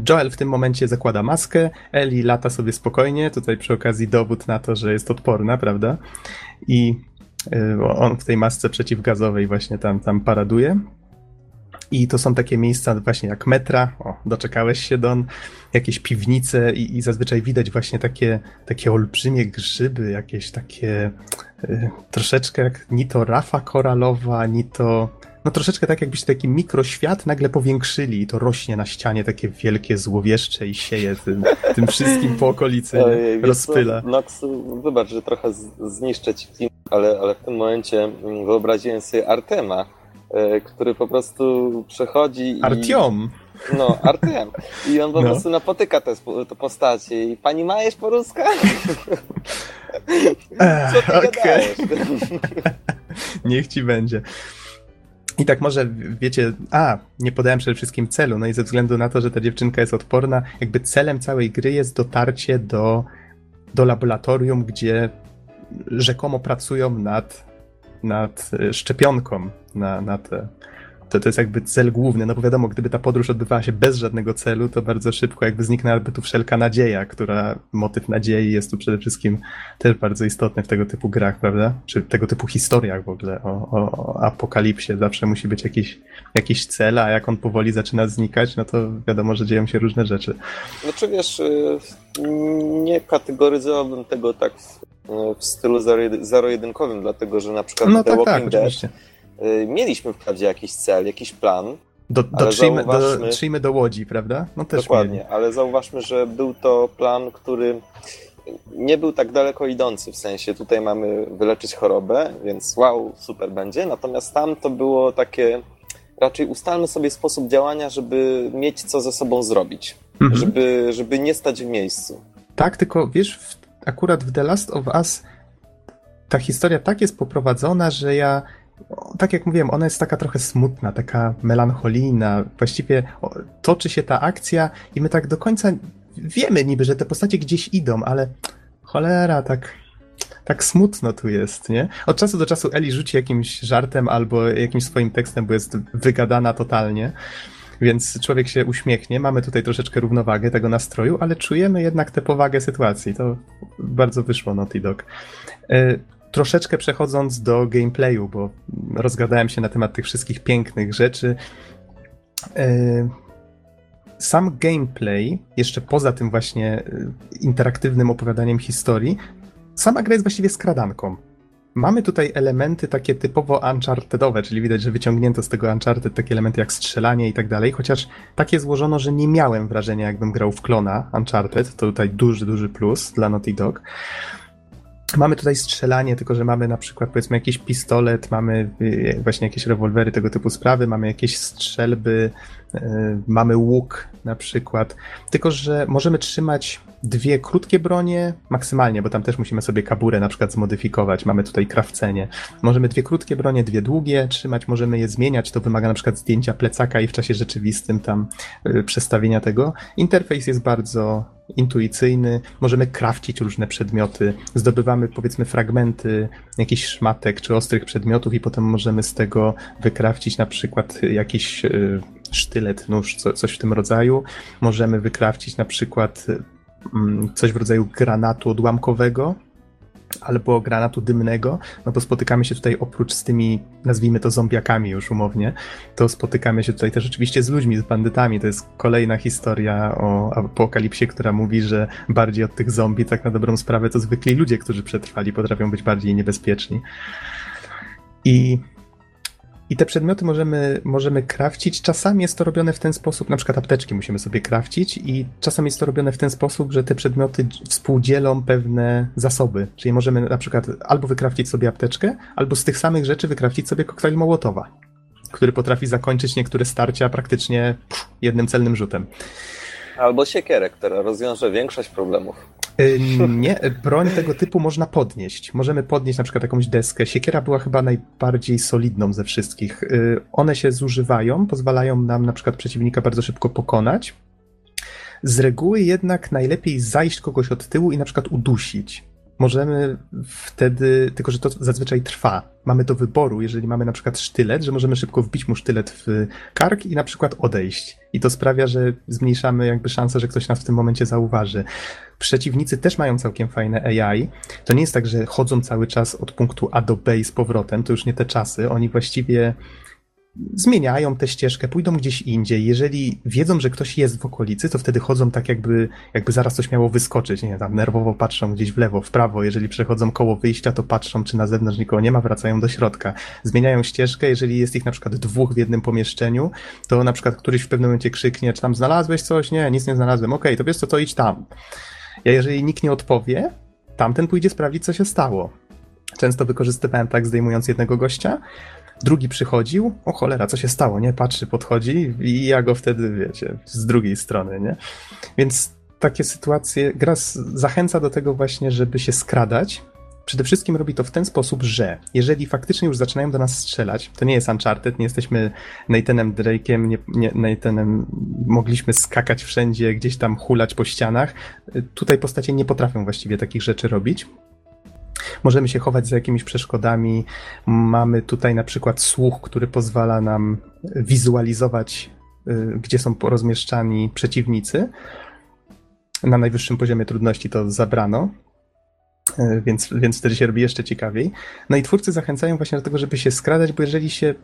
Joel w tym momencie zakłada maskę, Ellie lata sobie spokojnie, tutaj przy okazji dowód na to, że jest odporna, prawda? I y, on w tej masce przeciwgazowej właśnie tam, tam paraduje. I to są takie miejsca właśnie jak metra, o, doczekałeś się Don, jakieś piwnice i, i zazwyczaj widać właśnie takie, takie olbrzymie grzyby, jakieś takie y, troszeczkę jak ni to rafa koralowa, ni to no troszeczkę tak jakbyście taki mikroświat nagle powiększyli i to rośnie na ścianie takie wielkie złowieszcze i sieje tym, tym wszystkim po okolicy, Ojej, rozpyla. Nox, wybacz, że trochę zniszczę ci film, ale, ale w tym momencie mm, wyobraziłem sobie Artema, który po prostu przechodzi Artiom! I... No, Artem. I on po no. prostu napotyka te, te postacie. I pani Majesz Poruska? Co ty okay. Niech ci będzie. I tak może, wiecie, a, nie podałem przede wszystkim celu, no i ze względu na to, że ta dziewczynka jest odporna, jakby celem całej gry jest dotarcie do, do laboratorium, gdzie rzekomo pracują nad, nad e, szczepionką na, na te to, to jest jakby cel główny, no bo wiadomo, gdyby ta podróż odbywała się bez żadnego celu, to bardzo szybko jakby zniknęłaby tu wszelka nadzieja, która, motyw nadziei jest tu przede wszystkim też bardzo istotny w tego typu grach, prawda? Czy tego typu historiach w ogóle o, o, o apokalipsie. Zawsze musi być jakiś, jakiś cel, a jak on powoli zaczyna znikać, no to wiadomo, że dzieją się różne rzeczy. Znaczy wiesz, y, nie kategoryzowałbym tego tak w, w stylu zero-jedynkowym, dlatego że na przykład no, The tak, Walking tak, Dead oczywiście Y, mieliśmy wprawdzie jakiś cel, jakiś plan. Do, dotrzyjmy, zauważmy... dotrzyjmy do Łodzi, prawda? No też Dokładnie, mieli. ale zauważmy, że był to plan, który nie był tak daleko idący, w sensie tutaj mamy wyleczyć chorobę, więc wow, super będzie, natomiast tam to było takie, raczej ustalmy sobie sposób działania, żeby mieć co ze sobą zrobić, mhm. żeby, żeby nie stać w miejscu. Tak, tylko wiesz, w, akurat w The Last of Us ta historia tak jest poprowadzona, że ja tak jak mówiłem, ona jest taka trochę smutna, taka melancholijna. Właściwie toczy się ta akcja i my tak do końca wiemy niby, że te postacie gdzieś idą, ale cholera, tak, tak smutno tu jest, nie? Od czasu do czasu Eli rzuci jakimś żartem albo jakimś swoim tekstem, bo jest wygadana totalnie. Więc człowiek się uśmiechnie, mamy tutaj troszeczkę równowagę tego nastroju, ale czujemy jednak tę powagę sytuacji. To bardzo wyszło Naughty Dog. Troszeczkę przechodząc do gameplayu, bo rozgadałem się na temat tych wszystkich pięknych rzeczy. E, sam gameplay, jeszcze poza tym właśnie e, interaktywnym opowiadaniem historii, sama gra jest właściwie skradanką. Mamy tutaj elementy takie typowo unchartedowe, czyli widać, że wyciągnięto z tego Uncharted takie elementy jak strzelanie i tak dalej, chociaż takie złożono, że nie miałem wrażenia, jakbym grał w klona Uncharted. To tutaj duży, duży plus dla Naughty Dog. Mamy tutaj strzelanie, tylko że mamy na przykład powiedzmy jakiś pistolet, mamy y, właśnie jakieś rewolwery, tego typu sprawy, mamy jakieś strzelby, y, mamy łuk na przykład. Tylko, że możemy trzymać dwie krótkie bronie, maksymalnie, bo tam też musimy sobie kaburę na przykład zmodyfikować. Mamy tutaj krawcenie. Możemy dwie krótkie bronie, dwie długie trzymać, możemy je zmieniać. To wymaga na przykład zdjęcia plecaka i w czasie rzeczywistym tam y, przestawienia tego. Interfejs jest bardzo intuicyjny, możemy krawcić różne przedmioty, zdobywamy powiedzmy fragmenty jakichś szmatek czy ostrych przedmiotów i potem możemy z tego wykrawcić na przykład jakiś y, sztylet, nóż, coś w tym rodzaju. Możemy wykrawcić na przykład coś w rodzaju granatu odłamkowego, albo granatu dymnego, no to spotykamy się tutaj oprócz z tymi, nazwijmy to zombiakami już umownie, to spotykamy się tutaj też oczywiście z ludźmi, z bandytami. To jest kolejna historia o apokalipsie, która mówi, że bardziej od tych zombie, tak na dobrą sprawę, to zwykli ludzie, którzy przetrwali, potrafią być bardziej niebezpieczni. I i te przedmioty możemy, możemy krawcić. Czasami jest to robione w ten sposób, na przykład apteczki musimy sobie krawcić i czasami jest to robione w ten sposób, że te przedmioty współdzielą pewne zasoby. Czyli możemy na przykład albo wykrawcić sobie apteczkę, albo z tych samych rzeczy wykrawcić sobie koktajl Mołotowa, który potrafi zakończyć niektóre starcia praktycznie jednym celnym rzutem. Albo siekierę, która rozwiąże większość problemów. Y, nie, broń tego typu można podnieść. Możemy podnieść na przykład jakąś deskę. Siekiera była chyba najbardziej solidną ze wszystkich. Y, one się zużywają, pozwalają nam na przykład przeciwnika bardzo szybko pokonać. Z reguły jednak najlepiej zajść kogoś od tyłu i na przykład udusić możemy wtedy, tylko że to zazwyczaj trwa. Mamy do wyboru, jeżeli mamy na przykład sztylet, że możemy szybko wbić mu sztylet w kark i na przykład odejść. I to sprawia, że zmniejszamy jakby szansę, że ktoś nas w tym momencie zauważy. Przeciwnicy też mają całkiem fajne AI. To nie jest tak, że chodzą cały czas od punktu A do B i z powrotem, to już nie te czasy. Oni właściwie zmieniają tę ścieżkę, pójdą gdzieś indziej. Jeżeli wiedzą, że ktoś jest w okolicy, to wtedy chodzą tak jakby, jakby zaraz coś miało wyskoczyć, nie tam nerwowo patrzą gdzieś w lewo, w prawo. Jeżeli przechodzą koło wyjścia, to patrzą, czy na zewnątrz nikogo nie ma, wracają do środka. Zmieniają ścieżkę, jeżeli jest ich na przykład dwóch w jednym pomieszczeniu, to na przykład któryś w pewnym momencie krzyknie, czy tam znalazłeś coś? Nie, nic nie znalazłem. Okej, okay, to wiesz co, to idź tam. Ja jeżeli nikt nie odpowie, tamten pójdzie sprawdzić, co się stało. Często wykorzystywałem tak, zdejmując jednego gościa, drugi przychodził, o cholera, co się stało, nie? Patrzy, podchodzi i ja go wtedy, wiecie, z drugiej strony, nie? Więc takie sytuacje, gra zachęca do tego właśnie, żeby się skradać. Przede wszystkim robi to w ten sposób, że jeżeli faktycznie już zaczynają do nas strzelać, to nie jest Uncharted, nie jesteśmy Nathanem Drake'em, nie, nie, Nathanem mogliśmy skakać wszędzie, gdzieś tam hulać po ścianach. Tutaj postacie nie potrafią właściwie takich rzeczy robić. Możemy się chować za jakimiś przeszkodami. Mamy tutaj na przykład słuch, który pozwala nam wizualizować, y, gdzie są rozmieszczani przeciwnicy. Na najwyższym poziomie trudności to zabrano, y, więc, więc wtedy się robi jeszcze ciekawiej. No i twórcy zachęcają właśnie do tego, żeby się skradać, bo jeżeli się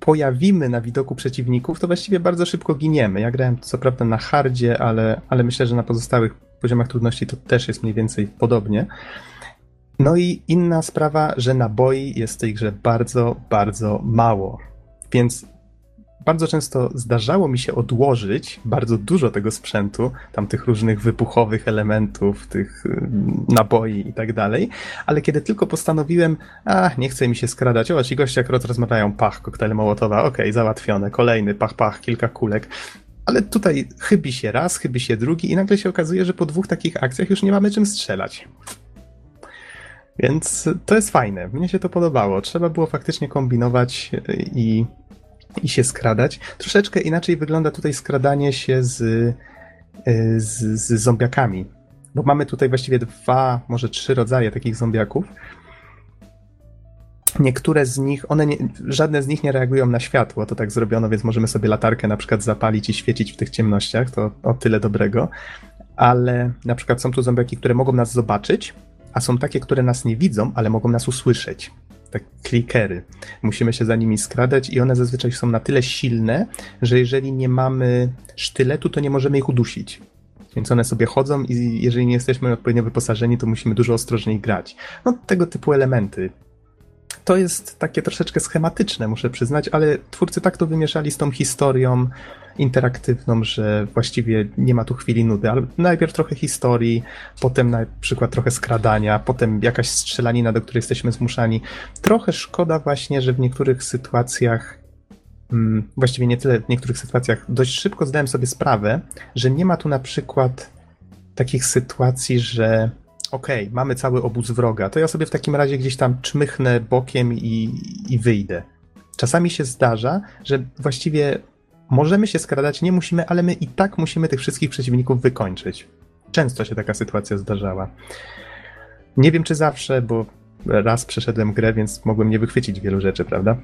pojawimy na widoku przeciwników, to właściwie bardzo szybko giniemy. Ja grałem co prawda na hardzie, ale, ale myślę, że na pozostałych poziomach trudności to też jest mniej więcej podobnie. No i inna sprawa, że naboi jest w tej grze bardzo, bardzo mało. Więc bardzo często zdarzało mi się odłożyć bardzo dużo tego sprzętu, tam tych różnych wybuchowych elementów, tych y, naboi i tak dalej, ale kiedy tylko postanowiłem, a nie chce mi się skradać, o ci goście akurat rozmawiają, pach, koktajl Mołotowa, okej, okay, załatwione, kolejny, pach, pach, kilka kulek, ale tutaj chybi się raz, chybi się drugi i nagle się okazuje, że po dwóch takich akcjach już nie mamy czym strzelać. Więc to jest fajne. Mnie się to podobało. Trzeba było faktycznie kombinować i, i się skradać. Troszeczkę inaczej wygląda tutaj skradanie się z, z, z zombiakami. Bo mamy tutaj właściwie dwa, może trzy rodzaje takich zombiaków. Niektóre z nich, one nie, żadne z nich nie reagują na światło, to tak zrobiono, więc możemy sobie latarkę na przykład zapalić i świecić w tych ciemnościach, to o tyle dobrego. Ale na przykład są tu zombiaki, które mogą nas zobaczyć, a są takie, które nas nie widzą, ale mogą nas usłyszeć. Tak klikery. Musimy się za nimi skradać i one zazwyczaj są na tyle silne, że jeżeli nie mamy sztyletu, to nie możemy ich udusić. Więc one sobie chodzą i jeżeli nie jesteśmy odpowiednio wyposażeni, to musimy dużo ostrożniej grać. No tego typu elementy. To jest takie troszeczkę schematyczne, muszę przyznać, ale twórcy tak to wymieszali z tą historią, interaktywną, że właściwie nie ma tu chwili nudy, ale najpierw trochę historii, potem na przykład trochę skradania, potem jakaś strzelanina, do której jesteśmy zmuszani. Trochę szkoda właśnie, że w niektórych sytuacjach hmm, właściwie nie tyle w niektórych sytuacjach, dość szybko zdałem sobie sprawę, że nie ma tu na przykład takich sytuacji, że okej, okay, mamy cały obóz wroga, to ja sobie w takim razie gdzieś tam czmychnę bokiem i, i wyjdę. Czasami się zdarza, że właściwie Możemy się skradać, nie musimy, ale my i tak musimy tych wszystkich przeciwników wykończyć. Często się taka sytuacja zdarzała. Nie wiem czy zawsze, bo raz przeszedłem grę, więc mogłem nie wychwycić wielu rzeczy, prawda?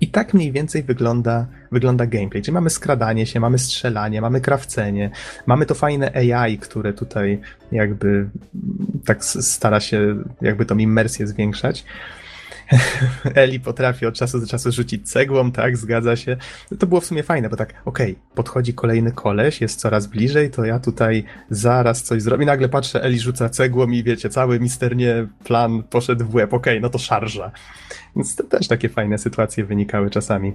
I tak mniej więcej wygląda, wygląda gameplay. Czyli mamy skradanie się, mamy strzelanie, mamy krawcenie, mamy to fajne AI, które tutaj jakby tak stara się jakby tą immersję zwiększać. Eli potrafi od czasu do czasu rzucić cegłą, tak, zgadza się. To było w sumie fajne, bo tak, okej, okay, podchodzi kolejny koleś, jest coraz bliżej, to ja tutaj zaraz coś zrobię. Nagle patrzę, Eli rzuca cegłą i wiecie, cały misternie plan poszedł w łeb, okej, okay, no to szarża. Więc to też takie fajne sytuacje wynikały czasami.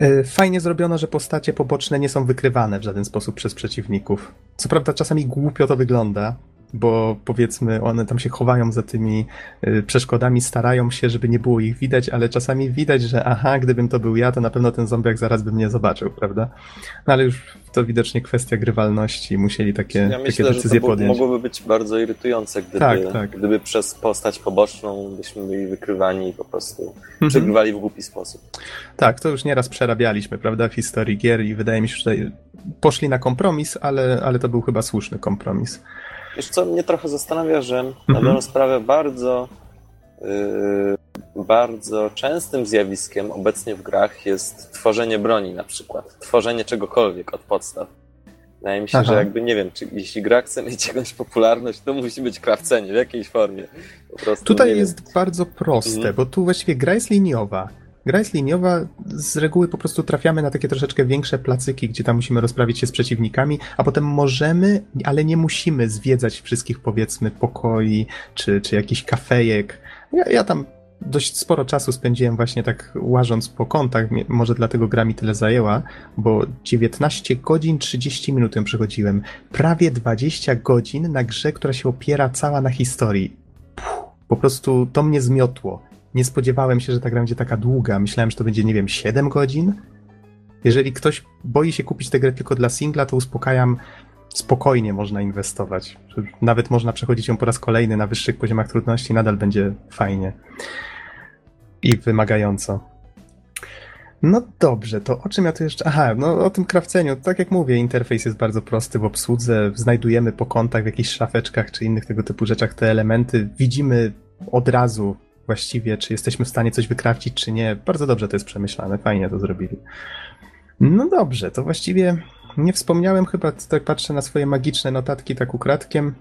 E, fajnie zrobiono, że postacie poboczne nie są wykrywane w żaden sposób przez przeciwników. Co prawda czasami głupio to wygląda, bo powiedzmy one tam się chowają za tymi y, przeszkodami, starają się, żeby nie było ich widać, ale czasami widać, że aha, gdybym to był ja, to na pewno ten zombiak zaraz by mnie zobaczył, prawda? No ale już to widocznie kwestia grywalności, musieli takie, ja myślę, takie decyzje że to podjąć. mogłoby być bardzo irytujące, gdyby, tak, tak. gdyby przez postać poboczną byśmy byli wykrywani i po prostu mhm. przegrywali w głupi sposób. Tak, to już nieraz przerabialiśmy, prawda, w historii gier i wydaje mi się, że poszli na kompromis, ale, ale to był chyba słuszny kompromis. Wiesz co, mnie trochę zastanawia, że na mhm. dobrą sprawę bardzo, yy, bardzo częstym zjawiskiem obecnie w grach jest tworzenie broni na przykład. Tworzenie czegokolwiek od podstaw. Wydaje mi się, Aha. że jakby nie wiem, czy jeśli gra chce mieć jakąś popularność, to musi być krawcenie w jakiejś formie. Tutaj jest bardzo proste, mhm. bo tu właściwie gra jest liniowa. Gra jest liniowa, z reguły po prostu trafiamy na takie troszeczkę większe placyki, gdzie tam musimy rozprawić się z przeciwnikami, a potem możemy, ale nie musimy zwiedzać wszystkich powiedzmy pokoi, czy, czy jakichś kafejek. Ja, ja tam dość sporo czasu spędziłem właśnie tak łażąc po kątach, może dlatego gra mi tyle zajęła, bo 19 godzin 30 minut ją przechodziłem. Prawie 20 godzin na grze, która się opiera cała na historii. Puh, po prostu to mnie zmiotło. Nie spodziewałem się, że ta gra będzie taka długa. Myślałem, że to będzie, nie wiem, 7 godzin. Jeżeli ktoś boi się kupić tę grę tylko dla singla, to uspokajam, spokojnie można inwestować. Nawet można przechodzić ją po raz kolejny na wyższych poziomach trudności, nadal będzie fajnie i wymagająco. No dobrze, to o czym ja tu jeszcze. Aha, no o tym krawceniu. Tak jak mówię, interfejs jest bardzo prosty w obsłudze. Znajdujemy po kątach, w jakichś szafeczkach czy innych tego typu rzeczach te elementy. Widzimy od razu właściwie, czy jesteśmy w stanie coś wykrawcić, czy nie. Bardzo dobrze to jest przemyślane, fajnie to zrobili. No dobrze, to właściwie nie wspomniałem chyba, tak patrzę na swoje magiczne notatki tak ukradkiem,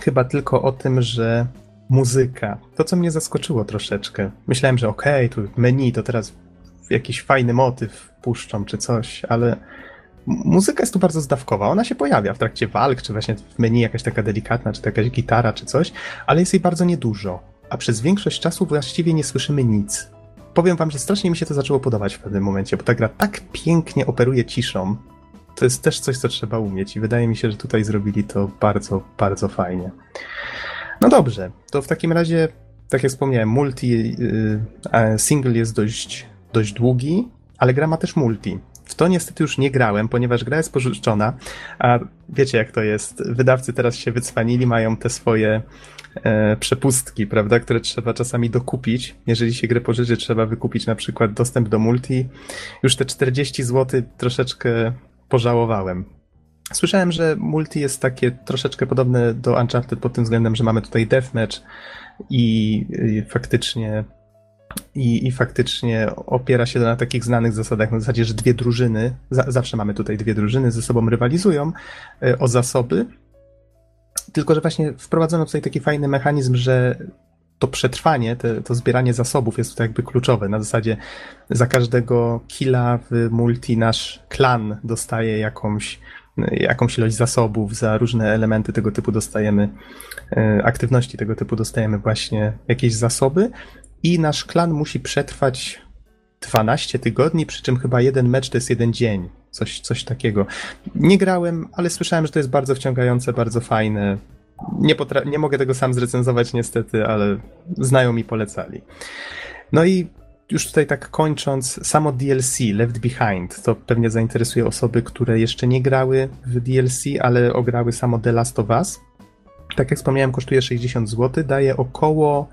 chyba tylko o tym, że muzyka, to co mnie zaskoczyło troszeczkę. Myślałem, że okej, okay, tu menu, to teraz jakiś fajny motyw puszczą czy coś, ale muzyka jest tu bardzo zdawkowa. Ona się pojawia w trakcie walk, czy właśnie w menu jakaś taka delikatna, czy jakaś gitara, czy coś, ale jest jej bardzo niedużo. A przez większość czasu właściwie nie słyszymy nic. Powiem wam, że strasznie mi się to zaczęło podobać w pewnym momencie, bo ta gra tak pięknie operuje ciszą, to jest też coś, co trzeba umieć i wydaje mi się, że tutaj zrobili to bardzo, bardzo fajnie. No dobrze, to w takim razie, tak jak wspomniałem, multi, yy, single jest dość, dość długi, ale gra ma też multi. W to niestety już nie grałem, ponieważ gra jest pożyczona, a wiecie jak to jest. Wydawcy teraz się wycwanili, mają te swoje e, przepustki, prawda, które trzeba czasami dokupić. Jeżeli się grę pożyczy, trzeba wykupić na przykład dostęp do multi. Już te 40 zł troszeczkę pożałowałem. Słyszałem, że multi jest takie troszeczkę podobne do Uncharted pod tym względem, że mamy tutaj deathmatch i, i faktycznie i, i faktycznie opiera się na takich znanych zasadach, na zasadzie, że dwie drużyny, za, zawsze mamy tutaj dwie drużyny, ze sobą rywalizują y, o zasoby, tylko że właśnie wprowadzono tutaj taki fajny mechanizm, że to przetrwanie, te, to zbieranie zasobów jest tutaj jakby kluczowe. Na zasadzie za każdego killa w multi nasz klan dostaje jakąś, jakąś ilość zasobów, za różne elementy tego typu dostajemy, e, aktywności tego typu dostajemy właśnie jakieś zasoby i nasz klan musi przetrwać 12 tygodni, przy czym chyba jeden mecz to jest jeden dzień. Coś, coś takiego. Nie grałem, ale słyszałem, że to jest bardzo wciągające, bardzo fajne. Nie, potra- nie mogę tego sam zrecenzować niestety, ale znają mi polecali. No i już tutaj tak kończąc, samo DLC Left Behind, to pewnie zainteresuje osoby, które jeszcze nie grały w DLC, ale ograły samo The Last of Us. Tak jak wspomniałem, kosztuje 60 zł, daje około,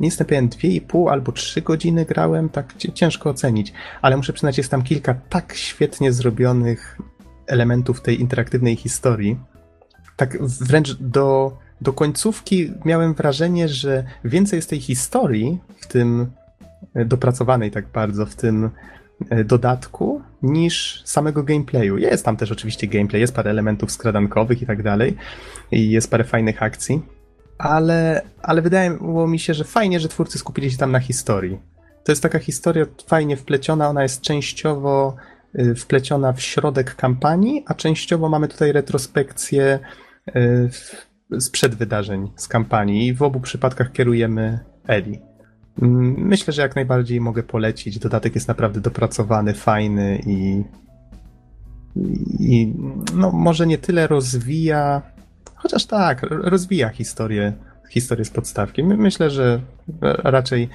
nie jestem pewien, 2,5 albo 3 godziny grałem, tak ciężko ocenić, ale muszę przyznać, jest tam kilka tak świetnie zrobionych elementów tej interaktywnej historii, tak wręcz do, do końcówki miałem wrażenie, że więcej jest tej historii w tym e, dopracowanej tak bardzo w tym e, dodatku niż samego gameplayu. Jest tam też oczywiście gameplay, jest parę elementów skradankowych i tak dalej i jest parę fajnych akcji, ale, ale wydaje mi się, że fajnie, że twórcy skupili się tam na historii. To jest taka historia fajnie wpleciona, ona jest częściowo e, wpleciona w środek kampanii, a częściowo mamy tutaj retrospekcję sprzed wydarzeń z kampanii i w obu przypadkach kierujemy Eli. Mm, myślę, że jak najbardziej mogę polecić. Dodatek jest naprawdę dopracowany, fajny i, i no, może nie tyle rozwija, chociaż tak, rozwija historię, historię z podstawki. Myślę, że raczej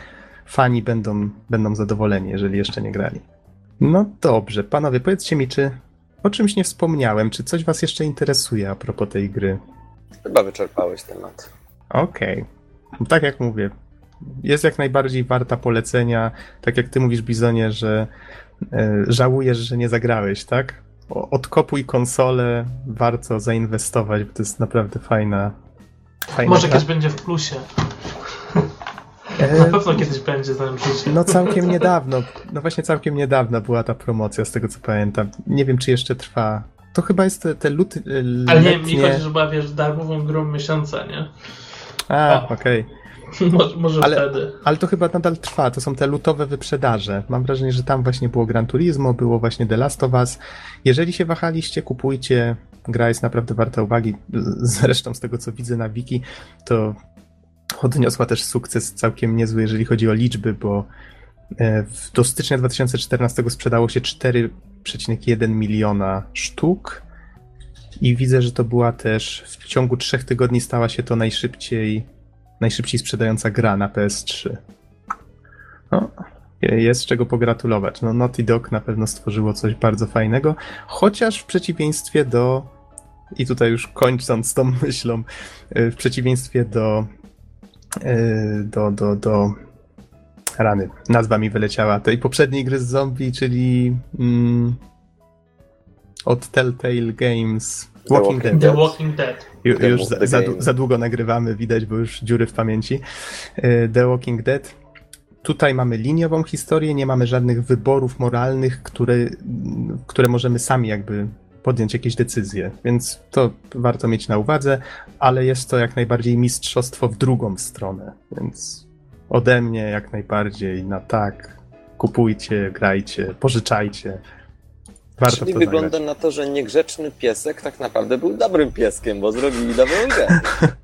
fani będą, będą zadowoleni, jeżeli jeszcze nie grali. No dobrze, panowie, powiedzcie mi, czy o czymś nie wspomniałem. Czy coś Was jeszcze interesuje a propos tej gry? Chyba wyczerpałeś temat. Okej. Okay. Tak jak mówię, jest jak najbardziej warta polecenia. Tak jak Ty mówisz, Bizonie, że e, żałujesz, że nie zagrałeś, tak? Odkopuj konsolę, warto zainwestować, bo to jest naprawdę fajna. fajna Może kiedyś będzie w plusie. Na pewno kiedyś będzie tam życie. No całkiem niedawno, no właśnie całkiem niedawno była ta promocja, z tego co pamiętam. Nie wiem, czy jeszcze trwa. To chyba jest te, te luty. Ale nie, mi chodzi, że była, wiesz, darmową grą miesiąca, nie? A, okej. Okay. Może, może Ale- wtedy. Ale to chyba nadal trwa, to są te lutowe wyprzedaże. Mam wrażenie, że tam właśnie było Gran Turismo, było właśnie The Last of Us. Jeżeli się wahaliście, kupujcie. Gra jest naprawdę warta uwagi. Zresztą z tego, co widzę na wiki, to odniosła też sukces całkiem niezły, jeżeli chodzi o liczby, bo e, do stycznia 2014 sprzedało się 4,1 miliona sztuk i widzę, że to była też w ciągu trzech tygodni stała się to najszybciej najszybciej sprzedająca gra na PS3. No, jest czego pogratulować. No, Naughty Dog na pewno stworzyło coś bardzo fajnego, chociaż w przeciwieństwie do i tutaj już kończąc tą myślą, y, w przeciwieństwie do y, do, do, do rany, nazwa mi wyleciała, tej poprzedniej gry z zombie, czyli mm, od Telltale Games Walking Walking Dead. The Walking Dead. Ju, The już za, za, za długo nagrywamy, widać, bo już dziury w pamięci. E, The Walking Dead. Tutaj mamy liniową historię, nie mamy żadnych wyborów moralnych, które, które możemy sami jakby podjąć jakieś decyzje, więc to warto mieć na uwadze, ale jest to jak najbardziej mistrzostwo w drugą stronę, więc ode mnie jak najbardziej na tak, kupujcie, grajcie, pożyczajcie. Warto Czyli to wygląda zagrać. na to, że niegrzeczny piesek tak naprawdę był dobrym pieskiem, bo zrobili dobrą grę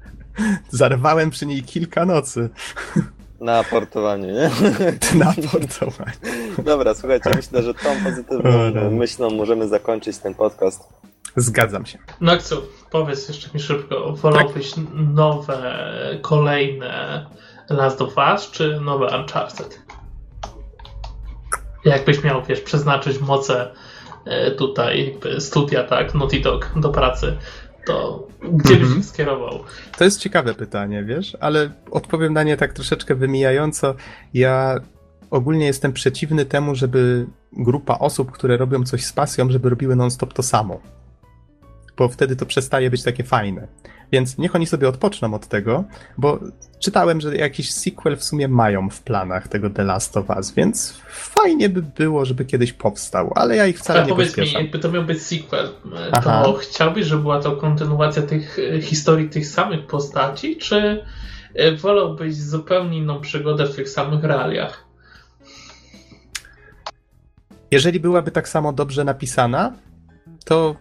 Zarwałem przy niej kilka nocy na aportowaniu, nie? na portowanie. Dobra, słuchajcie, myślę, że tą pozytywną no. myślą możemy zakończyć ten podcast. Zgadzam się. Noxu, powiedz jeszcze mi szybko, wolałbyś nowe, kolejne Last of Us, czy nowe Uncharted? Jakbyś miał, wiesz, przeznaczyć moce tutaj, jakby studia, tak, Naughty Dog do pracy, to gdzie byś Mhm. ich skierował? To jest ciekawe pytanie, wiesz, ale odpowiem na nie tak troszeczkę wymijająco. Ja ogólnie jestem przeciwny temu, żeby grupa osób, które robią coś z pasją, żeby robiły non-stop to samo. Bo wtedy to przestaje być takie fajne. Więc niech oni sobie odpoczną od tego, bo czytałem, że jakiś sequel w sumie mają w planach tego The Last of Us, więc fajnie by było, żeby kiedyś powstał, ale ja ich wcale Ale nie powiedz mi, jakby to miał być sequel, Aha. to chciałbyś, żeby była to kontynuacja tych e, historii tych samych postaci, czy e, wolałbyś zupełnie inną przygodę w tych samych realiach? Jeżeli byłaby tak samo dobrze napisana, to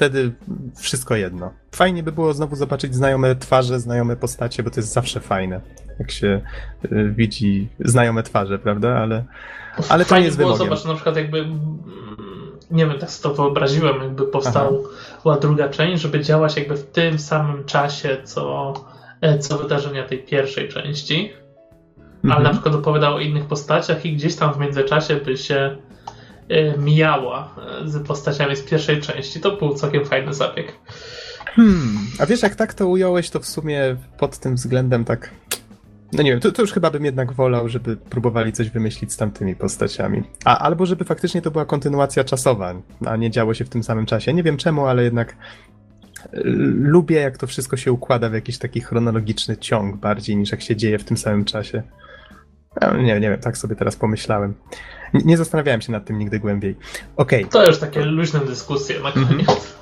wtedy wszystko jedno. Fajnie by było znowu zobaczyć znajome twarze, znajome postacie, bo to jest zawsze fajne, jak się y, widzi znajome twarze, prawda? Ale, ale to Fajnie nie jest było, wymogiem. zobacz, na przykład jakby, mm, nie wiem, tak sobie to wyobraziłem, jakby powstała druga część, żeby działać jakby w tym samym czasie, co, e, co wydarzenia tej pierwszej części, ale Mhm. na przykład opowiadał o innych postaciach i gdzieś tam w międzyczasie by się mijała e, z postaciami z pierwszej części. To był całkiem fajny zabieg. Hmm, a wiesz, jak tak to ująłeś, to w sumie pod tym względem tak. No nie wiem, to, to już chyba bym jednak wolał, żeby próbowali coś wymyślić z tamtymi postaciami. A albo żeby faktycznie to była kontynuacja czasowa, a nie działo się w tym samym czasie. Nie wiem czemu, ale jednak y, lubię, jak to wszystko się układa w jakiś taki chronologiczny ciąg bardziej niż jak się dzieje w tym samym czasie. No, nie, nie wiem, tak sobie teraz pomyślałem. Nie, zastanawiałem się nad tym nigdy głębiej. Okej, To już takie luźne dyskusje na Mhm. koniec.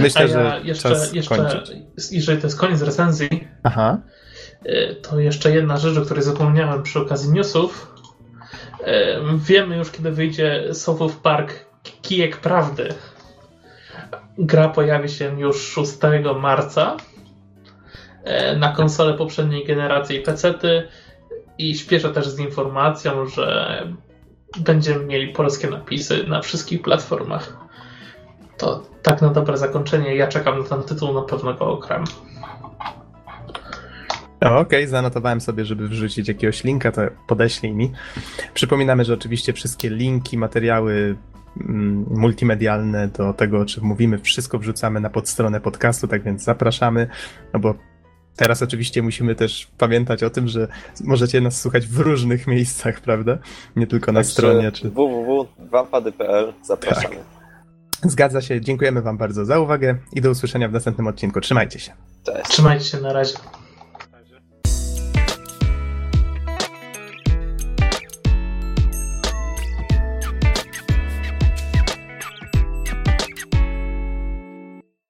myślę, A ja że jeszcze, czas jeszcze kończyć. jeżeli to jest koniec recenzji, Aha. y, to jeszcze jedna rzecz, o której zapomniałem przy okazji newsów. Y, Wiemy już, kiedy wyjdzie South Park Kijek Prawdy. Gra pojawi się już 6 marca y, na konsole poprzedniej generacji PC-ty i śpieszę też z informacją, że będziemy mieli polskie napisy na wszystkich platformach. To tak na dobre zakończenie. Ja czekam na ten tytuł, na pewno go okram. Okej, zanotowałem sobie, żeby wrzucić jakiegoś linka, to podeślij mi. Przypominamy, że oczywiście wszystkie linki, materiały mm, multimedialne do tego, o czym mówimy, wszystko wrzucamy na podstronę podcastu, tak więc zapraszamy, no bo teraz oczywiście musimy też pamiętać o tym, że możecie nas słuchać w różnych miejscach, prawda? Nie tylko na Także stronie, czy... www.wampady.pl zapraszamy. Zgadza się, dziękujemy wam bardzo za uwagę i do usłyszenia w następnym odcinku. Trzymajcie się. Cześć. Trzymajcie się na razie.